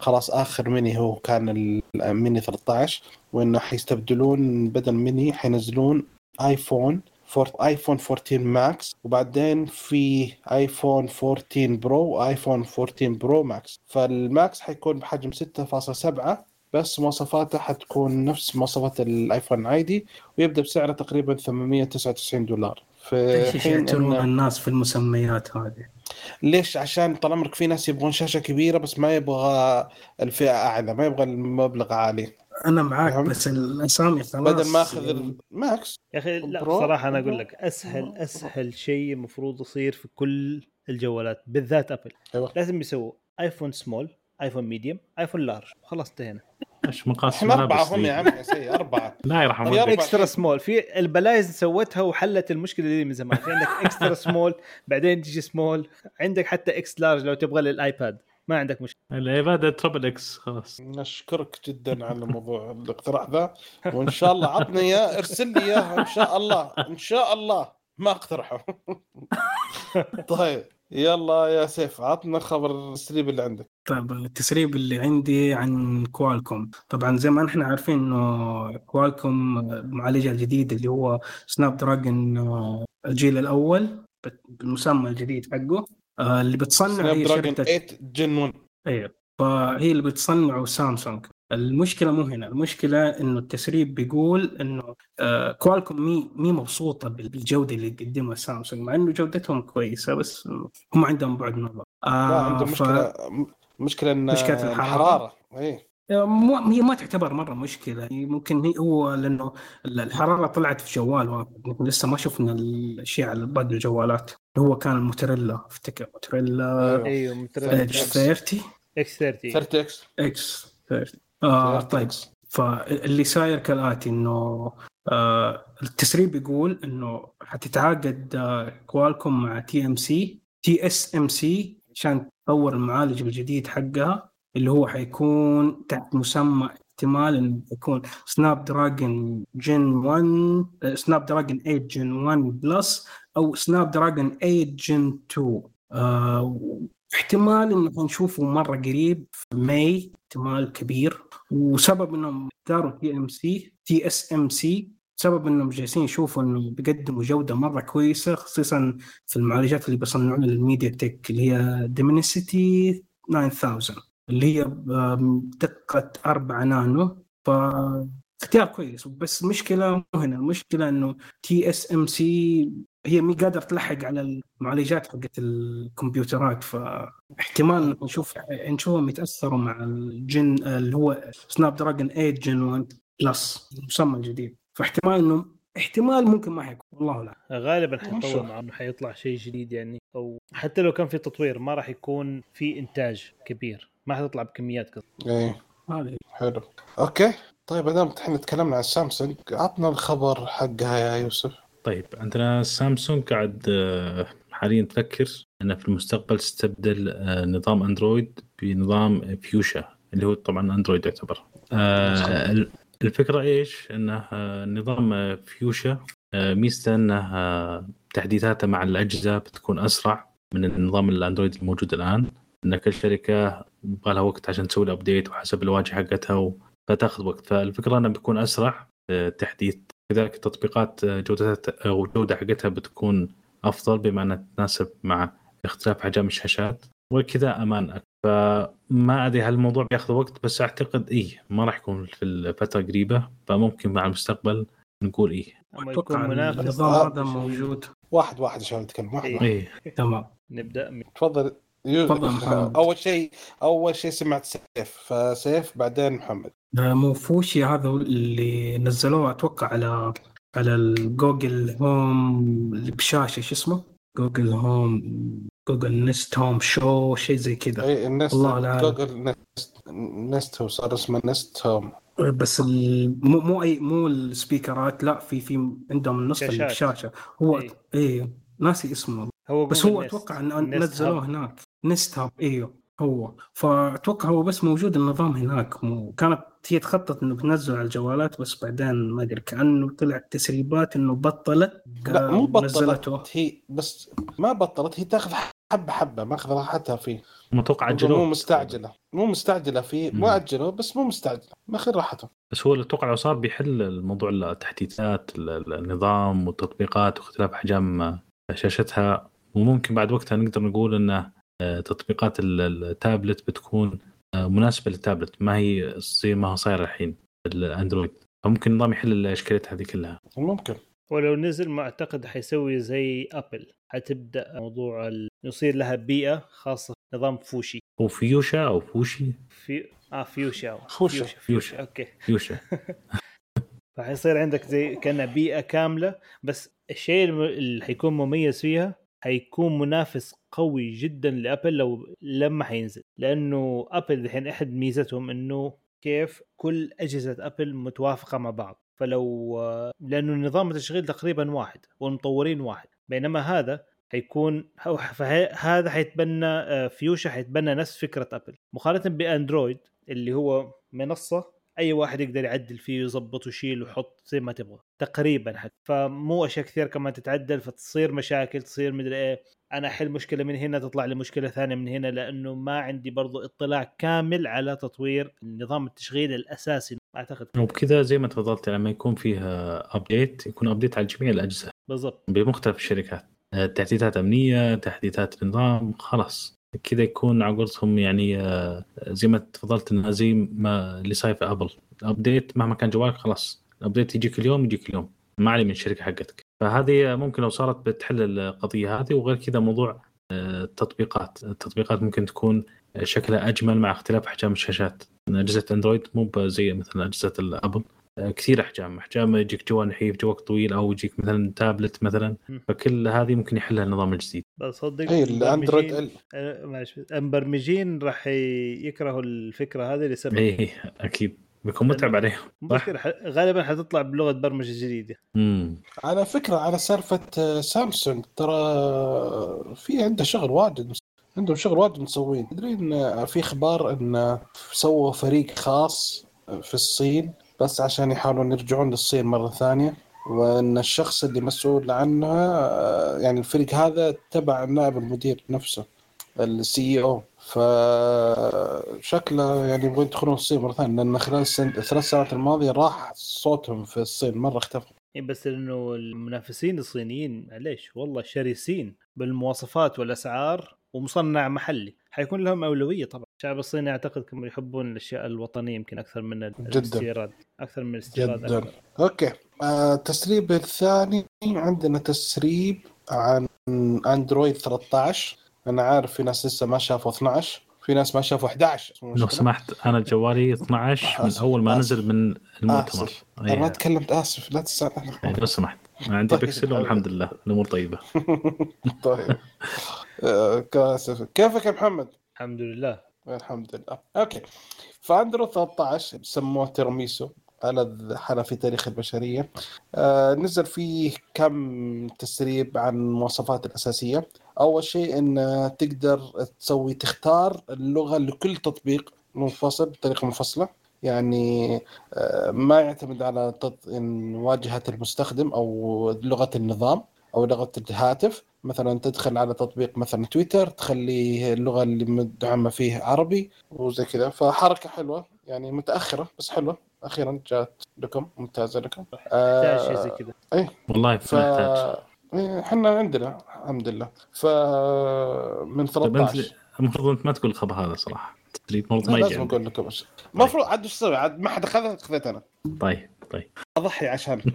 خلاص آخر ميني هو كان الميني 13 وإنه حيستبدلون بدل ميني حينزلون آيفون. فور آيفون 14 Max وبعدين في آيفون 14 Pro وآيفون 14 Pro Max فال Max حيكون بحجم 6.7 بس مواصفاته حتكون نفس مواصفات الآيفون العادي ويبدأ بسعره تقريبا 899 دولار في إيش حين إن الناس في المسميات هذه؟ ليش؟ عشان طال عمرك في ناس يبغون شاشة كبيرة بس ما يبغى الفئة أعلى ما يبغى المبلغ عالي. أنا معاك؟ بس الأسامي خلاص. بدل ما أخذ ال Max يا أخي لا بصراحه أنا أقول لك أسهل أسهل شيء المفروض يصير في كل الجوالات بالذات ابل أيوه. لازم يسووا ايفون small ايفون medium ايفون large خلاص انتهينا. إيش مقاس إحنا أربعة هم؟ يا عم يا سيدي أربعة. *laughs* لا يرحم والديك. اكسترا سمول في البلايز سوتها وحلت المشكلة دي من زمان. في عندك extra small *laughs* بعدين تجي سمول عندك حتى X large لو تبغى للآيباد. ما عندك مشكلة. الآيباد triple X خلاص. نشكرك جدا على موضوع الاقتراح ذا. وإن شاء الله عطني إياه ارسل لي إياه إن شاء الله إن شاء الله ما أقترحه. *laughs* طيب. يلا يا سيف عطنا خبر التسريب اللي عندك. طيب التسريب اللي عندي عن كوالكوم. طبعا زي ما إحنا عارفين إنه كوالكوم المعالجة الجديد اللي هو Snapdragon آه، الجيل الأول بالمسمى الجديد حقه آه، اللي بتصنع Snap هي dragon شركة 8 Gen 1 أيوه فهي اللي بتصنعه سامسونج. المشكلة مو هنا المشكلة إنه التسريب بيقول إنه آه كوالكوم مي مي مبسوطة بال- بالجودة اللي يقدمها سامسونج مع إنه جودتهم كويسة بس هم عندهم بعد نظر. لا آه عنده ف- مشكلة مشكلة إن مشكلة الحرارة. الحرارة. اي مو هي ما تعتبر مرة مشكلة. ممكن هي هو لأنه الحرارة طلعت في جوال واحد. نحن لسه ما شفنا الأشياء على باقي الجوالات هو كان الموتوريلا أفتكر موتوريلا أيوه. مترجم. Edge 30 إكس 30 30 إكس إكس 30 آه طيب. فاللي صاير كالآتي إنه آه التسريب يقول إنه حتتعاقد آه كوالكوم مع تي ام سي تي اس ام سي عشان تطور المعالج الجديد حقها اللي هو حيكون تحت مسمى احتمال إنه يكون Snapdragon Gen 1 آه، Snapdragon 8 Gen 1 Plus أو Snapdragon 8 Gen 2 آه احتمال إنه حنشوفه مرة قريب في May احتمال كبير. وسبب إنهم اختاروا تي ام سي تي اس ام سي سبب إنهم جالسين يشوفوا إنه بيقدموا جودة مرة كويسة خصوصا في المعالجات اللي بيصنعونها لل MediaTek اللي هي Dimensity 9000 اللي هي بدقه 4 نانو. ف اختيار كويس بس مو هنا المشكلة إنه TSMC هي مي قادر تلحق على المعالجات حقت الكمبيوترات فاحتمال نشوف نشوفهم يتاثروا مع ال Gen اللي هو Snapdragon 8 Gen 1 Plus المسمى الجديد. فاحتمال انه احتمال ممكن ما حيكون والله لا. غالبا. حيطول معه انه حيطلع شيء جديد يعني. أو حتى لو كان في تطوير ما راح يكون في إنتاج كبير. ما حتطلع بكميات كثير إيه. هذه حلو. أوكي. طيب ما دام إحنا تكلمنا عن سامسونج عطنا الخبر حقها يا يوسف. طيب عندنا سامسونج قاعد آه، حاليا تفكر انها في المستقبل تستبدل آه، نظام أندرويد بنظام فيوشا اللي هو طبعا أندرويد يعتبر. آه، ال- الفكرة إيش؟ إنه نظام فيوشا ميزته إنه تحديثاته مع الأجهزة بتكون أسرع من النظام الأندرويد الموجود الآن إن كل شركة يبغى لها وقت عشان تسوي الابديت وحسب الواجهة حقتها فتأخذ وقت. فالفكرة إنه بيكون أسرع تحديث كذلك التطبيقات جودتها أو الجوده حقتها بتكون أفضل بما انها تتناسب مع اختلاف حجم الشاشات. وكذا أمان. أكثر. فما أدري هل الموضوع بياخذ وقت بس أعتقد إيه ما راح يكون في الفترة قريبه فممكن مع المستقبل نقول إيه. أتوقع يكون منافس النظام آه. هذا موجود. واحد واحد عشان نتكلم واحد إيه. واحد. إيه. تمام. نبدأ. من تفضل تفضل محمد. أول شيء أول شيء سمعت سيف. فسيف بعدين محمد. آه، مو فوشي هذا اللي نزلوه أتوقع على على الجوجل هوم اللي بشاشه شو اسمه؟ جوجل هوم جوجل نست هوم شو شيء زي كذا اي النست الله لا. جوجل نست نست هو صار اسمه نست هوم بس ال- مو مو اي مو السبيكرات لا في في عندهم النسخه اللي شاشات. بشاشه هو إيه. إيه ناسي اسمه هو بس هو نست. أتوقع ان نزلوه. هناك نست هاب إيوه هو. فأتوقع هو بس موجود النظام هناك. مو كانت هي تخطط إنه بتنزل على الجوالات بس بعدين ما أدري كأنه طلع تسريبات إنه بطلت لا مو نزلته. بطلت هي بس ما بطلت هي تاخذ حبة حبة ماخذ راحتها فيه. متوقع مو عجلوه مستعجلة. مو مستعجلة فيه مو مم. أجله بس مو مستعجلة ماخذ راحته. بس هو أتوقع لو صار بيحل الموضوع التحديثات ال- ال- النظام والتطبيقات واختلاف أحجام شاشتها وممكن بعد وقتها نقدر نقول ان آه، تطبيقات ال- التابلت بتكون آه، مناسبة للتابلت ما هي زي ما هو صاير الحين الأندرويد. فممكن النظام يحل الاشكاليات هذه كلها. ممكن. ولو نزل ما أعتقد حيسوي زي أبل. حتبدأ موضوع ال... يصير لها بيئة خاصة نظام فوشي. هو فيوشا أو فوشي؟ في آه فيوشا. فوشا. فيوشا. أوكي. فيوشا. *laughs* فحيصير عندك زي كأنها بيئة كاملة بس الشيء اللي حيكون مميز فيها حيكون منافس قوي جدا لأبل لو لما حينزل لأنه أبل الحين أحد ميزتهم إنه كيف كل أجهزة أبل متوافقة مع بعض. فلو لأنه نظام التشغيل تقريبا واحد والمطورين واحد بينما هذا حيكون هذا حيتبنى آه، فيوشا حيتبنى نفس فكرة أبل. مقارنة بأندرويد اللي هو منصة أي واحد يقدر يعدل فيه ويظبط ويشيل ويحط زي ما تبغى تقريبا حتى. فمو أشياء كثير كمان تتعدل فتصير مشاكل تصير مدري إيه. أنا أحل مشكلة من هنا تطلع لي مشكلة ثانية من هنا لأنه ما عندي برضو اطلاع كامل على تطوير نظام التشغيل الأساسي. أعتقد. وبكذا زي ما تفضلت لما يكون فيها update يكون update على جميع الأجهزة. بالضبط. بمختلف الشركات. آه، تحديثات أمنية تحديثات نظام خلاص. كذا يكون على قولتهم يعني آه، زي ما تفضلت انها زي ما اللي صاير في ابل ال update مهما كان جوالك خلاص. ال update يجيك اليوم يجيك اليوم. ما علي من الشركة حقتك. فهذه ممكن لو صارت بتحل القضية هذه وغير كذا موضوع آه، التطبيقات. التطبيقات ممكن تكون شكلها أجمل مع اختلاف أحجام الشاشات. أجهزة أندرويد مو زي مثلا أجهزة الأبل. آه، كثير أحجام. أحجام يجيك جوال نحيف جوال طويل أو يجيك مثلا تابلت مثلا. فكل هذه ممكن يحلها النظام الجديد. بصدق اي الاندرويد المبرمجين- راح يكرهوا الفكرة هذه لسبب. اي أكيد. بيكون متعب عليهم غالبا حتطلع بلغة برمجة جديدة. امم على فكرة على سالفة آه، سامسونج ترى في عنده شغل واجد عندهم شغل واجد مسوين. تدري إن في إخبار إن سووا فريق خاص في الصين بس عشان يحاولون يرجعون للصين مرة ثانية. وإن الشخص اللي مسؤول عنها آه، يعني الفريق هذا تبع نائب المدير نفسه السي أو فشكله يعني يبغون يدخلون الصين مرة ثانية لأن خلال السن... الثلاث سنوات الماضية راح صوتهم في الصين مرة اختفى إيه بس إنه المنافسين الصينيين معليش والله شرسين بالمواصفات والأسعار ومصنع محلي. حيكون لهم أولوية طبعا. الشعب الصيني أعتقد كم يحبون الأشياء الوطنية يمكن أكثر من. الاستيراد. أكثر من الاستيراد جدا. أكثر. أوكي. آه، التسريب الثاني عندنا تسريب عن اندرويد 13 أنا عارف في ناس لسه ما شافوا 12 في ناس ما شافوا 11 مو لو. سمحت أنا جوالي 12 من أول ما آسف. نزل من المؤتمر آسف. أنا ما. تكلمت آسف لا تسأل أي، لو سمحت أنا عندي طيب. بكسل والحمد لله الأمور طيبة *laughs* طيب آه، اسف كيفك يا محمد؟ الحمد لله الحمد لله أوكي فاندرويد 13 سموه Tiramisu ألذ حلا في تاريخ البشرية. آه نزل فيه كم تسريب عن المواصفات الأساسية. أول شيء أن تقدر تسوي تختار اللغة لكل تطبيق منفصل بطريقة منفصلة. يعني آه ما يعتمد على تط... واجهة المستخدم أو لغة النظام أو لغة الهاتف. مثلا تدخل على تطبيق مثلا تويتر تخلي اللغة اللي مدعمة فيه عربي وزي كذا. فحركة حلوة يعني متأخرة بس حلوة. أخيرا جاءت لكم ممتازة لكم تحتاج شيء زي كذا. والله ف إيه، إحنا عندنا الحمد لله. ف من طيب أنت 13 المفروض أنت ما تقول الخبر هذا صراحة. المفروض ما يجي لازم. أقول لكم. المفروض عاد إيش عاد ما حد أخذها خذيت أنا. طيب طيب. أضحي عشانكم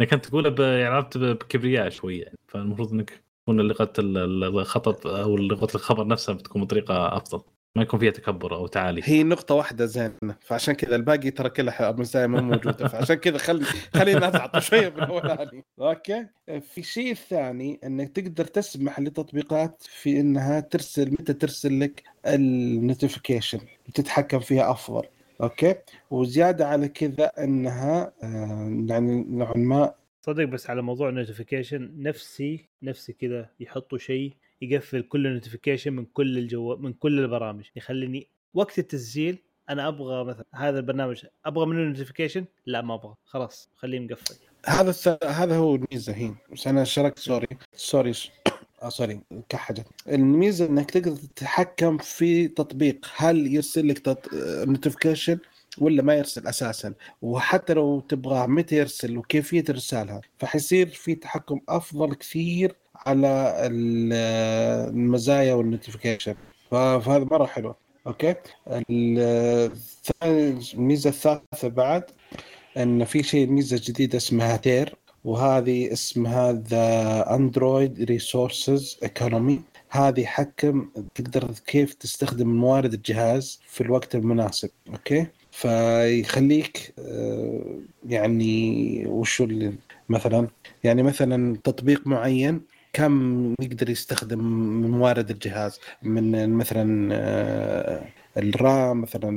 لكن *laughs* انت تقولها ب- يعني عرفت بكبرياء شوي يعني. فالمفروض إنك تكون لغة ال- ال- الخطط أو لغة الخبر نفسها بتكون بطريقة أفضل. ما يكون فيها تكبر أو تعالي. هي نقطة واحدة زينة فعشان كذا الباقي ترى كلها مزايا ما موجودة فعشان كذا خلي خلينا نتعطى شوية بالاولاني أوكي؟ في شيء ثاني إنك تقدر تسمح لتطبيقات في إنها ترسل متى ترسل لك ال notification؟ تتحكم فيها أفضل. أوكي؟ وزيادة على كذا إنها آه، يعني نوعا ما صدق بس على موضوع ال notification نفسي نفسي كذا يحطوا شيء يقفل كل ال notification من كل الجو من كل البرامج. يخليني وقت التسجيل أنا أبغى مثلا هذا البرنامج أبغى منه notification لا ما أبغى. خلاص خليه مقفل. هذا الس... هذا هو الميزة هي بس أنا شرقت sorry sorry آه sorry كحيت. الميزة إنك تقدر تتحكم في تطبيق. هل يرسل لك تط... notification ولا ما يرسل أساسا؟ وحتى لو تبغى متى يرسل وكيفية إرسالها؟ فحيصير في تحكم أفضل كثير على ال- المزايا وال notification فهذا مرة حلو okay؟ الميزة الثالثة بعد إن في شيء ميزة جديدة اسمها TARE وهذه اسمها The Android Resources Economy هذه يحكم تقدر كيف تستخدم موارد الجهاز في الوقت المناسب. okay؟ فيخليك آه، يعني وشو اللي مثلا يعني مثلا تطبيق معين كم يقدر يستخدم من موارد الجهاز؟ من مثلا آه، الرام مثلا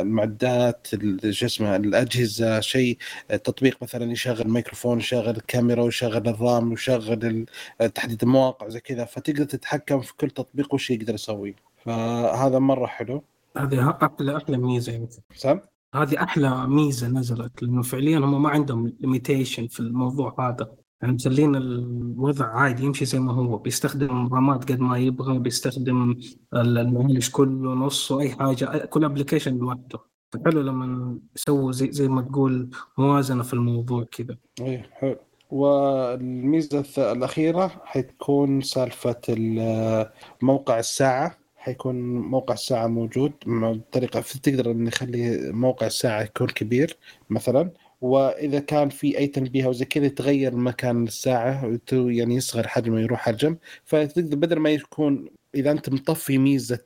المعدات ال- شو اسمه الأجهزة شيء تطبيق مثلا يشغل ميكروفون يشغل الكاميرا ويشغل الرام ويشغل ال- تحديد المواقع زي كذا. فتقدر تتحكم في كل تطبيق وش يقدر يسويه فهذا مرة حلو. هذه أحلى أحلى ميزة يمكن سام؟ هذه أحلى ميزة نزلت لأنه فعليا هم ما عندهم limitation في الموضوع هذا. يعني مخلين الوضع عادي يمشي زي ما هو. بيستخدم رامات قد ما يبغى بيستخدم المعالج كله نصه أي حاجة كل application لوحده. فحلو لما يسووا زي, زي ما تقول موازنة في الموضوع كذا إيه حلو. والميزة الأخيرة حتكون سالفة ال- موقع الساعة. حيكون موقع الساعة موجود. بطريقه تقدر نخلي موقع الساعة يكون كبير مثلا. وإذا كان في أي تنبيه أو زي كذا يتغير مكان الساعة يعني يصغر حجمه يروح حجم فتقدر بدل ما يكون إذا أنت مطفي ميزة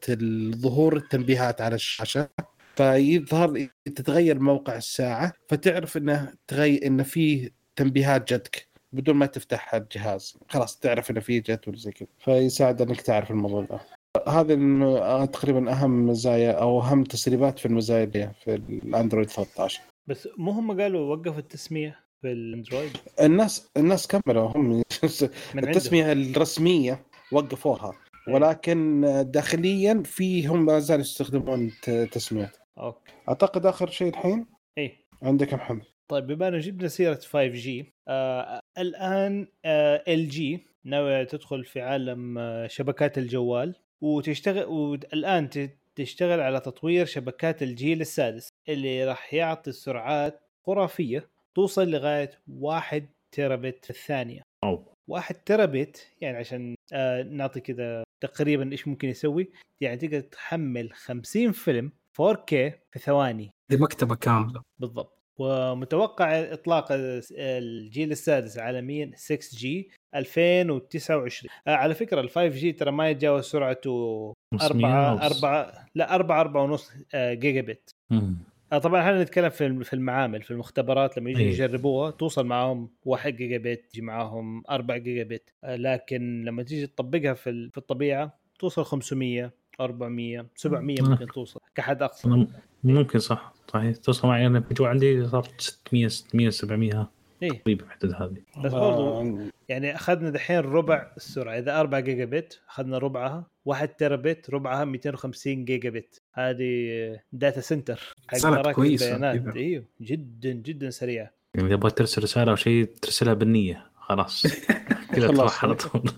ظهور التنبيهات على الشاشة فيظهر تتغير موقع الساعة فتعرف إنه تغير إنه في تنبيهات جتك بدون ما تفتح الجهاز. خلاص تعرف إنه في جت ولا زي كذا. فيساعد إنك تعرف الموضوع ده. هذه تقريبا أهم مزايا أو أهم تسريبات في المزايا اللي في الاندرويد 13 بس مو هم قالوا وقفوا التسمية في الأندرويد؟ الناس الناس كملوا هم. *laughs* التسمية الرسمية وقفوها. ولكن داخليا في هم ما زالوا يستخدمون تسميات. okay. أعتقد آخر شيء الحين إيه. عندك محمد. طيب بما إنه جبنا سيرة 5G آه الآن آه LG ناوية تدخل في عالم آه شبكات الجوال وتشتغل والآن تشتغل على تطوير شبكات الجيل السادس اللي راح يعطي سرعات خرافية توصل لغاية 1 تيرابت في الثانية. أو. 1 تيرابت يعني عشان آه نعطي كذا تقريبا إيش ممكن يسوي يعني تقدر تحمل 50 فيلم 4K في ثواني. دي مكتبة كاملة. بالضبط. ومتوقع إطلاق الجيل السادس عالميا 6G 2029 آه على فكرة ال 5G ترى ما يتجاوز سرعته 500 4 ونص. 4 لا 4 4 ونص آه، جيجا بت مم. آه طبعا إحنا نتكلم في في المعامل في المختبرات لما يجي إيه. يجربوها توصل معاهم 1 جيجا بت يجي معاهم 4 جيجا بت آه لكن لما تيجي تطبقها في في الطبيعة توصل 500 400 700 آه. ممكن توصل كحد أقصى ممكن صح صحيح. توصل معي أنا في عندي صارت 600 600 700 إيه. تقريبا الحدود هذه. بس برضو يعني أخذنا دحين ربع السرعه إذا 4 جيجا بت أخذنا ربعها. 1 تيرا بت ربعها 250 جيجا بت هذه data center حق مراكز البيانات. إيوه جدا جدا سريعة. يعني إذا تبغى ترسل رسالة أو شيء ترسلها بالنية. خلاص. *laughs* كذا. تروح على طول.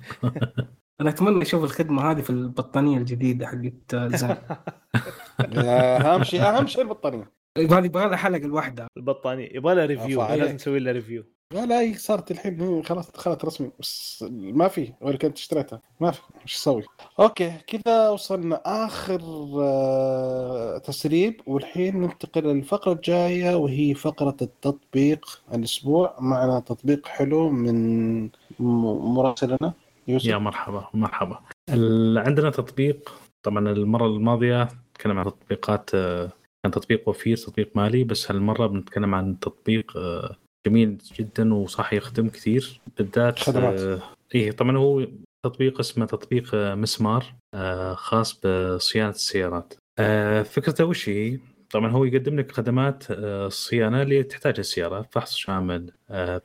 أنا أتمنى أشوف الخدمة هذه في البطانية الجديدة حقت *laughs* زين أهم شيء أهم شيء البطانية هذه يبغى لها حلقة لوحدها البطانية. يبغى لها review لازم. نسوي لها review لا لا هي صارت الحين هي خلاص دخلت رسمي. بس ما في ولا كنت اشتريتها. ما في. إيش أسوي؟ أوكي كذا وصلنا آخر آه، تسريب. والحين ننتقل للفقره الجاية وهي فقرة التطبيق الأسبوع. معنا تطبيق حلو من مراسلنا يوسف. يا مرحبا مرحبا. عندنا تطبيق. طبعا المرة الماضية تكلم عن تطبيقات آه، كان تطبيق وفير تطبيق مالي بس هالمرة بنتكلم عن تطبيق آه، جميل جدا وصح يخدم كثير بالذات خدمات. آه، إيه طبعا هو تطبيق اسمه تطبيق آه، مسمار خاص بصيانة السيارات فكرته وش هي؟ طبعا هو يقدم لك خدمات الصيانه اللي تحتاجها السيارة فحص شامل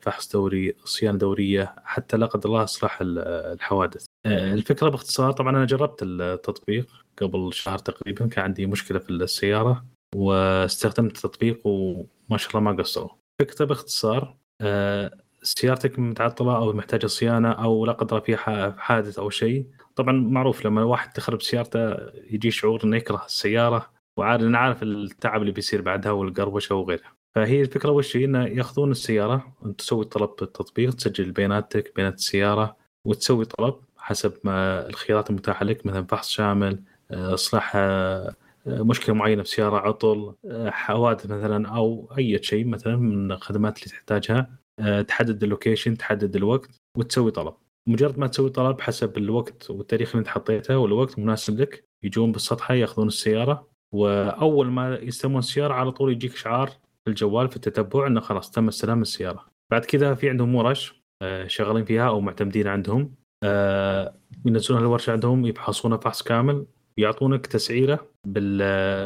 فحص دوري صيانة دورية حتى لا قدر الله إصلاح ال- الحوادث الفكرة باختصار طبعا أنا جربت التطبيق قبل شهر تقريبا كان عندي مشكلة في السيارة واستخدمت التطبيق وما شاء الله ما قصروا. فكرته باختصار آه، سيارتك متعطلة أو محتاجة صيانة أو لا قدر فيها حادث أو شيء. طبعا معروف لما الواحد تخرب سيارته يجي شعور إنه يكره السيارة وعارف أنا عارف التعب اللي بيصير بعدها والقربشه وغيرها. فهي الفكرة وش هي؟ إنه يأخذون السيارة أنت تسوي طلب بالتطبيق تسجل بياناتك بيانات السيارة وتسوي طلب حسب ما الخيارات المتاحة لك مثلا فحص شامل آه، إصلاح آه، مشكلة معينة في سيارة عطل آه، حوادث مثلا أو أي شيء مثلا من الخدمات اللي تحتاجها آه، تحدد اللوكيشن تحدد الوقت وتسوي طلب. مجرد ما تسوي طلب حسب الوقت والتاريخ اللي انت حطيته والوقت مناسب لك يجون بالسطحة يأخذون السيارة وأول ما يستلمون السيارة على طول يجيك اشعار في الجوال في التتبع إنه خلاص تم استلام السيارة. بعد كذا في عندهم ورش آه، شغالين فيها أو معتمدين عندهم آه، ينزلونها الورشة عندهم يفحصونها فحص كامل يعطونك تسعيرة بال,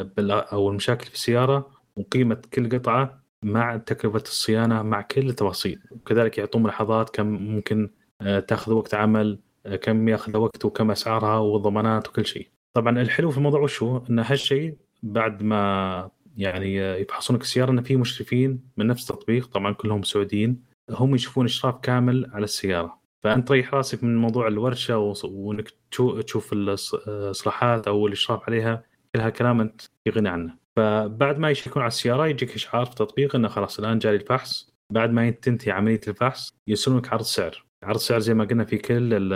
بال أو المشاكل في السيارة وقيمة كل قطعة مع تكلفة الصيانة مع كل التفاصيل. وكذلك يعطون ملاحظات كم ممكن آه، تاخذ وقت عمل آه، كم ياخذ وقت وكم أسعارها والضمانات وكل شيء. طبعا الحلو في الموضوع وش هو؟ إن هالشيء بعد ما يعني يفحصونك السيارة إن في مشرفين من نفس التطبيق طبعا كلهم سعوديين هم يشوفون إشراف كامل على السيارة. فأنت تريح راسك من موضوع الورشة وإنك تشوف الإصلاحات أو الاشراف عليها كل هالكلام أنت في غنى عنه. فبعد ما يشيكون على السيارة يجيك إشعار في التطبيق إنه خلاص الآن جاري الفحص. بعد ما تنتهي عملية الفحص يرسلونك عرض سعر. عرض سعر زي ما قلنا في كل ال-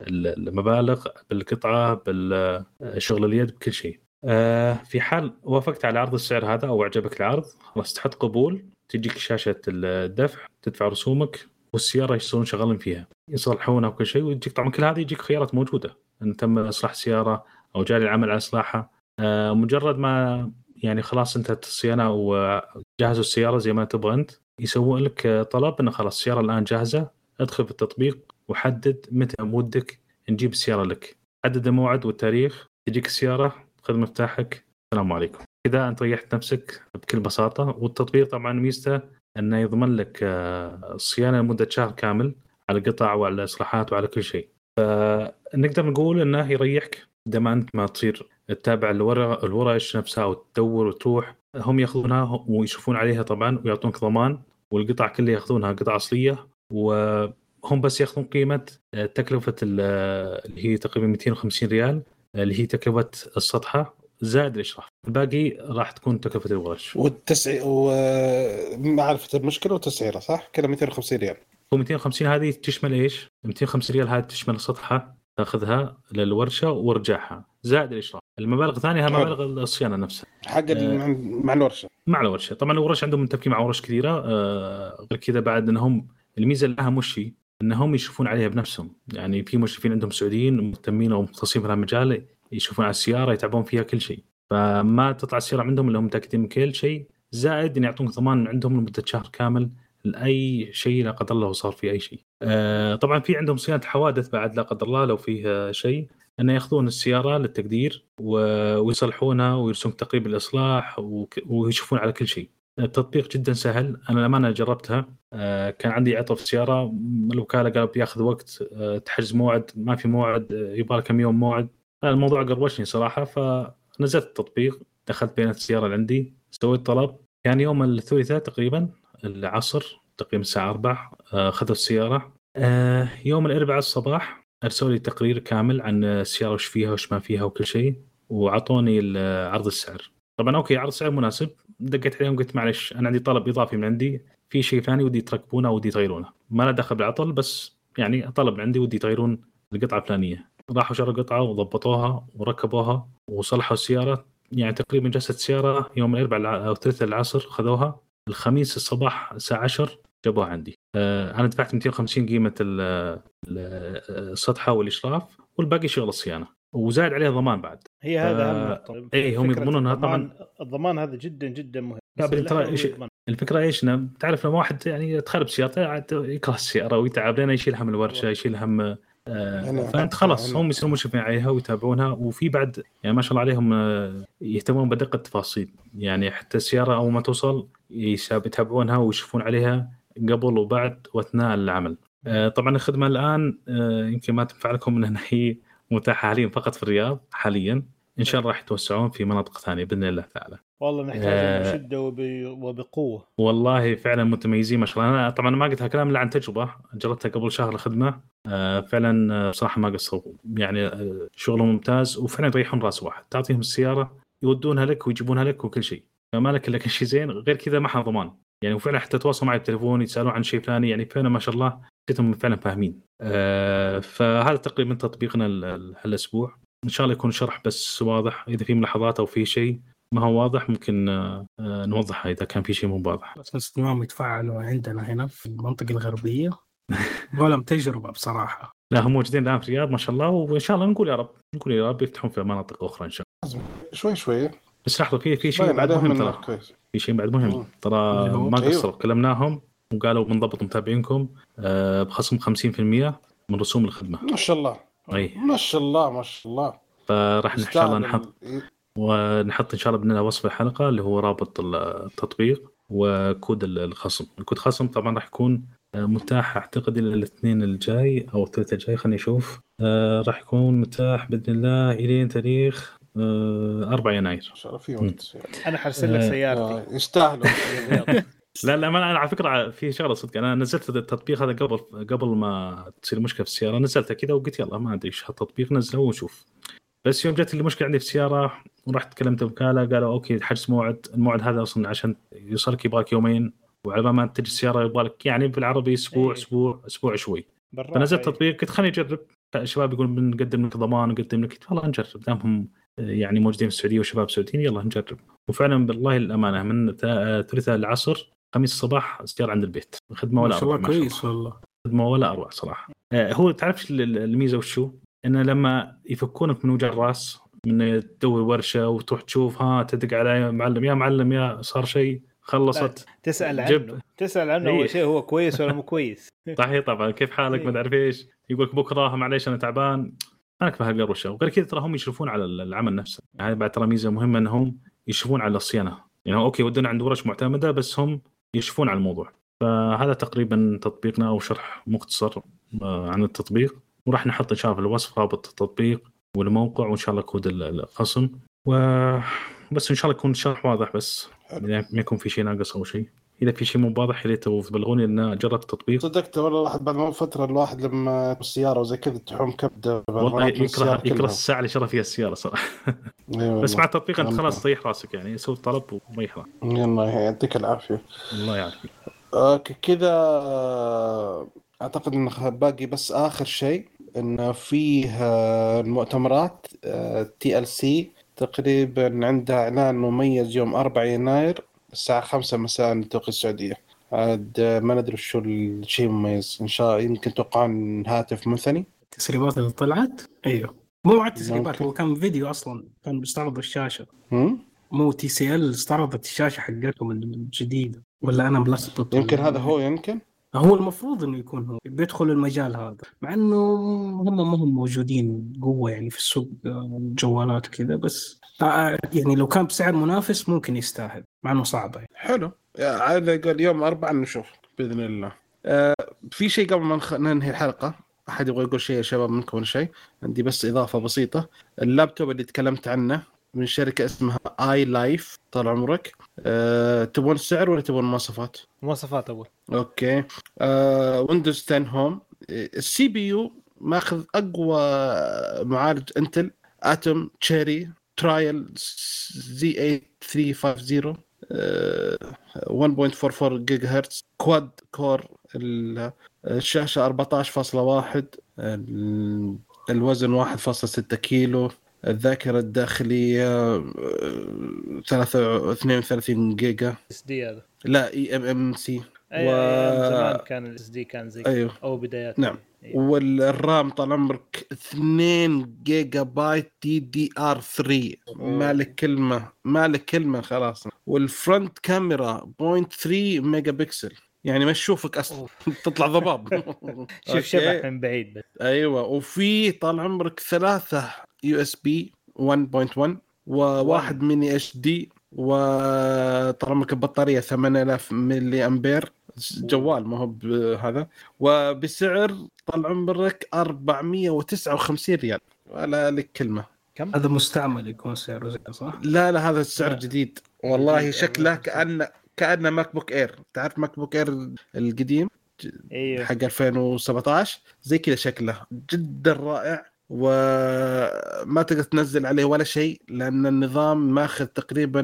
ال- المبالغ بالقطعة بالشغل اليد بكل شيء. آه، في حال وافقت على عرض السعر هذا أو أعجبك العرض خلاص تحط قبول تجيك شاشة الدفع تدفع رسومك. والسيارة يصيرون شغالين فيها؟ يصلحونها وكل شيء ويجيك طبعا كل هذه يجيك خيارات موجودة. إن تم إصلاح سيارة أو جاري العمل على إصلاحها. آه، مجرد ما يعني خلاص انتهت الصيانة وجهزوا السيارة زي ما تبغى أنت يسوون لك طلب انه خلاص السيارة الآن جاهزة. ادخل في التطبيق وحدد متى ودك نجيب السيارة لك. حدد الموعد والتاريخ. تجيك السيارة خذ مفتاحك. السلام عليكم. كذا أنت ريحت نفسك بكل بساطة. والتطبيق طبعا ميزته أنه يضمن لك آه، الصيانه لمدة شهر كامل على القطع وعلى الاصلاحات وعلى كل شيء. فنقدر نقول إنه يريحك دام أنت ما تصير تتابع الورق الورش نفسها وتدور وتروح. هم يأخذونها ويشوفون عليها طبعا ويعطونك ضمان والقطع كلها يأخذونها قطع أصلية. وهم بس يأخذون قيمة آه، تكلفة آه، اللي هي تقريبا 250 ريال اللي هي تكلفة السطحة. زائد الاشراف الباقي راح تكون تكلفة الورش. والتسعير ومعرفة المشكلة وتسعيرها صح؟ كذا 250 ريال. هو 250 هذه تشمل إيش؟ 250 ريال هذه تشمل السطحه تأخذها للورشة وارجعها. زائد الاشراف المبالغ الثانية. مبالغ الصيانة نفسها. حق آه. مع- الورشة. مع الورشة. طبعا الورش عندهم متفقين مع ورش كثيرة. آه، غير كذا بعد إنهم الميزة اللي لها مش إنهم يشوفون عليها بنفسهم. يعني في مشرفين عندهم سعوديين مهتمين أو مختصين في هالمجال يشوفون على السيارة يتابعون فيها كل شيء. فما تطلع السيارة عندهم إلا هم متأكدين من كل شيء. زائد إن يعطونك ضمان عندهم لمدة شهر كامل لأي شيء لا قدر الله صار في أي شيء. آه، طبعا في عندهم صيانة حوادث بعد لا قدر الله لو فيه شيء انه يأخذون السيارة للتقدير ويصلحونها ويرسلون تقريب الإصلاح ويشوفون على كل شيء. التطبيق جدا سهل. أنا لما جربتها. آه، كان عندي عطل في السيارة. الوكالة قالوا بياخذ وقت. آه، تحجز موعد. ما في موعد. آه، يبغى كم يوم موعد. الموضوع قروشني صراحة فنزلت التطبيق دخلت بيانات السيارة اللي عندي سويت طلب. كان يوم الثلاثاء تقريبا العصر تقريبا الساعة 4 آه، اخذوا السيارة. آه، يوم الأربعاء الصباح أرسلوا لي تقرير كامل عن السيارة وش فيها وش ما فيها وكل شيء وعطوني ال- عرض السعر. طبعا okay عرض سعر مناسب. دقيت عليهم قلت معلش أنا عندي طلب إضافي من عندي. في شيء ثاني ودي تركبونه ودي تغيرونه. ما له دخل بالعطل بس يعني طلب عندي ودي يغيرون القطعة الفلانية. راحوا شروا قطعة وضبطوها وركبوها وصلحوا السيارة. يعني تقريبا جلست السياره يوم الأربعاء أو الثلاثاء العصر خذوها. الخميس الصباح الساعة 10 جابوها عندي. آه، أنا دفعت 250 قيمة ال- ال- السطحة والإشراف والباقي شغل الصيانة. وزاد عليها ضمان بعد. هي هذا آه، اهم نقطه إيه، هم يضمنونها الضمان- الضمان هذا جدا جدا مهم. لا، ترى ويضمن. الفكرة إيش؟ تعرف لما واحد يعني تخرب سيارته يكره السيارة ويتعب لين يشيل هم الورشة يشيل هم آه، فأنت خلاص هم يصيرون مشرفين عليها ويتابعونها وفي بعد يعني ما شاء الله عليهم آه، يهتمون بدقة التفاصيل يعني حتى السيارة أول ما توصل يتابعونها ويشوفون عليها قبل وبعد وأثناء العمل. آه، طبعا الخدمة الآن آه، يمكن ما تنفع لكم لأن *laughs* هي متاحة حاليا فقط في الرياض حاليا إن شاء الله راح يتوسعون في مناطق ثانية بإذن الله تعالى. والله نحتاج آه. بشده وب... وبقوة. والله فعلا متميزين ما شاء الله. أنا طبعا ما قلت هالكلام إلا عن تجربة جربتها قبل شهر الخدمة. آه، فعلا آه، بصراحة ما قصروا. يعني آه، شغلهم ممتاز وفعلا يريحون راس واحد. تعطيهم السيارة يودونها لك ويجيبونها لك وكل شيء. فما لك إلا كل شيء زين. غير كذا ما حد ضمان. يعني وفعلا حتى تواصلوا معي بالتليفون يسالون عن شيء ثاني. يعني فعلا ما شاء الله جتهم فعلا فاهمين. آه، فهذا تقريبا تطبيقنا ال- ال- هالاسبوع إن شاء الله يكون شرح بس واضح. إذا في ملاحظات أو في شيء ما هو واضح ممكن آه، آه، نوضحها إذا كان في شيء مو واضح. بس تمام يتفاعلوا عندنا هنا في المنطقة الغربية. ولم تجربة بصراحة. لا هم موجودين الآن في الرياض ما شاء الله. وإن شاء الله نقول يا رب نقول يا رب يفتحون في مناطق أخرى إن شاء الله. شوي شوي. بس لحظه في في شيء بعد مهم ترى. كويس. في شيء بعد مهم. ترى؟ ما أيوه. قصروا كلمناهم وقالوا بنضبط متابعينكم آه، بخصم 50% من رسوم الخدمة. ما شاء الله. أي. ما شاء الله ما شاء الله. فراح إن شاء الله نحط ونحط إن شاء الله بإذن الله وصف الحلقة اللي هو رابط التطبيق وكود الخصم. الكود خصم طبعا راح يكون آه، متاح أعتقد إلى الاثنين الجاي أو الثلاثاء الجاي خليني أشوف آه، راح يكون متاح بإذن الله إلين تاريخ آه، 4 يناير. ما شاء الله في وقت أنا حرسل لك آه، سيارتي. آه، يستاهلوا. *laughs* لا لا ما أنا على فكرة في شغلة صدق. أنا نزلت التطبيق هذا قبل قبل ما تصير مشكلة في السيارة نزلته كذا وقلت يلا ما أدري إيش هالتطبيق نزله ونشوف. بس يوم جت لي مشكله عندي في السياره ورحت كلمت وكاله قالوا أوكي حجز موعد الموعد هذا أصلا عشان يوصلك يبغى لك يومين. وعلى ما تجي السيارة يبغى لك يعني بالعربي أسبوع إيه. أسبوع أسبوع شوي. فنزلت يعني. تطبيق قلت خليني أجرب. الشباب يقولون بنقدم لك ضمان نقدم لك قلت والله نجرب. دامهم يعني موجودين في السعودية وشباب سعوديين يلا نجرب. وفعلا بالله الأمانة من تا- ثلاثاء العصر خميس الصباح استيار عند البيت. خدمة ولا ما شاء الله كويس والله. خدمة ولا أروع صراحة. آه، هو تعرف الميزة وشو؟ إنه لما يفكونك من وجع الرأس من تدور ورشة وتروح تشوف ها تدق على معلم يا معلم يا صار شيء خلصت. تسأل جب. عنه تسأل عنه إيه. أول شيء هو كويس ولا مو كويس. *laughs* صحيح طبعا كيف حالك؟ ما تعرف إيش. يقول لك بكرة معليش أنا تعبان. مالك بهالقروشه وغير كذا ترى هم يشرفون على العمل نفسه. يعني بعد ترى ميزة مهمة إنهم يشرفون على الصيانة. يعني أوكي ودنا عند ورش معتمدة بس هم يشرفون على الموضوع. فهذا تقريبا تطبيقنا أو شرح مختصر آه، عن التطبيق. وراح نحط ان شاء الله في الوصف رابط التطبيق والموقع وإن شاء الله كود ال- الخصم و بس إن شاء الله يكون الشرح واضح بس. يعني ما يكون في شيء ناقص أو شيء. إذا في شيء مو واضح يا ريت تبلغوني لأن جربت التطبيق. صدقت والله الواحد بعد ما فترة الواحد لما السيارة وزي كذا تحوم كبدة والله يكره يكره الساعة اللي شرى فيها السيارة صراحة. بس مع التطبيق أنت. خلاص تريح راسك يعني. سوي طلب وريح راسك الله يعطيك العافية. الله يعافيك. okay كذا أعتقد إن خ- باقي بس آخر شيء. انه فيه آه، المؤتمرات TCL تقريبا عندها إعلان مميز يوم 4 يناير الساعة 5 مساء بتوقيت السعودية. عاد آه، ما ندري شو الشيء المميز إن شاء يمكن توقعون هاتف مثني التسريبات اللي طلعت؟ أيوه. مو على التسريبات. هو كان فيديو أصلا كان بيستعرض الشاشة؟ مو TCL استعرضت الشاشة حقتهم الجديده ولا أنا ملخبط يمكن هذا هو يمكن. هو المفروض إنه يكون هو بيدخل المجال هذا. مع إنه هم ما هم موجودين قوة يعني في السوق آه، جوالات وكذا بس آه، يعني لو كان بسعر منافس ممكن يستاهل مع إنه صعبه يعني. حلو. على قول يوم أربعة نشوف بإذن الله. آه في شيء قبل ما. ننهي الحلقة؟ أحد يبغى يقول شيء يا شباب منكم ولا شيء؟ عندي بس إضافة بسيطة. اللابتوب اللي تكلمت عنه من شركة اسمها i-Life طال عمرك. آه تبون السعر ولا تبون المواصفات؟ مواصفات اول okay. آه Windows 10 Home ال CPU ماخذ أقوى معالج Intel Atom Cherry Trail Z 8350 آه، 1.44 جيجا هرتز quad core ال- الشاشة 14.1 ال- الوزن 1.6 كيلو. آه، 3 32 جيجا. SD هذا. لا eMMC. و- زمان كان ال SD كان زي. أيوه. أو بدايات نعم. أيوه. وال RAM طال عمرك 2 جيجا بايت DDR 3 مالك كلمة مالك كلمة خلاص. وال front camera 0.3 ميجا بكسل يعني ما تشوفك أصلا. *laughs* تطلع ضباب. *laughs* شوف. شبح من بعيد بس. أيوه. وفي طال عمرك ثلاثة USB 1.1 وواحد mini HD وطال عمرك البطاريه 8000 ملي امبير جوال ما هو بهذا وبسعر طال عمرك 459 ريال. ولا لك كلمة. كم؟ هذا مستعمل يكون سعره زي صح؟ لا لا هذا السعر لا. جديد. والله. شكله كانه كأنه MacBook Air. تعرف MacBook Air القديم؟ أيوه حق 2017 زي كذا شكله. جدا رائع. وما تقدر تنزل عليه ولا شيء لأن النظام ماخذ تقريبا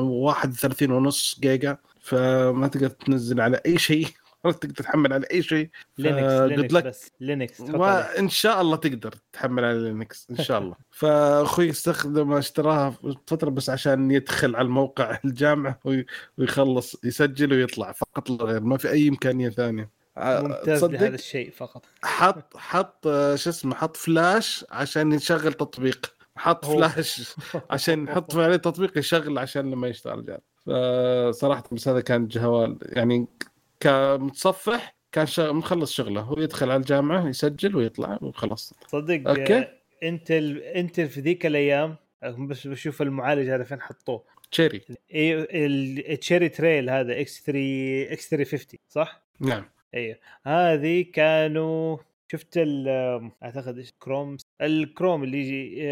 31 ونص جيجا فما تقدر تنزل على أي شيء *laughs* ولا تقدر تحمل على أي شيء Linux Linux. بس Linux. وان شاء الله تقدر تحمل على Linux إن شاء *laughs* الله فأخوي استخدم اشتراها فترة بس عشان يدخل على الموقع *laughs* الجامعة وي- ويخلص يسجل ويطلع فقط لا غير ما في أي إمكانية ثانية ممتاز لهذا الشيء فقط. حط حط آه، شو اسمه حط فلاش عشان يشغل تطبيق. حط. فلاش *laughs* عشان نحط عليه تطبيق يشغل عشان لما يشتغل جال فصراحة بس هذا كان جوال يعني كمتصفح كان شغ... مخلص شغله. هو يدخل على الجامعة يسجل ويطلع وخلاص. صدق okay. آه، Intel Intel في ذيك الأيام بس بشوف المعالج هذا فين حطوه. Cherry ال Cherry Trail هذا X 3 X 350 صح؟ نعم. أيوه هذه كانوا شفت ال أعتقد إيش Chrome ال Chrome اللي يجي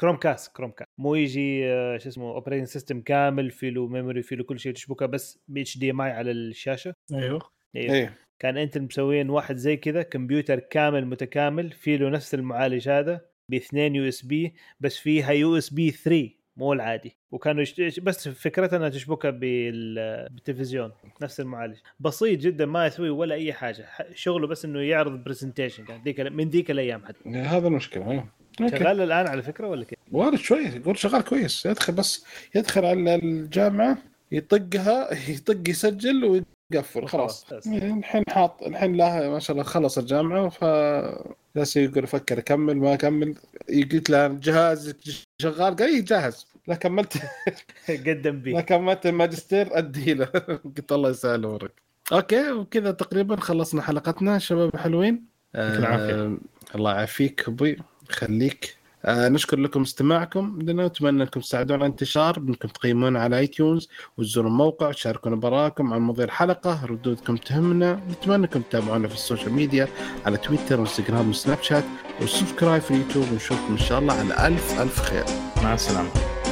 Chromecast Chromecast. مو يجي آه، شو اسمه operating system كامل في له memory في له كل شيء تشبكه بس ب HDMI على الشاشة. أيوه. أيوه إيه. كان Intel مسوين واحد زي كذا كمبيوتر كامل متكامل في له نفس المعالج هذا بإثنين USB بس فيها USB 3 مو العادي وكانوا يشت... بس فكرتها إنها تشبكها بال... بالتلفزيون نفس المعالج بسيط جدا ما يسوي ولا أي حاجة شغله بس إنه يعرض presentation كان ذيك من ذيك الأيام حتى هذا المشكلة. okay. شغال الآن على فكرة ولا كيف؟ وارد شوي يقول شغال كويس يدخل بس يدخل على الجامعة يطقها *laughs* يطق يسجل ويقفل خلاص. الحين حاط الحين لا ما شاء الله خلص الجامعة ف جالس يقول أفكر أكمل ما أكمل. قلت له جهازك شغال؟ قال لي جاهز. لا كملت. *laughs* قدم لا بي كملت الماجستير أدي له. قلت الله يسهل امرك okay وكذا تقريبا خلصنا حلقتنا شباب حلوين. آه الله يعافيك أبوي يخليك آه نشكر لكم استماعكم. لنا ونتمنى انكم تساعدونا على الانتشار إنكم تقيمونا على iTunes وتزوروا الموقع وتشاركونا بآرائكم عن مواضيع الحلقة. ردودكم تهمنا. نتمنى انكم تتابعونا في ال social media على تويتر وانستغرام وسناب شات و subscribe في اليوتيوب. ونشوفكم إن شاء الله على ألف ألف خير. مع السلامة.